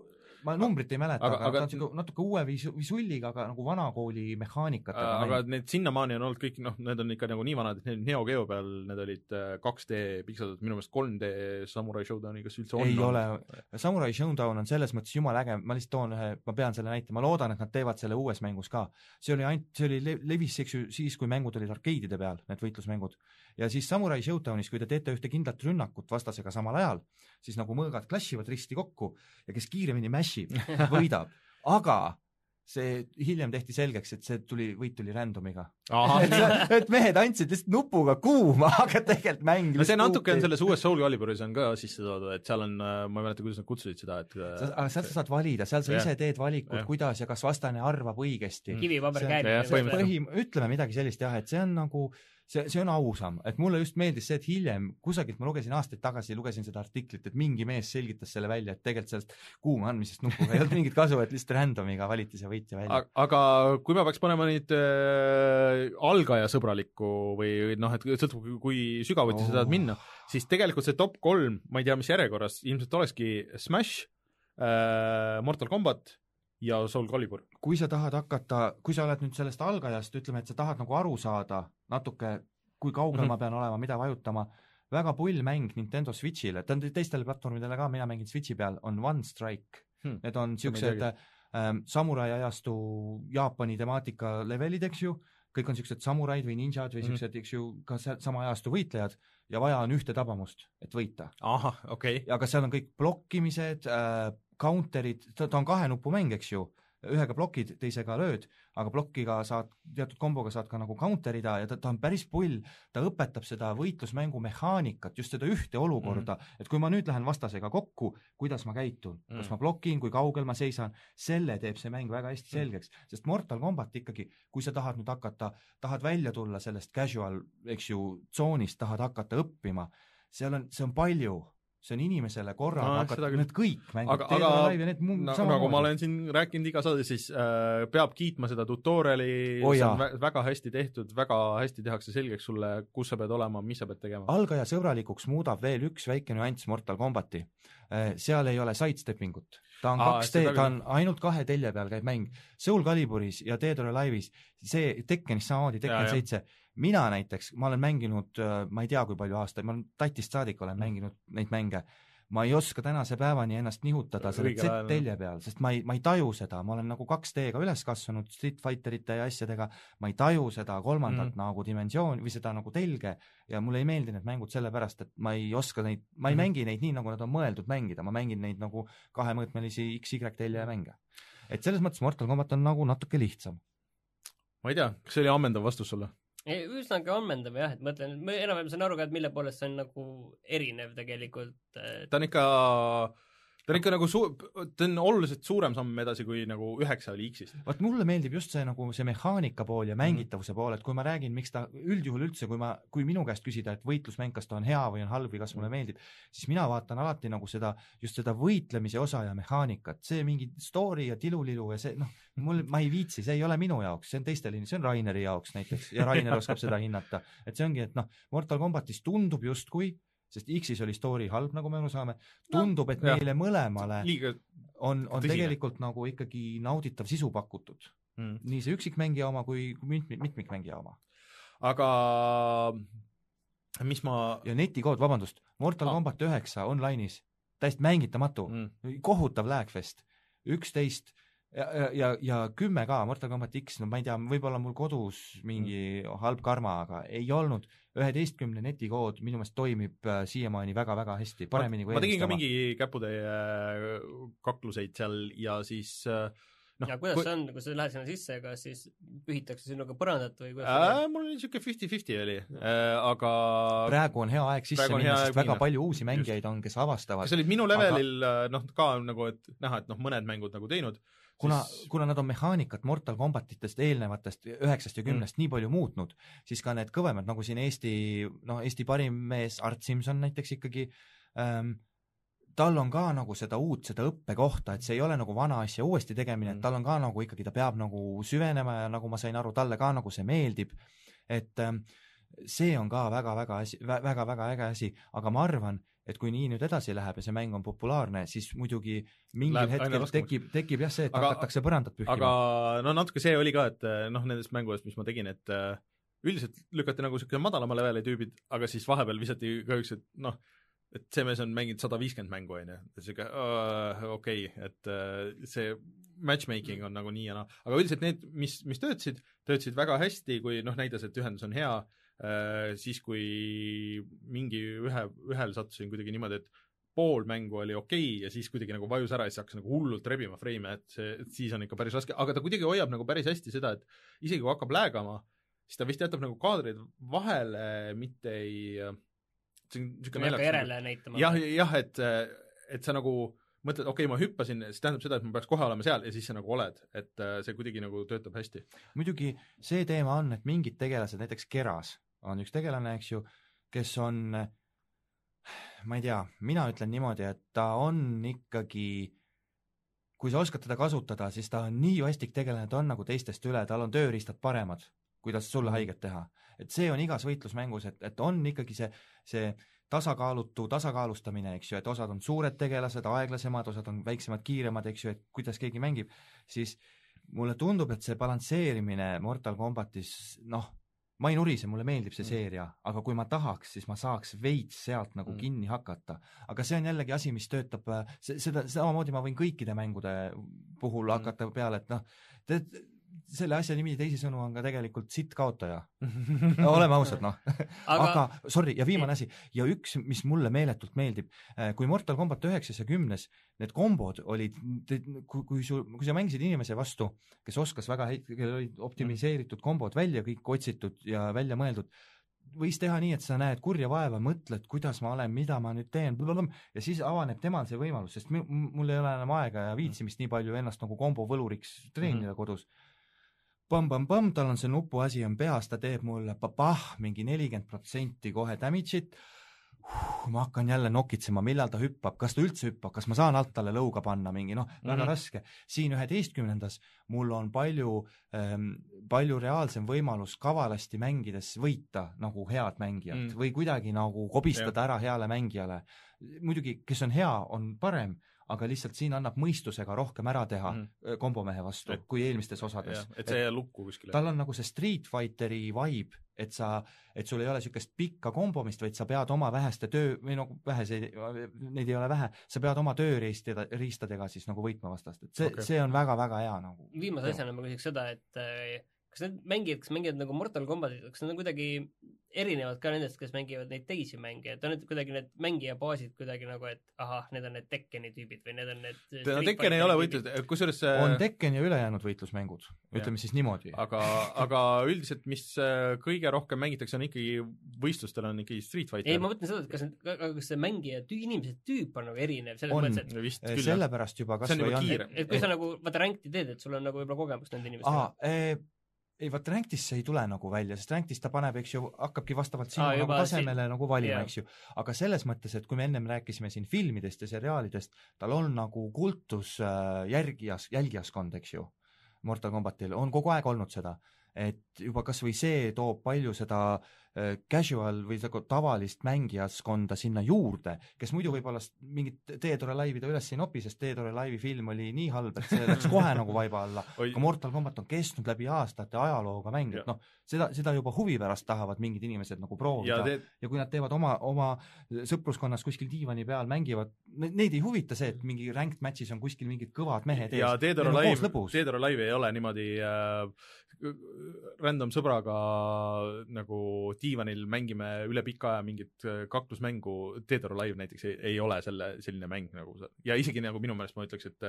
ma numbrit ei mäleta, Aga- aga, ta on niisugune natuke uue visu-, visulliga, aga nagu vanakooli mehaanikatega Äh, aga need sinnamaani on olnud kõik, noh, need on ikka nagu nii vanad, et need Neo Geo peal need olid äh, 2D pikseldatud, minu meelest 3D Samurai Showdowni kas üldse on ei olnud? ole, Samurai Showdown on selles mõttes jumala äge, ma lihtsalt toon ühe, ma pean selle näite, ma loodan, et nad teevad selle uues mängus ka. see oli ainult, see oli, levis eks ju siis, kui mängud olid arkeedide peal, need võitlusmängud. Ja siis Samurai Showdownis, kui te teete ühte kindlat rünnakut vastasega samal ajal, siis nagu mõõgad klassivad risti kokku ja kes kiiremini mash ib, *laughs* võidab. aga see hiljem tehti selgeks, et see tuli, võit tuli random'iga. *laughs* et, et mehed andsid lihtsalt nupuga kuuma, aga tegelikult mäng no see natuke on selles uues Soul Caliburis on ka sisse toodud, et seal on, ma ei mäleta, kuidas nad kutsusid seda, et äh, sa, aga seal sa saad valida, seal sa Jah. ise teed valikud Jah., kuidas ja kas vastane arvab õigesti. kivi, paber, põhim-, ütleme midagi sellist jah, et see on nagu, see, see on ausam, et mulle just meeldis see, et hiljem kusagilt ma lugesin aastaid tagasi, lugesin seda artiklit, et mingi mees selgitas selle välja, et tegelikult sellest kuuma andmisest nupuga ei olnud mingit kasu, et lihtsalt random'iga valiti see võitja välja. Ag- aga kui ma peaks panema nüüd äh, algajasõbralikku või noh, et sõltub, kui sügavuti sa tahad Oh. minna, siis tegelikult see top kolm, ma ei tea, mis järjekorras, ilmselt olekski Smash äh,, Mortal Combat ja Soul Calibur. kui sa tahad hakata, kui sa oled nüüd sellest algajast, ütleme, et sa tahad nagu aru saada natuke, kui kaugel mm. -hmm. ma pean olema, mida vajutama, väga pull mäng Nintendo Switch'ile, ta on teistele platvormidele ka, mina mängin Switch'i peal, on One Strike Hmm. Need on niisugused ähm, samurai ajastu Jaapani temaatika levelid, eks ju, kõik on niisugused samuraid või ninjad või Mhm. niisugused, eks ju, ka se- sama ajastu võitlejad ja vaja on ühte tabamust, et võita. ahah, okei okay.. aga seal on kõik blokkimised äh,, counter'id, ta, ta on kahe nupu mäng, eks ju, ühega blokid, teisega lööd, aga plokiga saad, teatud komboga saad ka nagu counter ida ja ta, ta on päris pull, ta õpetab seda võitlusmängu mehaanikat, just seda ühte olukorda. Mm, -hmm. et kui ma nüüd lähen vastasega kokku, kuidas ma käitun? Mm, -hmm. kas Mm. ma blokin, kui kaugel ma seisan, selle teeb see mäng väga hästi selgeks, sest Mortal Combat ikkagi, kui sa tahad nüüd hakata, tahad välja tulla sellest casual, eks ju, tsoonist, tahad hakata õppima, seal on, see on palju see on inimesele korraga No, hakata, need kõik aga or Alive ja need muu na, nagu ma olen siin rääkinud iga saade, siis äh, peab kiitma seda tutorial'i. Oo see on vä väga hästi tehtud, väga hästi tehakse selgeks sulle, kus sa pead olema, mis sa pead tegema. algaja sõbralikuks muudab veel üks väike nüanss Mortal Combati. seal ei ole sidestep ingut, ta on Aa, 2D, seda ta on ainult kahe telje peal käib mäng. Soul Caliburis ja Dead or Alive'is, see Tekkenis samamoodi, Tekken seitse, mina näiteks, ma olen mänginud, ma ei tea, kui palju aastaid, ma olen tatist saadik Mm. olen mänginud neid mänge ma ei oska tänase päevani ennast nihutada selle Z-telje peal, sest ma ei, ma ei taju seda, ma olen nagu 2D-ga üles kasvanud Street Fighterite ja asjadega, ma ei taju seda kolmandat mm. nagu dimensiooni või seda nagu telge ja mulle ei meeldi need mängud sellepärast, et ma ei oska neid, ma ei mm. mängi neid nii, nagu nad on mõeldud mängida, ma mängin neid nagu kahemõõtmelisi XY telje mänge. et selles mõttes Mortal Combat on nagu natuke lihtsam. ma ei tea, kas see oli ammendav vastus sulle? Üsnagi ammendav jah, et mõtlen, ma enam-vähem saan aru ka, et mille poolest see on nagu erinev tegelikult, et ta on ikka, ta on ikka nagu su-, ta on oluliselt suurem samm edasi, kui nagu üheksa oli X-ist. vot mulle meeldib just see nagu see mehaanika pool ja mängitavuse pool, et kui ma räägin, miks ta üldjuhul üldse, kui ma, kui minu käest küsida, et võitlusmäng, kas ta on hea või on halb või kas mulle meeldib, siis mina vaatan alati nagu seda, just seda võitlemise osa ja mehaanikat, see mingi story ja tilulilu ja see noh, mul, ma ei viitsi, see ei ole minu jaoks, see on teistele, see on Raineri jaoks näiteks ja Rainer oskab *laughs* seda hinnata, et see ongi, et noh, Mortal Combatis tundub justkui sest X-is oli story halb, nagu me aru saame, tundub, et meile mõlemale liiga on, on tõsine. tegelikult nagu ikkagi nauditav sisu pakutud mm.. nii see üksikmängija oma kui mitmik, mitmikmängija oma. aga mis ma ja netikood, vabandust, Mortal Ah. Combat üheksa online'is, täiesti mängitamatu mm., kohutav lagfest, üksteist ja, ja, ja, ja kümme ka, Mortal Combat X, no ma ei tea, võib-olla mul kodus mingi mm. halb karma, aga ei olnud, üheteistkümne netikood minu meelest toimib äh, siiamaani väga-väga hästi, paremini kui ma tegin ka mingi käputäie äh, kakluseid seal ja siis äh, noh ja kuidas see on, kui sa lähed sinna sisse, kas siis pühitakse sinuga põrandat või kuidas äh, mul oli niisugune fifty-fifty oli äh,, aga praegu on hea aeg sisse minna, sest väga minna. palju uusi mängijaid on, kes avastavad kas olid minu levelil aga... noh, ka nagu, et näha, et noh, mõned mängud nagu teinud, kuna siis-, kuna nad on mehaanikat Mortal Combatitest eelnevatest üheksast ja kümnest mm. nii palju muutnud, siis ka need kõvemad, nagu siin Eesti, noh, Eesti parim mees Art Simson näiteks ikkagi ähm,, tal on ka nagu seda uut, seda õppekohta, et see ei ole nagu vana asja uuesti tegemine mm., Mm. et tal on ka nagu ikkagi, ta peab nagu süvenema ja nagu ma sain aru, talle ka nagu see meeldib, et ähm, see on ka väga-väga asi, väga-väga äge asi, aga ma arvan, et kui nii nüüd edasi läheb ja see mäng on populaarne, siis muidugi mingil Läheb hetkel tekib, tekib jah see, et Aga- hakatakse põrandat pühkima. aga no natuke see oli ka, et äh, noh, nendest mängudest, mis ma tegin, et äh, üldiselt lükati nagu niisugune madalama leveli tüübid, aga siis vahepeal visati ka üks, et noh, et see mees on mänginud sada viiskümmend mängu, on ju, et sihuke okei et uh, see matchmaking on nagu nii ja naa, aga üldiselt need, mis, mis töötasid, töötasid väga hästi, kui noh, näitas, et ühendus on hea uh,, siis kui mingi ühe, ühel sattusin kuidagi niimoodi, et pool mängu oli okei okay, ja siis kuidagi nagu vajus ära ja siis hakkas nagu hullult rebima frame'e, et see, et siis on ikka päris raske, aga ta kuidagi hoiab nagu päris hästi seda, et isegi kui hakkab läägama, siis ta vist jätab nagu kaadreid vahele, mitte ei, see on niisugune hakka järele näitama. jah, jah, et, et sa nagu mõtled, okei okay,, ma hüppasin, see tähendab seda, et ma peaks kohe olema seal ja siis sa nagu oled, et äh, see kuidagi nagu töötab hästi. muidugi see teema on, et mingid tegelased, näiteks Keras on üks tegelane, eks ju, kes on, ma ei tea, mina ütlen niimoodi, et ta on ikkagi kui sa oskad teda kasutada, siis ta on nii vastik tegelane, ta on nagu teistest üle, tal on tööriistad paremad, kuidas sulle haiget teha. et see on igas võitlusmängus, et, et on ikkagi see, see tasakaalutu tasakaalustamine, eks ju, et osad on suured tegelased, aeglasemad, osad on väiksemad, kiiremad, eks ju, et kuidas keegi mängib, siis mulle tundub, et see balansseerimine Mortal Combatis, noh, ma ei nurise, mulle meeldib see Mm. seeria, aga kui ma tahaks, siis ma saaks veits sealt nagu Mm. kinni hakata. aga see on jällegi asi, mis töötab, seda, samamoodi ma võin kõikide mängude puhul Mm. hakata peale, et noh, tead, selle asja nimi teisisõnu on ka tegelikult sitt kaotaja. *laughs* oleme ausad, noh. aga, aga sorry, ja viimane asi ja üks, mis mulle meeletult meeldib, kui Mortal Combat üheksas ja kümnes need kombod olid, kui, kui sul, kui sa mängisid inimese vastu, kes oskas väga häid, kellel olid optimiseeritud kombod välja kõik otsitud ja välja mõeldud, võis teha nii, et sa näed kurja vaeva, mõtled, kuidas ma olen, mida ma nüüd teen, ja siis avaneb temal see võimalus, sest mul ei ole enam aega ja viitsimist nii palju ennast nagu kombo võluriks treenida mm -hmm. kodus põmm-põmm-põmm, tal on see nupuasi on peas, ta teeb mulle papah mingi nelikümmend protsenti kohe damage'it. ma hakkan jälle nokitsema, millal ta hüppab, kas ta üldse hüppab, kas ma saan alt talle lõuga panna mingi noh, väga mm. -hmm. raske. siin üheteistkümnendas mul on palju ähm, palju reaalsem võimalus kavalasti mängides võita nagu head mängijat Mm. või kuidagi nagu kobistada ära heale mängijale. muidugi, kes on hea, on parem, aga lihtsalt siin annab mõistusega rohkem ära teha mm. kombomehe vastu Et- kui eelmistes osades. et see ei jää lukku kuskile. tal on nagu see Street Fighteri vibe, et sa, et sul ei ole niisugust pikka kombomist, vaid sa pead oma väheste töö või nagu väheseid, neid ei ole vähe, sa pead oma tööriistadega, riistadega siis nagu võitma vastast, et see okay., see on väga-väga hea nagu. viimase asjana ma küsiks seda, et äh, kas need mängijad, kes mängivad nagu Mortal Combatit, kas need on kuidagi erinevad ka nendest, kes mängivad neid teisi mänge, et on need kuidagi need mängijabaasid kuidagi nagu, et ahah, need on need Tekkeni tüübid või need on need no Tekken ei ole võitlus, kusjuures on see Tekken ja ülejäänud võitlusmängud, ütleme siis niimoodi. aga, aga üldiselt, mis äh, kõige rohkem mängitakse, on ikkagi, võistlustel on ikkagi Street Fighter. ei, ma mõtlen seda, et kas need, kas see mängija tüü, inimese tüüp on nagu erinev selles On. mõttes, et vist küll jah. sellepärast juba kas või juba on et, et kui sa nagu vaata rank'i teed, et sul on nagu võib-olla kogemust nende inimestega ei vaata Ranktis see ei tule nagu välja, sest Ranktis ta paneb, eks ju, hakkabki vastavalt sinu Aa, nagu tasemele nagu valima jaa., eks ju. aga selles mõttes, et kui me ennem rääkisime siin filmidest ja seriaalidest, tal on nagu kultus äh, järgijas, jälgijaskond, eks ju, Mortal Combatil on kogu aeg olnud seda, et juba kas või see toob palju seda äh, casual või nagu tavalist mängijaskonda sinna juurde, kes muidu võib-olla mingit Teedore laivi ta üles ei nopi, sest Teedore laivi film oli nii halb, et see läks kohe nagu vaiba alla. *laughs* Aga Mortal Combat on kestnud läbi aastate ajalooga mäng, et noh, seda, seda juba huvi pärast tahavad mingid inimesed nagu proovida. Ja, te, ja kui nad teevad oma, oma sõpruskonnas kuskil diivani peal, mängivad, neid ei huvita see, et mingi ranked match'is on kuskil mingid kõvad mehed ja ees, Teedoro Neil on live Teedoro live ei ole niimoodi äh, random sõbraga nagu diivanil mängime üle pika aja mingit äh, kaklusmängu, Teedoro live näiteks ei, ei ole selle, selline mäng nagu ja isegi nagu minu meelest ma ütleks, et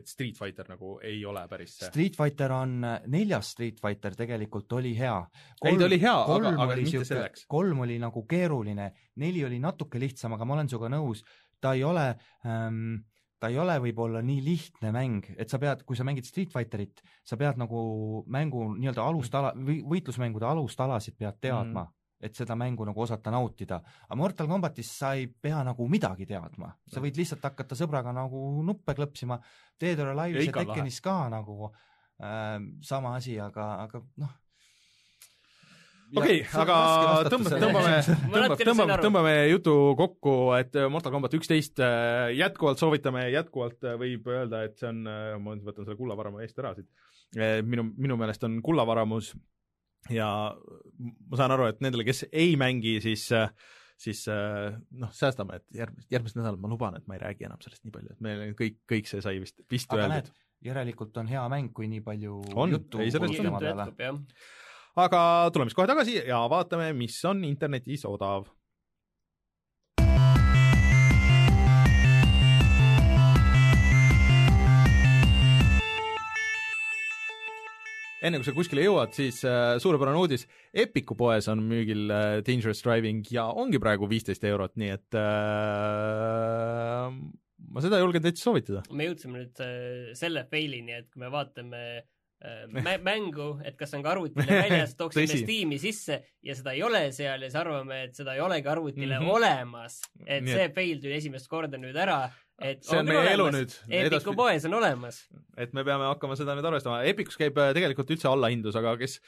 et Street Fighter nagu ei ole päris see. Street Fighter on, neljas Street Fighter tegelikult oli hea. Ei, ta oli hea, aga- kolm aga oli mitte sihuke- selleks. kolm oli nagu keeruline, neli oli natuke lihtsam, aga ma olen sinuga nõus, ta ei ole ähm, ta ei ole võib-olla nii lihtne mäng, et sa pead, kui sa mängid Street Fighterit, sa pead nagu mängu nii-öelda alustala või võitlusmängude alustalasid pead teadma mm., et seda mängu nagu osata nautida. aga Mortal Combatis sa ei pea nagu midagi teadma, sa võid lihtsalt hakata sõbraga nagu nuppe klõpsima, Dead or Ja Alive'is ja lahe. Tekkenis ka nagu äh, sama asi, aga, aga noh. okei, aga tõmbame, *laughs* tõmbame, tõmbame, tõmbame, tõmbame jutu kokku, et Mortal Combat üksteist äh, jätkuvalt soovitame, jätkuvalt äh, võib öelda, et see on, ma võtan selle kullavaramu eest ära siit, minu, minu meelest on kullavaramus ja ma saan aru, et nendele, kes ei mängi, siis siis noh, säästame, et järgmist, järgmist nädalat ma luban, et ma ei räägi enam sellest nii palju, et meil on kõik, kõik see sai vist, vist aga öeldud järelikult on hea mäng, kui nii palju On, juttu ei, sellest on. aga tuleme siis kohe tagasi ja vaatame, mis on internetis odav. Enne kui sa kuskile jõuad, siis äh, suurepärane uudis, Epiku poes on müügil äh, Dangerous Driving ja ongi praegu viisteist eurot, nii et äh, ma seda julgen täitsa soovitada. me jõudsime nüüd äh, selle fail'ini, et kui me vaatame äh, mä- mängu, et kas on ka arvutile *laughs* väljas, tooksime. Steam'i sisse ja seda ei ole seal ja siis arvame, et seda ei olegi arvutile mm -hmm. olemas. et Nii see fail tuli esimest korda nüüd ära, et see on küll meie elu olemas. nüüd Epiku poes on olemas. et me peame hakkama seda nüüd arvestama, Epicus käib äh, tegelikult üldse allahindlus, aga kes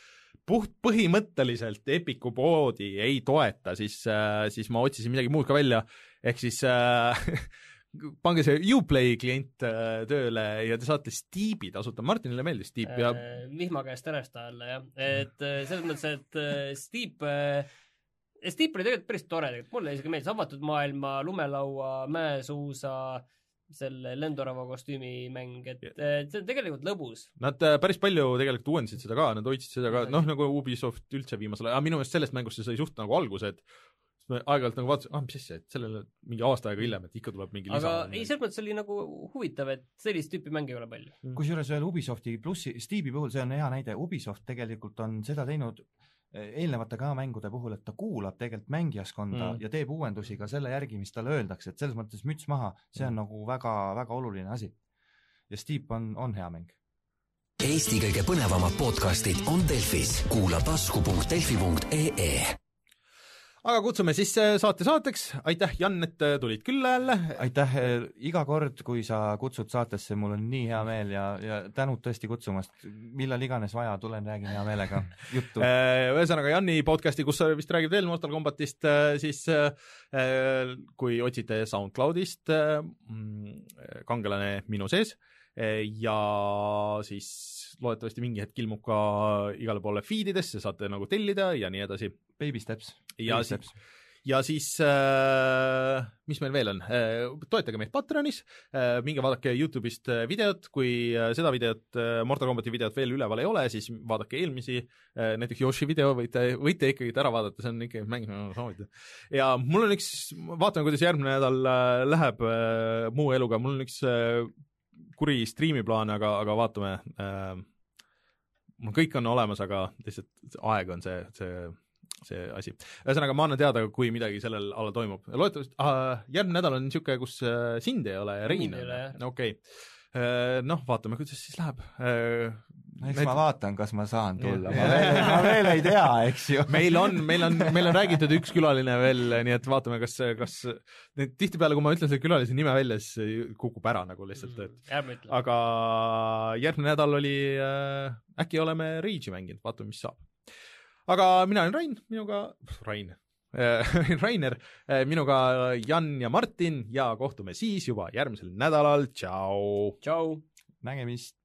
puht põhimõtteliselt Epiku poodi ei toeta, siis, siis ma otsisin midagi muud ka välja, ehk siis äh, *laughs* pange see Uplay klient äh, tööle ja te saate Steepi tasuta, Martinile meeldis Steep ja äh, vihma käest äresta alla jah, et äh, selles mõttes, et äh, Steep äh, Steep oli tegelikult päris tore tegelikult, mulle isegi meeldis avatud maailma, lumelaua, mäesuusa, selle lendorava kostüümi mäng, et äh, see on tegelikult lõbus. Nad äh, päris palju tegelikult uuendasid seda ka, nad hoidsid seda ka, noh nagu Ubisoft üldse viimasel ajal, minu meelest sellest mängust see sai suht nagu alguse, et siis me aeg-ajalt nagu vaatasime, ah mis asja, et sellele mingi aasta aega hiljem, et ikka tuleb mingi lisa. aga ei, selles mõttes oli nagu huvitav, et sellist tüüpi mänge ei ole palju. kusjuures veel Ubisofti plussi, Steam'i puhul see on hea näide, Ubisoft tegelikult on seda teinud eh, eelnevate ka mängude puhul, et ta kuulab tegelikult mängijaskonda Mm. ja teeb uuendusi ka selle järgi, mis talle öeldakse, et selles mõttes müts maha, see on mm. nagu väga-väga oluline asi. ja Steep on, on hea mäng. Eesti kõige põnevamad podcastid on Delfis, kuula tasku.delfi.ee aga kutsume siis äh, saate saateks, aitäh, Jan, et äh, tulid külla jälle. aitäh, iga kord, kui sa kutsud saatesse, mul on nii hea meel ja, ja tänud tõesti kutsumast. millal iganes vaja, tulen, räägin hea meelega *laughs* juttu. ühesõnaga, Janni podcasti, kus sa vist räägid veel Mortal Combatist, siis kui otsite SoundCloudist mm, kangelane minu sees, ja siis loodetavasti mingi hetk ilmub ka igale poole feed idesse, saate nagu tellida ja nii edasi. Baby steps. ja Baby siis, ja siis äh, mis meil veel on äh,, toetage meid Patreonis äh,, minge vaadake Youtube'ist äh, videot, kui äh, seda videot äh,, Mortal Combati videot veel üleval ei ole, siis vaadake eelmisi näiteks Yoshi video võite, võite ikkagi ära vaadata, see on ikka mäng, soovida. ja mul on üks, vaatame, kuidas järgmine nädal äh, läheb äh, muu eluga, mul on üks kuri striimiplaan, aga, aga vaatame äh,, mul kõik on olemas, aga lihtsalt aeg on see, see, see asi. ühesõnaga, ma annan teada, kui midagi sellel alal toimub. loodetavasti ah,, järgmine nädal on niisugune, kus äh, sind ei ole ja Rein on, okei okay. Noh, vaatame, kuidas siis läheb. Eks ma vaatan, kas ma saan tulla, ma veel, ma veel ei tea, eks ju. meil on, meil on, meil on räägitud üks külaline veel, nii et vaatame, kas, kas need tihtipeale, kui ma ütlen selle külalise nime välja, siis kukub ära nagu lihtsalt, et ärme ütle. aga järgmine nädal oli äh,, äkki oleme Rage'i mänginud, vaatame, mis saab. aga mina olen Rain, minuga, Rain äh, *laughs* Rainer, minuga Jan ja Martin ja kohtume siis juba järgmisel nädalal, tšau. tšau. nägemist.